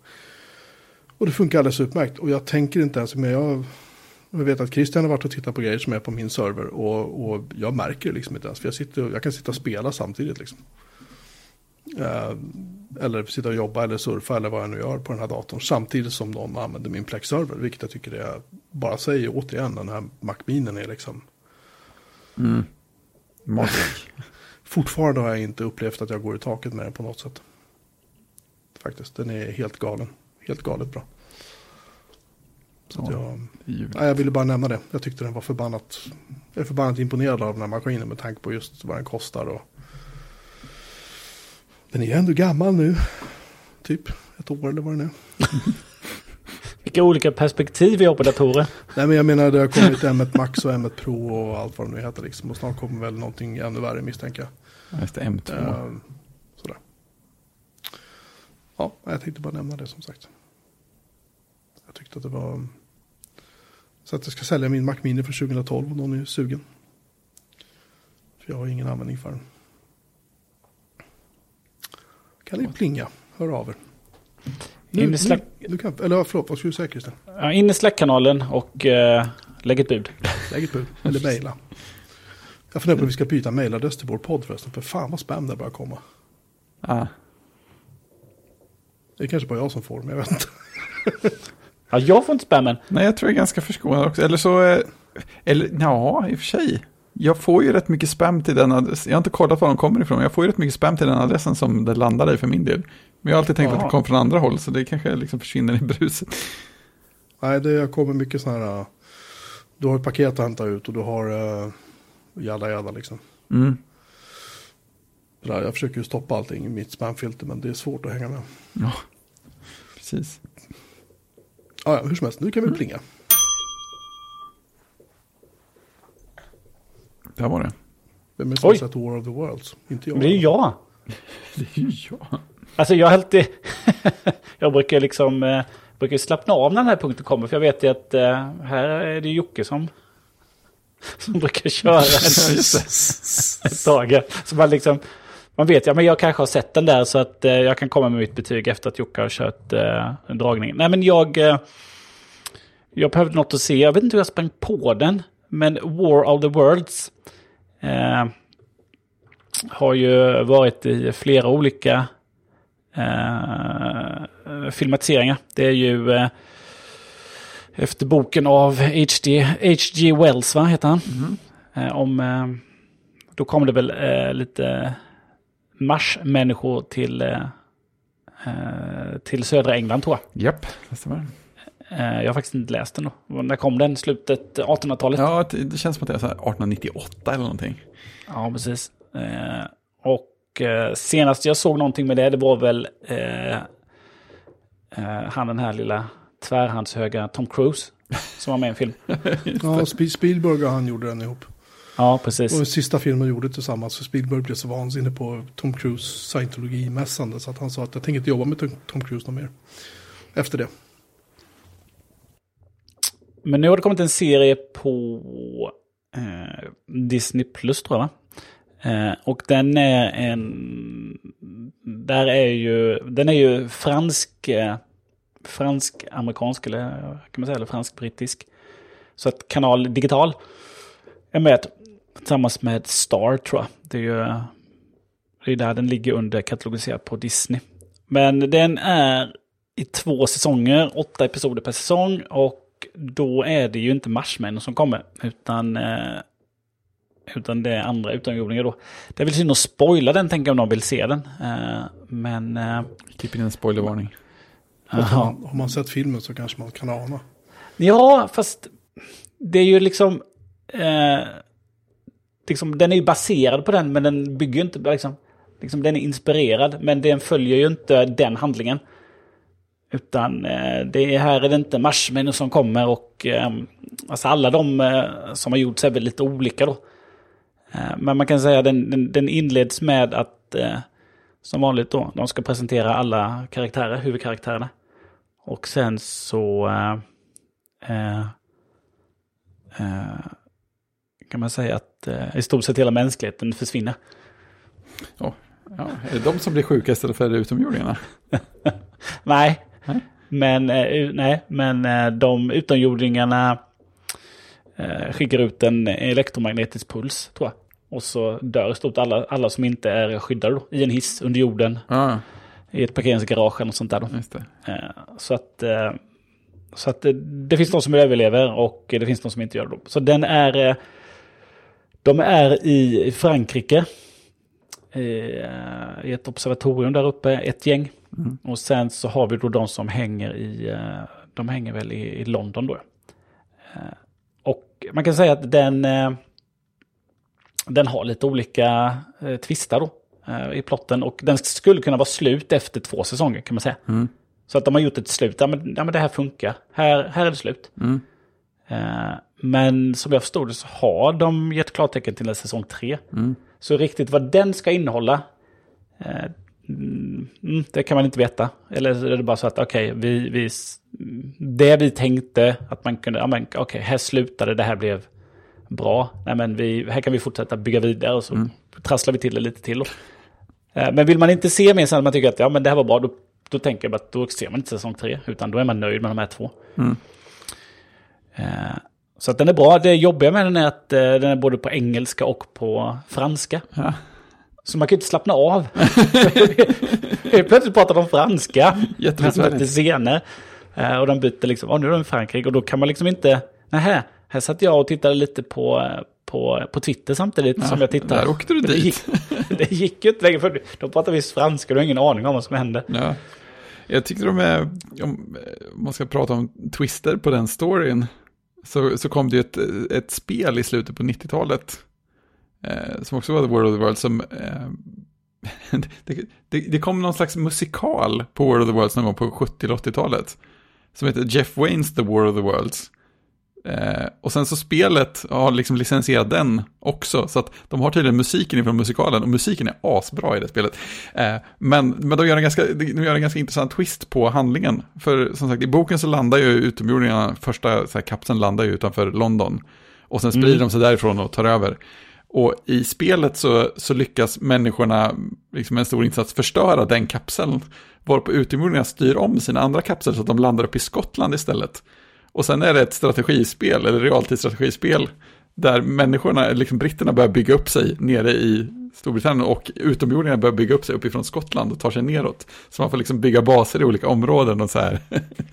Och det funkar alldeles utmärkt. Och jag tänker inte ens, men jag, jag vet att Christian har varit och tittat på grejer som är på min server. Och, och jag märker det liksom inte ens. För jag, sitter, jag kan sitta och spela samtidigt liksom. Uh, eller sitta och jobba eller surfa eller vad jag nu gör på den här datorn. Samtidigt som någon använder min Plex-server. Vilket jag tycker är, bara säger återigen, den här Mac-minen är liksom... Mm. <laughs> Fortfarande har jag inte upplevt att jag går i taket med den på något sätt. Faktiskt, den är helt galen. Helt galet bra. Så Ja, jag, nej, jag ville bara nämna det. Jag tyckte den var förbannat, jag är förbannat imponerad av den här maskinen med tanke på just vad den kostar. Och den är ju ändå gammal nu. Typ ett år eller vad den är. <laughs> Vilka olika perspektiv vi har på datorer. Nej men jag menar det har kommit M1 Max och M1 Pro och allt vad det nu heter liksom. Och snart kommer väl någonting ännu värre misstänker jag. Ja, Just det, M2. Ehm, sådär. Ja, jag tänkte bara nämna det som sagt. Jag tyckte att det var... Så att jag ska sälja min Mac Mini för 2012 om någon är sugen. För jag har ingen användning för den. Kan ni plinga? Hör av er. Nu, i nu, slack- nu kan, eller förlåt, vad skulle du säga Christian? Ja, in i Slack-kanalen och eh, lägg ett bud. Lägg ett bud, eller mejla. Jag funderar på om vi ska byta mejladress till vår podd förresten. För fan vad spam det börjar komma. Ah, Det är kanske bara jag som får, men jag vet inte. Ja, jag får inte spammen. nej, jag tror jag är ganska förskonad också. Eller så, eh, eller ja, i och för sig. Jag får ju rätt mycket spam till den adressen. Jag har inte kollat var de kommer ifrån. Jag får ju rätt mycket spam till den adressen som det landar i för min del. Men jag har alltid tänkt att Jaha. det kom från andra håll, så det kanske liksom försvinner i bruset. Nej, det kommer mycket sådana här... uh, Du har ett paket att hämta ut och du har uh, jada jada liksom. Mm. Där, jag försöker ju stoppa allting i mitt spamfilter men det är svårt att hänga med. Ja, precis. Ah, ja, hur som helst, nu kan vi plinga. Där var det. Vem är det som har sett War of the Worlds? Inte jag. Det är ju jag. <laughs> Det är ju jag. Alltså jag har alltid... <laughs> jag brukar liksom... Eh, brukar slappna av när den här punkten kommer. För jag vet ju att eh, här är det Jocke som... <laughs> Som brukar köra en, ett tag. Så man liksom... Man vet, ja men jag kanske har sett den där så att eh, jag kan komma med mitt betyg efter att Jocke har kört eh, dragningen. Nej men jag... Eh, jag behövde något att se. Jag vet inte hur jag sprang på den. Men War of the Worlds. Eh, har ju varit i flera olika eh, filmatiseringar. Det är ju eh, efter boken av H.G. H.G. Wells, va, heter han? Eh, om, då kom det väl lite marsmänniskor till, eh, eh, till södra England tror jag. Japp, det stämmer. Eh, jag har faktiskt inte läst den då. När kom den? Slutet 1800-talet? Ja, det känns som att det är så här 1898 eller någonting. Ja, precis. Eh, och eh, senast jag såg någonting med det, det var väl eh, eh, han den här lilla tvärhandshöga Tom Cruise som var med i en film. Ja, Sp- Spielberg och han gjorde den ihop. Ja, Och precis. sista filmen gjorde tillsammans. För Spielberg blev så vansinnig på Tom Cruise scientologi-mässande. Så att han sa att jag tänker inte jobba med Tom- Tom Cruise någon mer. Efter det. Men nu har det kommit en serie på eh, Disney Plus tror jag va? Eh, och den är en... Där är ju... Den är ju fransk... Eh, fransk-amerikansk eller kan man säga, eller fransk-brittisk. Så att kanal digital är med tillsammans med Star tror jag. Det är ju det är där den ligger under katalogiserad på Disney. Men den är i två säsonger, åtta episoder per säsong och då är det ju inte marsmän som kommer utan, eh, utan det är andra utomjordingar då. Det är väl synd att spoila den tänker jag om de vill se den. Eh, men... Eh, in en spoilervarning. Och har, man, har man sett filmen så kanske man kan ana. Ja, fast det är ju liksom... Eh, liksom den är ju baserad på den, men den bygger ju inte... Liksom, liksom, den är inspirerad, men den följer ju inte den handlingen. Utan eh, det är, här är det inte marsmän som kommer och... Eh, alltså alla de eh, som har gjorts är väl lite olika då. Eh, men man kan säga att den, den, den inleds med att... Eh, som vanligt då, de ska presentera alla karaktärer, huvudkaraktärerna. Och sen så... Eh, eh, eh kan man säga att eh, i stort sett hela mänskligheten försvinner. Ja, är det de som blir sjuka istället för utomjordingarna? <laughs> Nej, Nej. men, eh, nej, men eh, de utomjordingarna skickar ut en elektromagnetisk puls, tror jag. Och så dör i stort alla, alla som inte är skyddade då, i en hiss under jorden, Ja, i ett parkeringsgarage eller något sånt där. Då. Så att, så att det, det finns de som överlever och det finns de som inte gör det. Så den är, de är i Frankrike. eh, I ett observatorium där uppe, ett gäng. Och sen så har vi då de som hänger i, eh, de hänger väl i, i London då. Eh, Och man kan säga att den, den har lite olika twistar då i plotten. Och den skulle kunna vara slut efter två säsonger kan man säga. Så att de har gjort ett slut, ja men, ja, men det här funkar, här, här är det slut. Mm. Men som jag förstod det så har de gett klartecken till en säsong tre. Så riktigt vad den ska innehålla, eh, mm, mm, det kan man inte veta. Eller är det bara så att okej, vi, vi, s- det vi tänkte att man kunde, ja men okej, här slutade det, här blev bra. Nej men vi, här kan vi fortsätta bygga vidare och så trasslar vi till det lite till. Eh, Men vill man inte se mer sen att man tycker att ja, men det här var bra, då, då tänker jag att då ser man inte säsong tre, utan då är man nöjd med de här två. Eh, Så att den är bra. Det jobbiga med den är att eh, den är både på engelska och på franska. Ja. Så man kan ju inte slappna av. <laughs> Plötsligt pratar de franska. Jättebesvärligt. Scener. Eh, Och de byter liksom, oh, nu är de i Frankrike. Och då kan man liksom inte, nähä, här satt jag och tittade lite på, eh, på, på Twitter samtidigt som jag tittade. där åkte du det dit. Gick, <laughs> det gick ju inte längre, för de pratar visst franska, du har ingen aning om vad som hände. Ja. Jag tyckte de är, om man ska prata om twister på den storyn, så, så kom det ju ett, ett spel i slutet på 90-talet, eh, som också var The World of the World, som, eh, <laughs> det, det, det kom någon slags musikal på World of the Worlds någon gång på 70 eller 80-talet, som heter Jeff Waynes The World of the Worlds. Eh, och sen så spelet har liksom licensierat den också, så att de har tydligen musiken ifrån musikalen, och musiken är asbra i det spelet. Eh, men men de, gör en ganska, de gör en ganska intressant twist på handlingen. För som sagt, i boken så landar ju utomjordingarna, första så här, kapseln landar ju utanför London. Och sen sprider de sig därifrån och tar över. Och i spelet så, så lyckas människorna, liksom en stor insats, förstöra den kapseln. Varpå utomjordingarna styr om sina andra kapslar så att de landar upp i Skottland istället. Och sen är det ett strategispel, eller realtidsstrategispel, där människorna, liksom britterna börjar bygga upp sig nere i Storbritannien och utomjordingarna börjar bygga upp sig uppifrån Skottland och tar sig neråt. Så man får liksom bygga baser i olika områden och så här.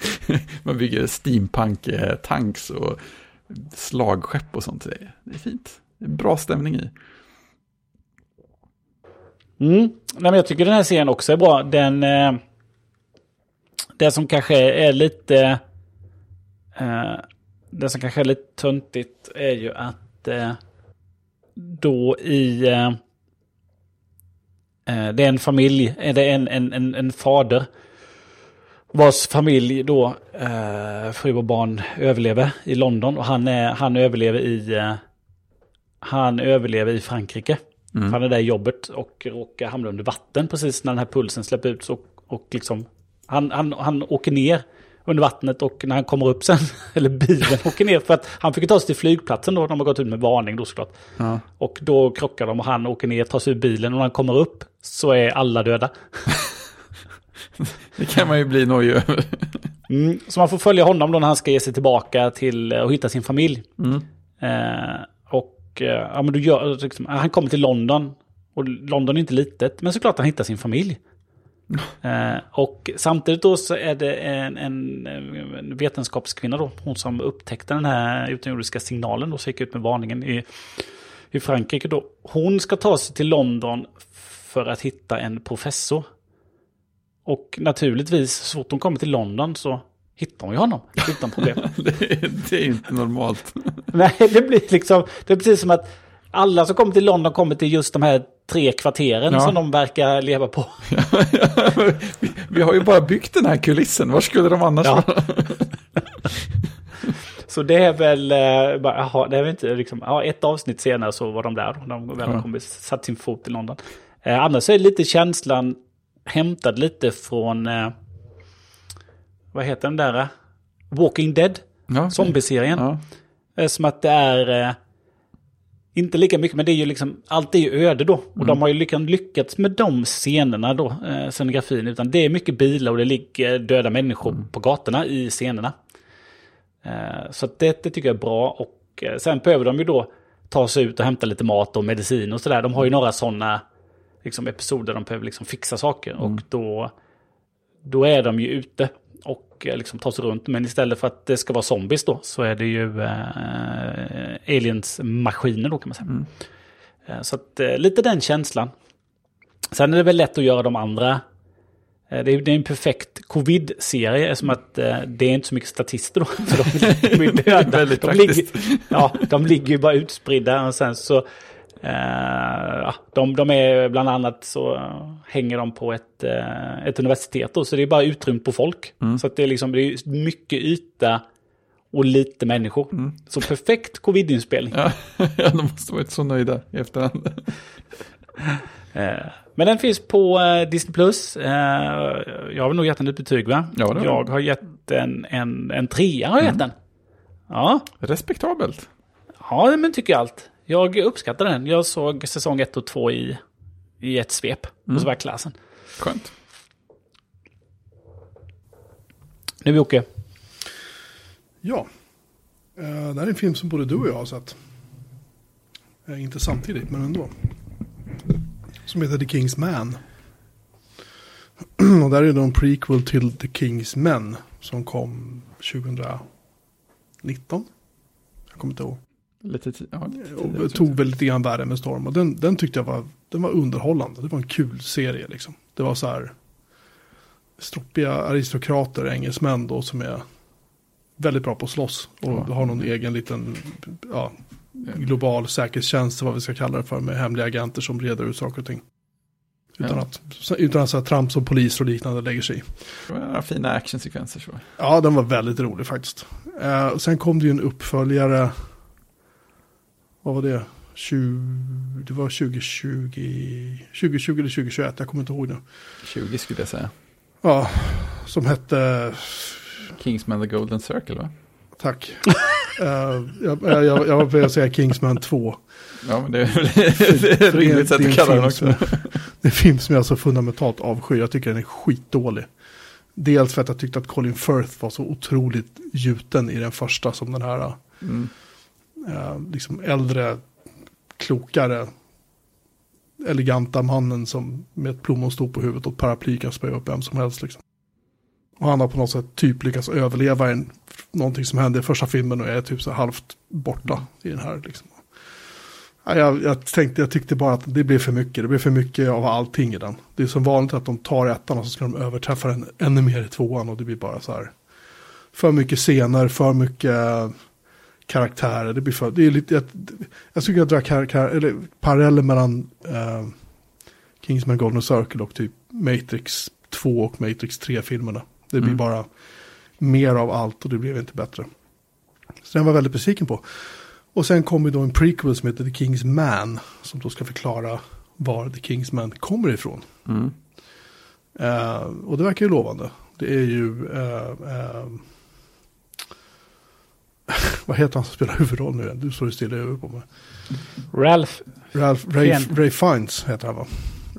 <laughs> man bygger steampunk-tanks och slagskepp och sånt. Det är, fint. Det är bra stämning i. Mm. Nej, men jag tycker den här serien också är bra. Den, eh, det som kanske är lite... Eh, det som kanske är lite töntigt är ju att eh, då i... Eh, det är en familj, är det en, en, en, en fader vars familj då, eh, fru och barn, överlever i London. Och han, är, han överlever i... Eh, han överlever i Frankrike. För han är där i jobbet och råkar hamna under vatten precis när den här pulsen släpper ut. Så, och liksom, han, han, han åker ner under vattnet och när han kommer upp sen, <laughs> eller bilen åker ner för att han fick ta sig till flygplatsen då, de har gått ut med varning då såklart. Ja. Och då krockar de och han åker ner, tar sig ur bilen och när han kommer upp så är alla döda. <laughs> Det kan man ju bli nojig över. Mm, så man får följa honom då när han ska ge sig tillbaka till eh, och hitta sin familj. Mm. Eh, och eh, ja, men du gör, liksom, han kommer till London. Och London är inte litet, men såklart han hittar sin familj. Eh, och samtidigt då så är det en, en, en vetenskapskvinna då, hon som upptäckte den här utomjordiska signalen då, så gick ut med varningen i, i Frankrike då. Hon ska ta sig till London för att hitta en professor. Och naturligtvis, så fort hon kommer till London så hittar hon ju honom utan problem. <laughs> Det, är- det är inte normalt. <laughs> Nej, det blir liksom, det är precis som att alla som kommer till London kommer till just de här tre kvarteren Ja. som de verkar leva på. <laughs> vi, har ju bara byggt den här kulissen, var skulle de annars Ja. vara? <laughs> Så det är väl, eh, jaha, det är väl inte liksom, ja, ett avsnitt senare så var de där. De väl Ja. kommit, satt sin fot i London. Eh, annars är lite känslan hämtad lite från, eh, vad heter den där? eh? Walking Dead. Ja. Zombieserien. Ja. Eh, Som att det är... Inte lika mycket, men det är ju liksom... Allt är ju öde då. Och de har ju lyckats, lyckats med de scenerna då, eh, scenografin. Utan det är mycket bilar och det ligger döda människor på gatorna i scenerna. Eh, så det, det tycker jag är bra. Och eh, sen behöver de ju då ta sig ut och hämta lite mat och medicin och sådär. De har ju några sådana liksom, episoder där de behöver liksom fixa saker. Och då, då är de ju ute och eh, liksom tar sig runt. Men istället för att det ska vara zombies då så är det ju eh, aliens-maskiner då kan man säga. Eh, så att eh, lite den känslan. Sen är det väl lätt att göra de andra. Det är, det är en perfekt covid-serie som att det är inte så mycket statister då. <laughs> För de, de är döda. Väldigt de, ligger, ja, de ligger ju bara utspridda och sen så... Ja, de, de är bland annat så hänger de på ett, eh, ett universitet då, så det är bara utrymt på folk. Så att det är liksom det är mycket yta och lite människor. Så perfekt covid-inspelning. Ja, <laughs> ja, de måste varit så nöjda i efterhand. <laughs> Eh, Men den finns på Disney+. Plus. Jag har nog gett den ett betyg va? Ja, det jag har gett den en, en trea. Har jag gett den. Ja, Respektabelt. ja, men tycker jag allt. Jag uppskattar den. Jag såg säsong 1 och 2 i, i ett svep. Och så var jag klassen. Skönt. Nu Jocke. Ja. Eh, det här är en film som både du och jag har sett. Eh, inte samtidigt, men ändå. Som heter The King's Man. <clears throat> och där är det en prequel till The King's Men. Som kom 2019. Jag kommer inte ihåg. Lite tid. Ja, lite Och tidigare, tog väl lite grann världen med storm. Och den, den tyckte jag var, den var underhållande. Det var en kul serie liksom. Det var så här stroppiga aristokrater, engelsmän då som är väldigt bra på att slåss. Och Ja. har någon egen liten ja, global säkerhetstjänst, vad vi ska kalla det för, med hemliga agenter som reder ut saker och ting. Utan Ja. att, utan att så här, Trump som polis och liknande lägger sig i. Det var några fina actionsekvenser så. Ja, den var väldigt rolig faktiskt. Eh, och sen kom det ju en uppföljare. Vad var det? 20, det var 2020, 2020 eller 2021, jag kommer inte ihåg nu. 20 skulle jag säga. Ja, som hette, Kingsman the Golden Circle va? tack. Eh, jag, jag, jag, jag att säga Kingsman 2. Ja, men det är, <laughs> ett rimligt sätt att kalla den också. som- Det är en film som jag så fundamentalt avskyr. Jag tycker den är skitdålig. Dels för att jag tyckte att Colin Firth var så otroligt gjuten i den första som den här Mm eh, liksom äldre, klokare, eleganta mannen som med ett plommonstop på huvudet och ett paraply kan spöa upp vem som helst. Liksom. Och han har på något sätt typ lyckats överleva en, någonting som hände i första filmen och är typ så halvt borta i den här. Liksom. Jag, jag, tänkte, jag tyckte bara att det blev för mycket. Det blev för mycket av allting i den. Det är som vanligt att de tar ettan och så ska de överträffa den ännu mer i tvåan och det blir bara så här. För mycket scener, för mycket karaktärer. Det blir för, det är lite, jag, jag tycker jag drar kar, kar, eller, paralleller mellan eh, Kingsman Golden Circle och typ Matrix 2 och Matrix 3-filmerna. Det blir Mm. bara mer av allt och det blev inte bättre. Så den var jag väldigt besviken på. Och sen kommer då en prequel som heter The King's Man. Som då ska förklara var The King's Man kommer ifrån. Mm. Eh, och det verkar ju lovande. Det är ju... eh, <laughs> vad heter han som spelar huvudroll nu? Du står ju stilla i huvudet på mig. Ralph. Ralph, Ray, Igen. Ray Fiennes heter han va?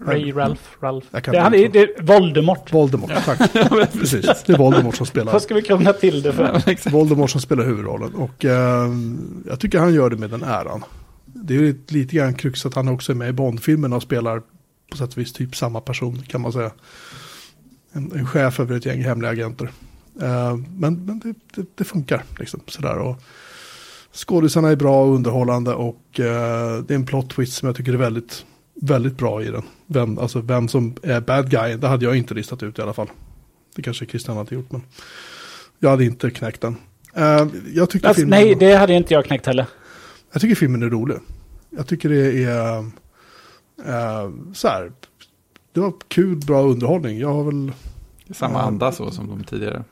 Ray, Ralph, Ralph. Det, han är, det är Voldemort. Voldemort, tack. <laughs> Precis, det är Voldemort som spelar. Vad ska vi krångla till det för? <laughs> Voldemort som spelar huvudrollen. Och eh, jag tycker han gör det med den äran. Det är ju lite, lite grann krux att han också är med i Bond-filmerna och spelar på sätt och vis typ samma person kan man säga. En, en chef över ett gäng hemliga agenter. Eh, men men det, det, det funkar liksom sådär. Och skådisarna är bra och underhållande och eh, det är en plot twist som jag tycker är väldigt, väldigt bra i den. Vem, alltså vem som är bad guy, det hade jag inte listat ut i alla fall. Det kanske Christian hade gjort, men jag hade inte knäckt den. Eh, jag, tycker Alltså, filmen, nej, det hade inte jag knäckt heller. jag tycker filmen är rolig. Jag tycker det är eh, så här. Det var kul, bra underhållning. Jag har väl, samma anda så som de tidigare.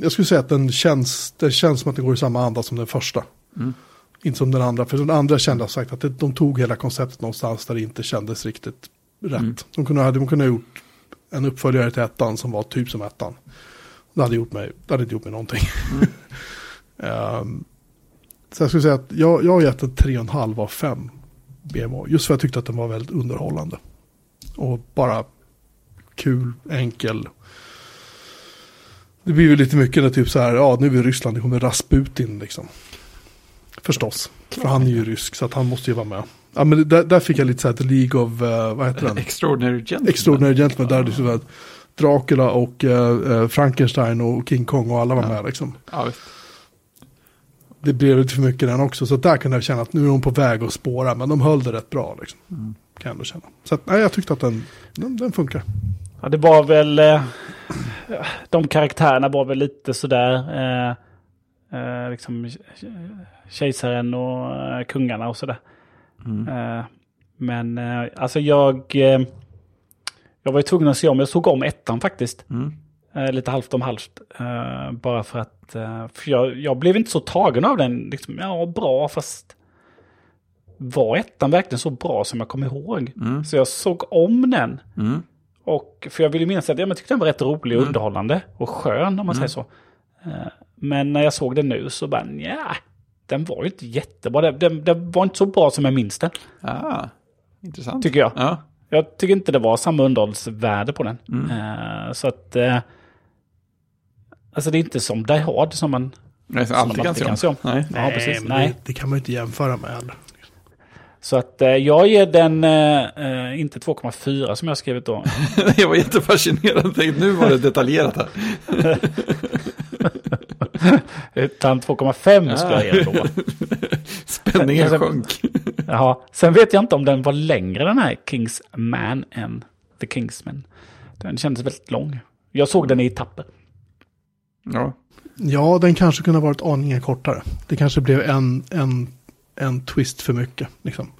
Jag skulle säga att den känns, det känns som att det går i samma anda som den första. Mm. Inte som den andra, för den andra kände jag sagt att det, de tog hela konceptet någonstans där det inte kändes riktigt rätt. Mm. De kunde, ha- de kunde ha gjort en uppföljare till ettan som var typ som ettan. Det hade, gjort mig, det hade inte gjort mig någonting. <laughs> Ehm, så jag skulle säga att jag, jag har gett en 3,5 av 5 BMO. Just för att jag tyckte att den var väldigt underhållande. Och bara kul, enkel. Det blir ju lite mycket när typ så här, ja nu är vi i Ryssland, det kommer Rasputin liksom. Förstås, för han är ju rysk så att han måste ju vara med. Ja men där, där fick jag lite så här, The League of, uh, vad heter den? Extraordinary Gentleman. Extraordinary Gentleman, där det så att Dracula och uh, Frankenstein och King Kong och alla var Ja. med liksom. Ja. Det blev lite för mycket den också, så där kunde jag känna att nu är de på väg att spåra, men de höll det rätt bra liksom. Mm. Kan jag ändå känna. Så att, nej, jag tyckte att den, den, den funkar. Ja, det var väl... Eh, de karaktärerna var väl lite sådär... Eh, eh, liksom kejsaren och eh, kungarna och sådär. Mm. Eh, men eh, alltså jag... Eh, jag var ju tvungen att se om. Jag såg om ettan faktiskt. Mm. Lite halvt om halvt. Bara för att... För jag, jag blev inte så tagen av den. Liksom, ja, bra fast... Var ettan verkligen så bra som jag kommer ihåg? Mm. Så jag såg om den. Mm. Och, för jag ville minnas att ja, jag tyckte den var rätt rolig och Mm. underhållande. Och skön om man säger så. Eh, Men när jag såg den nu så bara, ja, den var ju inte jättebra. Den, den, den var inte så bra som jag minns den, Ah, intressant. tycker jag. Ja. Jag tycker inte det var samma underhållsvärde på den. Mm. Eh, Så att... eh, Alltså det är inte som Die Hard som man... Nej, Som alltid man kan alltid se kan om. se om. Nej. Ja, precis. Nej. Det, det kan man ju inte jämföra med heller. Så att eh, jag ger den eh, eh, inte 2,4 som jag skrivit då. <laughs> Jag var jättefascinerad. Tänkte, Nu var det detaljerat här. <laughs> Utan 2,5 skulle jag ge då. <laughs> Spänningen Sen- sjönk. Jaha. Sen vet jag inte om den var längre den här Kingsman än The Kingsman. Den kändes väldigt lång. Jag såg den i etapper. Ja. Ja, den kanske kunde ha varit aningen kortare. Det kanske blev en, en, en twist för mycket. Liksom.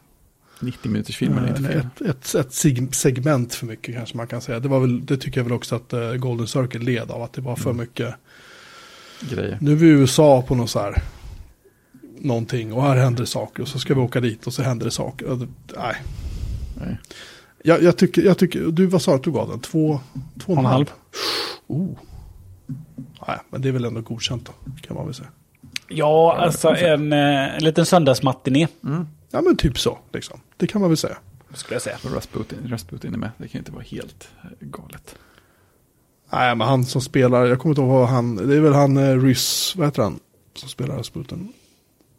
90 minuters filmen är inte Eller fel. ett, ett, ett seg- segment för mycket kanske man kan säga. Det, var väl, det tycker jag väl också att eh, Golden Circle led av. Att det var för Mm. mycket. Grejer. Nu är vi i USA på något så här. Någonting och här händer det saker. Och så ska vi åka dit och så händer det saker. Och det, nej. Nej. Jag, jag, tycker, jag tycker, du vad sa du att du gav den? Två, två och en halv? Oh. Nej, men det är väl ändå godkänt då, kan man väl säga. Ja, alltså en, eh, en liten söndagsmatiné Ja, men typ så, liksom. Det kan man väl säga. skulle jag säga. Rasputin, Rasputin är med. Det kan ju inte vara helt eh, galet. Nej, men han som spelar, jag kommer inte ihåg vad han, det är väl han eh, Rys, vad heter han, som spelar Rasputin.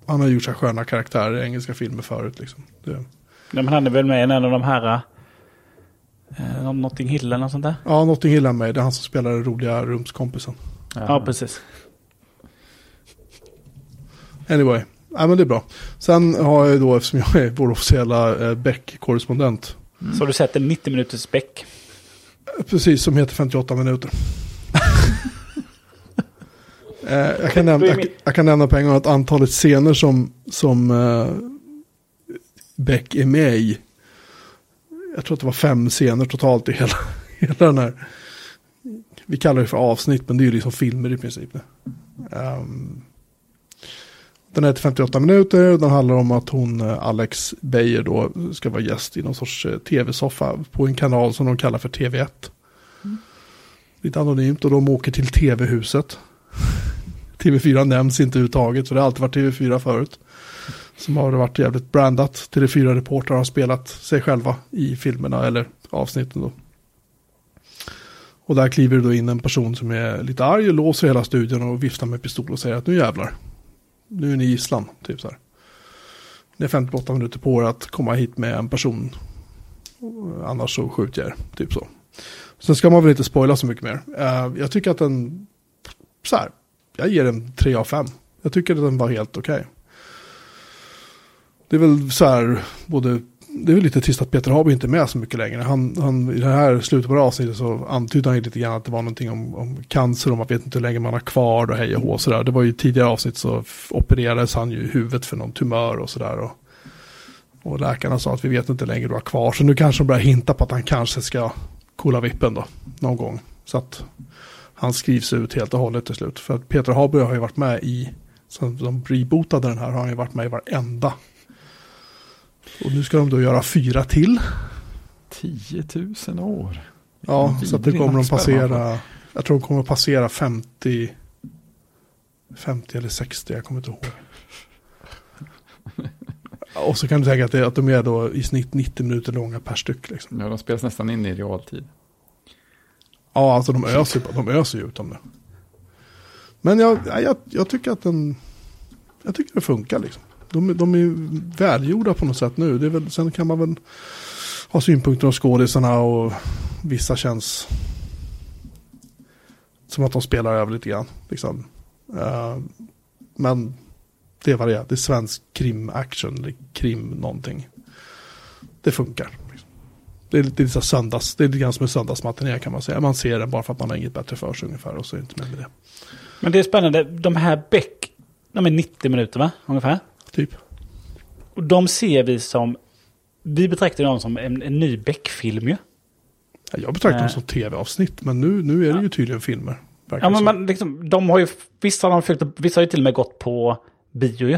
Han har gjort så här sköna karaktärer i engelska filmer förut liksom. Det, Nej, men han är väl med i en av de här... Eh, Notting Hill eller något sånt där. ja, Notting Hill är med, det är han som spelar den roliga rumskompisen. Ja, precis. Anyway, nej men det är bra. Sen har jag ju då, eftersom jag är vår officiella eh, Beck-korrespondent, Så har du sett en 90 minuters späck. precis som heter 58 minuter. <laughs> eh, jag, kan nämna, jag, jag kan nämna på en gång att antalet scener som, som eh, Beck är med i, jag tror att det var fem scener totalt i hela, <laughs> hela den här, vi kallar det för avsnitt, men det är ju liksom filmer i princip. Um, den är till 58 minuter och den handlar om att hon, eh, Alex Beijer då, ska vara gäst i någon sorts eh, tv-soffa på en kanal som de kallar för TV1. Lite anonymt och de åker till tv-huset. <laughs> TV4 nämns inte överhuvudtaget, så det har alltid varit TV4 förut. Som har varit jävligt brandat. TV4-reportrar har spelat sig själva i filmerna eller avsnitten då. Och där kliver då in en person som är lite arg och låser hela studion och viftar med pistol och säger att nu jävlar. Nu är ni gisslan, typ så här. Det är 58 minuter på er att komma hit med en person. Annars så skjuter jag er, typ så. Sen ska man väl inte spoila så mycket mer. Eh, jag tycker att den, så här, jag ger den 3 av 5. Jag tycker att den var helt okej. Det är väl så här, både, det är väl lite trist att Peter Haber inte är med så mycket längre. Han, han, I det här slutet på det avsnittet så antydde han ju lite grann att det var någonting om, om cancer och man vet inte hur länge man har kvar och hej och hå och sådär. Det var ju tidigare avsnitt så opererades han ju i huvudet för någon tumör och sådär. Och, och läkarna sa att vi vet inte hur länge du har kvar. Så nu kanske de börjar hinta på att han kanske ska kolla vippen då, någon gång. Så att han skrivs ut helt och hållet till slut. För att Peter Haber har ju varit med i, sen de rebootade den här, har han ju varit med i varenda. Och nu ska de då göra fyra till. 10 000 år. Ja, så att det kommer de passera. Jag tror de kommer att passera 50, 50 eller 60, jag kommer inte ihåg. Och så kan du tänka att, det, att de är då i snitt 90 minuter långa per styck. Liksom. Ja, de spelas nästan in i realtid. Ja, alltså de öser, de öser ju ut om det. Men jag, jag, jag tycker att den, jag tycker det funkar liksom. De, de är välgjorda på något sätt nu. Det är väl, sen kan man väl ha synpunkter om skådisarna och vissa känns som att de spelar över lite grann. Liksom. Uh, men det är vad det är. Det är svensk krim action, eller krim någonting. Det funkar. Liksom. Det är lite söndags, det är lite grann som en söndagsmatiné kan man säga. Man ser den bara för att man har inget bättre för sig ungefär och så är det inte mer med det. Men det är spännande, de här Beck, de är 90 minuter va? Ungefär. Typ. Och de ser vi som, vi betraktar dem som en, en ny Beck-film ju. Ja, jag betraktar dem Eh. som tv-avsnitt, men nu, nu är det ju tydligen filmer. Ja men man, liksom, de har ju, vissa har de försökt, vissa har ju till och med gått på bio ju.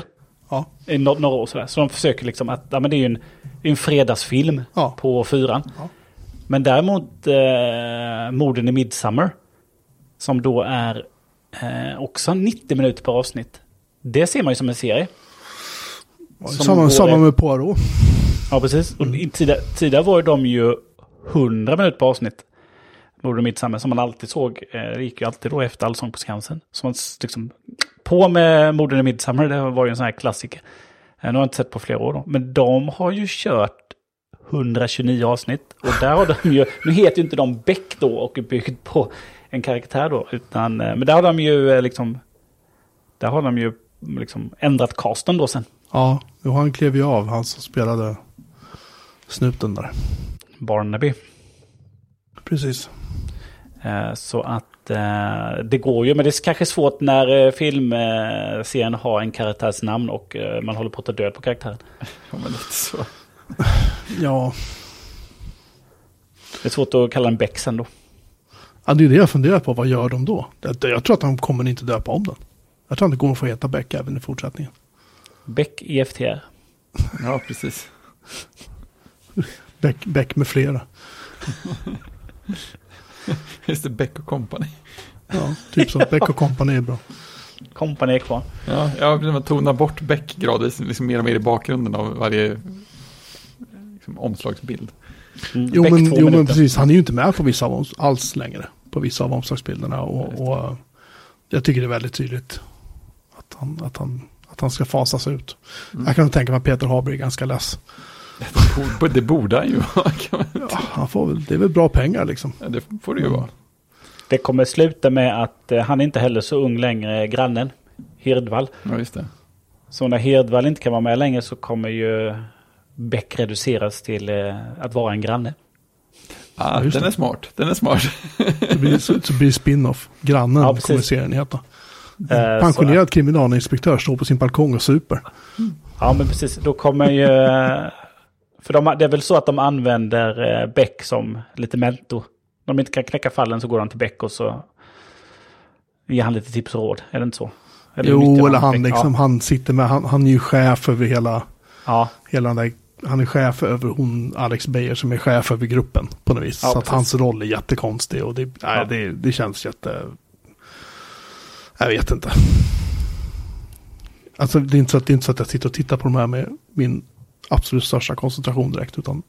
Ja, I några år sådär. Så de försöker liksom att, ja men det är ju en, en fredagsfilm Ja. på fyran. Ja. Men däremot eh, Morden i Midsummer, som då är eh, också 90 minuter per avsnitt. Det ser man ju som en serie. Samma, går samma med Poirot. Ja, precis. Och i tidigare, tidigare var de ju 100 minuter per avsnitt. Morden i Midsummer, som man alltid såg. Eh, det gick ju alltid då efter Allsång på Skansen. Så man liksom, på med Morden i Midsummer, det var ju en sån här klassiker. Eh, nu har jag inte sett på flera år då. Men de har ju kört 129 avsnitt. Och där har de ju, nu heter ju inte de Beck då och är byggd på en karaktär då. Utan, eh, men där har de ju liksom, där har de ju liksom ändrat casten då sen. Ja, jo, han klev ju av, han som spelade snuten där. Barnaby. Precis. Eh, Så att eh, det går ju, men det är kanske svårt när eh, filmserien har en karaktärs namn och man håller på att ta död på karaktären. Ja, men lite så. <laughs> Ja, Det är svårt att kalla den Beck sen då. ja, det är det jag funderar på. Vad gör de då? Jag, tror att de kommer inte döpa om den. Jag tror att det kommer få heta Beck även i fortsättningen. Beck EFTR. Ja, precis. Beck, Beck med flera. <laughs> Just det, Beck och Company. Ja, typ som Beck och Company är bra. Company är kvar. Ja, ja man tonar bort Beck gradvis, liksom mer och mer i bakgrunden av varje liksom, omslagsbild. Mm, Jo, men, jo men precis. Han är ju inte med på vissa av alls längre. På vissa av omslagsbilderna. Och, och eh, jag tycker det är väldigt tydligt att han, att han, att han ska fasas ut. Mm. Jag kan tänka mig att Peter Haber är ganska less. Det <laughs> borde- Det borde han ju vara. Ja, han får väl, det är väl bra pengar liksom. Ja, det får det ju vara. Det kommer sluta med att eh, han är inte heller så ung längre, grannen. Hirdvall. Ja, just det. Så när Hirdvall inte kan vara med längre så kommer ju Beck reduceras till eh, att vara en granne. Ah, Ja, den det. är smart. Den är smart. Så blir, så, så blir det spin-off. Grannen Ja, precis. kommer serien heta. Eh, Pensionerad kriminalinspektör står på sin balkong och super. Ja, men precis. Då kommer ju... För de, det är väl så att de använder eh, Beck som lite mentor. När de inte kan knäcka fallen så går de till Beck och så ger han lite tips och råd. Är det inte så? nyttjar Jo, eller han liksom, han sitter med, han, han är ju chef över hela, Ja, hela där, han är chef över hon, Alex Beijer som är chef över gruppen på något vis. Ja, så att hans roll är jättekonstig och det, nej, Ja. det, det känns jätte, jag vet inte. Alltså det är, inte så att, det är inte så att jag sitter och tittar på de här med min absolut största koncentration direkt, utan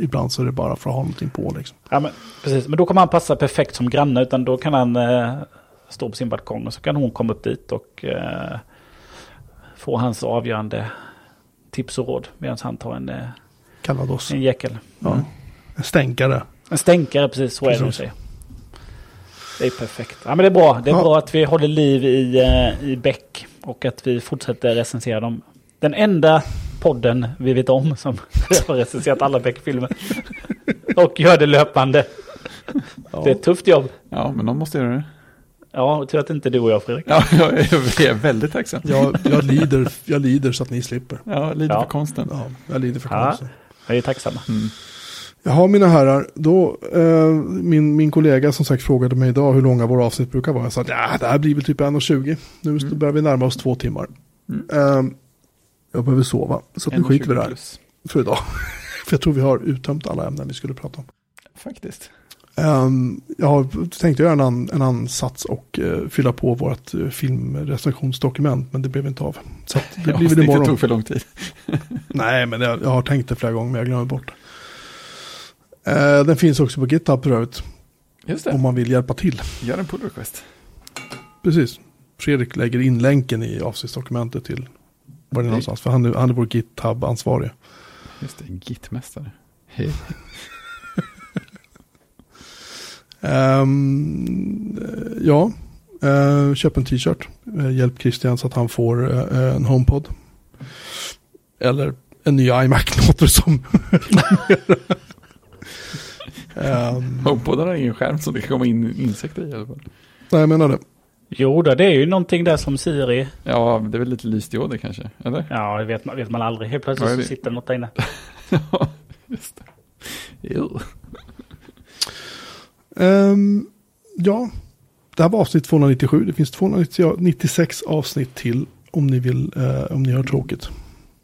ibland så är det bara för att ha någonting på liksom. ja men, precis. Men då kommer han passa perfekt som granne. Utan då kan han eh, stå på sin balkong och så kan hon komma upp dit och eh, få hans avgörande tips och råd. Medan han tar en, eh, Calvados. en jäkel. Ja. En stänkare. En stänkare, precis så är det hon Precis. säger. Det är perfekt. Ja, men det är bra. Det är Ja. bra att vi håller liv i, eh, i Beck. Och att vi fortsätter recensera dem. Den enda podden vi vet om som <laughs> har recenserat alla Beck-filmer. <laughs> och gör det löpande. Ja. Det är ett tufft jobb. Ja, men någon måste göra det. Ja, tur att det inte är du och jag Fredrik. Ja, <laughs> jag är, jag är väldigt tacksam. Jag, jag, lider, jag lider så att ni slipper. Ja, lite Ja. för konsten. Ja, jag lider för Ja. konsten. Jag är tacksamma. Mm. Jaha, mina herrar. Då, eh, min, min kollega som sagt frågade mig idag hur långa våra avsnitt brukar vara. Jag sa att ja, det här blir väl typ 1.20. Nu Mm. börjar vi närma oss två timmar. Mm. Eh, jag behöver sova, så att nu skiter vi 1,20 där plus. för idag. <laughs> för jag tror vi har uttömt alla ämnen vi skulle prata om. Faktiskt. Um, jag har tänkt göra en, an, en ansats och uh, fylla på vårt uh, filmrecensionsdokument, men det blev inte av. Så det <laughs> blir väl det imorgon. tog för lång tid. <laughs> Nej, men jag, jag har tänkt det flera gånger, men jag glömmer bort. Uh, den finns också på GitHub för övrigt, Just om det, man vill hjälpa till. gör en pull request. Precis. Fredrik lägger in länken i avsnittsdokumentet till var det är någonstans, för han är, han är vår GitHub-ansvarig. Just det, Git-mästare. Hej. <laughs> Ehm, ja, uh, köp en t-shirt. Eh, hjälp Christian så att han får eh, en HomePod. Eller en ny iMac låter som. <laughs> um, HomePoden har ingen skärm så det kan komma in insekter i alla fall. nej, jag menar det. Jo, då, det är ju någonting där som Siri. Ja, det är väl lite lysdioder kanske, eller? Ja, det vet man, vet man aldrig. Helt plötsligt det? så sitter något där inne. <laughs> Ja, just det. Jo. Ehm, ja, det här var avsnitt 297. Det finns 296 avsnitt till om ni vill, eh, om ni har tråkigt.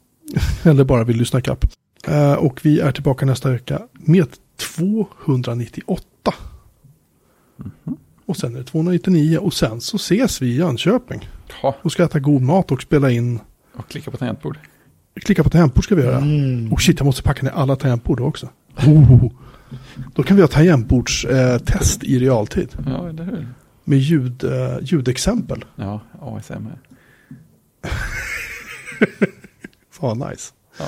<laughs> Eller bara vill lyssna kapp. Eh, och vi är tillbaka nästa vecka med 298. Och sen är det 299 och sen så ses vi i Jönköping. Ja, Och ska äta god mat och spela in. och klicka på tangentbord. Klicka på tangentbord ska vi göra. Mm. Och shit, jag måste packa ner alla tangentbord också. Oh. Då kan vi ha tangentbordstest eh, i realtid. Ja, eller hur? Med ljud, eh, ljudexempel. Ja, ASMR. <laughs> Fan nice. Ja?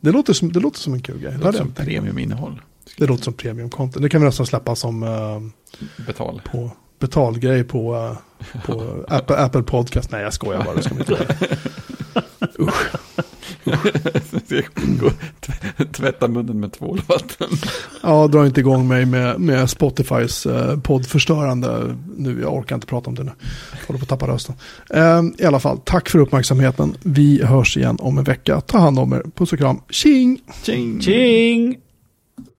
Det låter som, det låter som en kul grej. Det låter som premiuminnehåll. det låter som premium content. Det kan vi nästan släppa som eh, Betal. på betalgrej på, eh, på <laughs> Apple, Apple Podcast. Nej, jag skojar bara. Det ska inte göra. Gå och tv- <laughs> Tvätta munnen med tvålvatten. Ja, dra inte igång mig med, med Spotifys eh, poddförstörande nu. Jag orkar inte prata om det nu. Jag håller på att tappa rösten. Eh, I alla fall, tack för uppmärksamheten. Vi hörs igen om en vecka. Ta hand om er. Puss och kram. Tjing! Tjing! Tjing!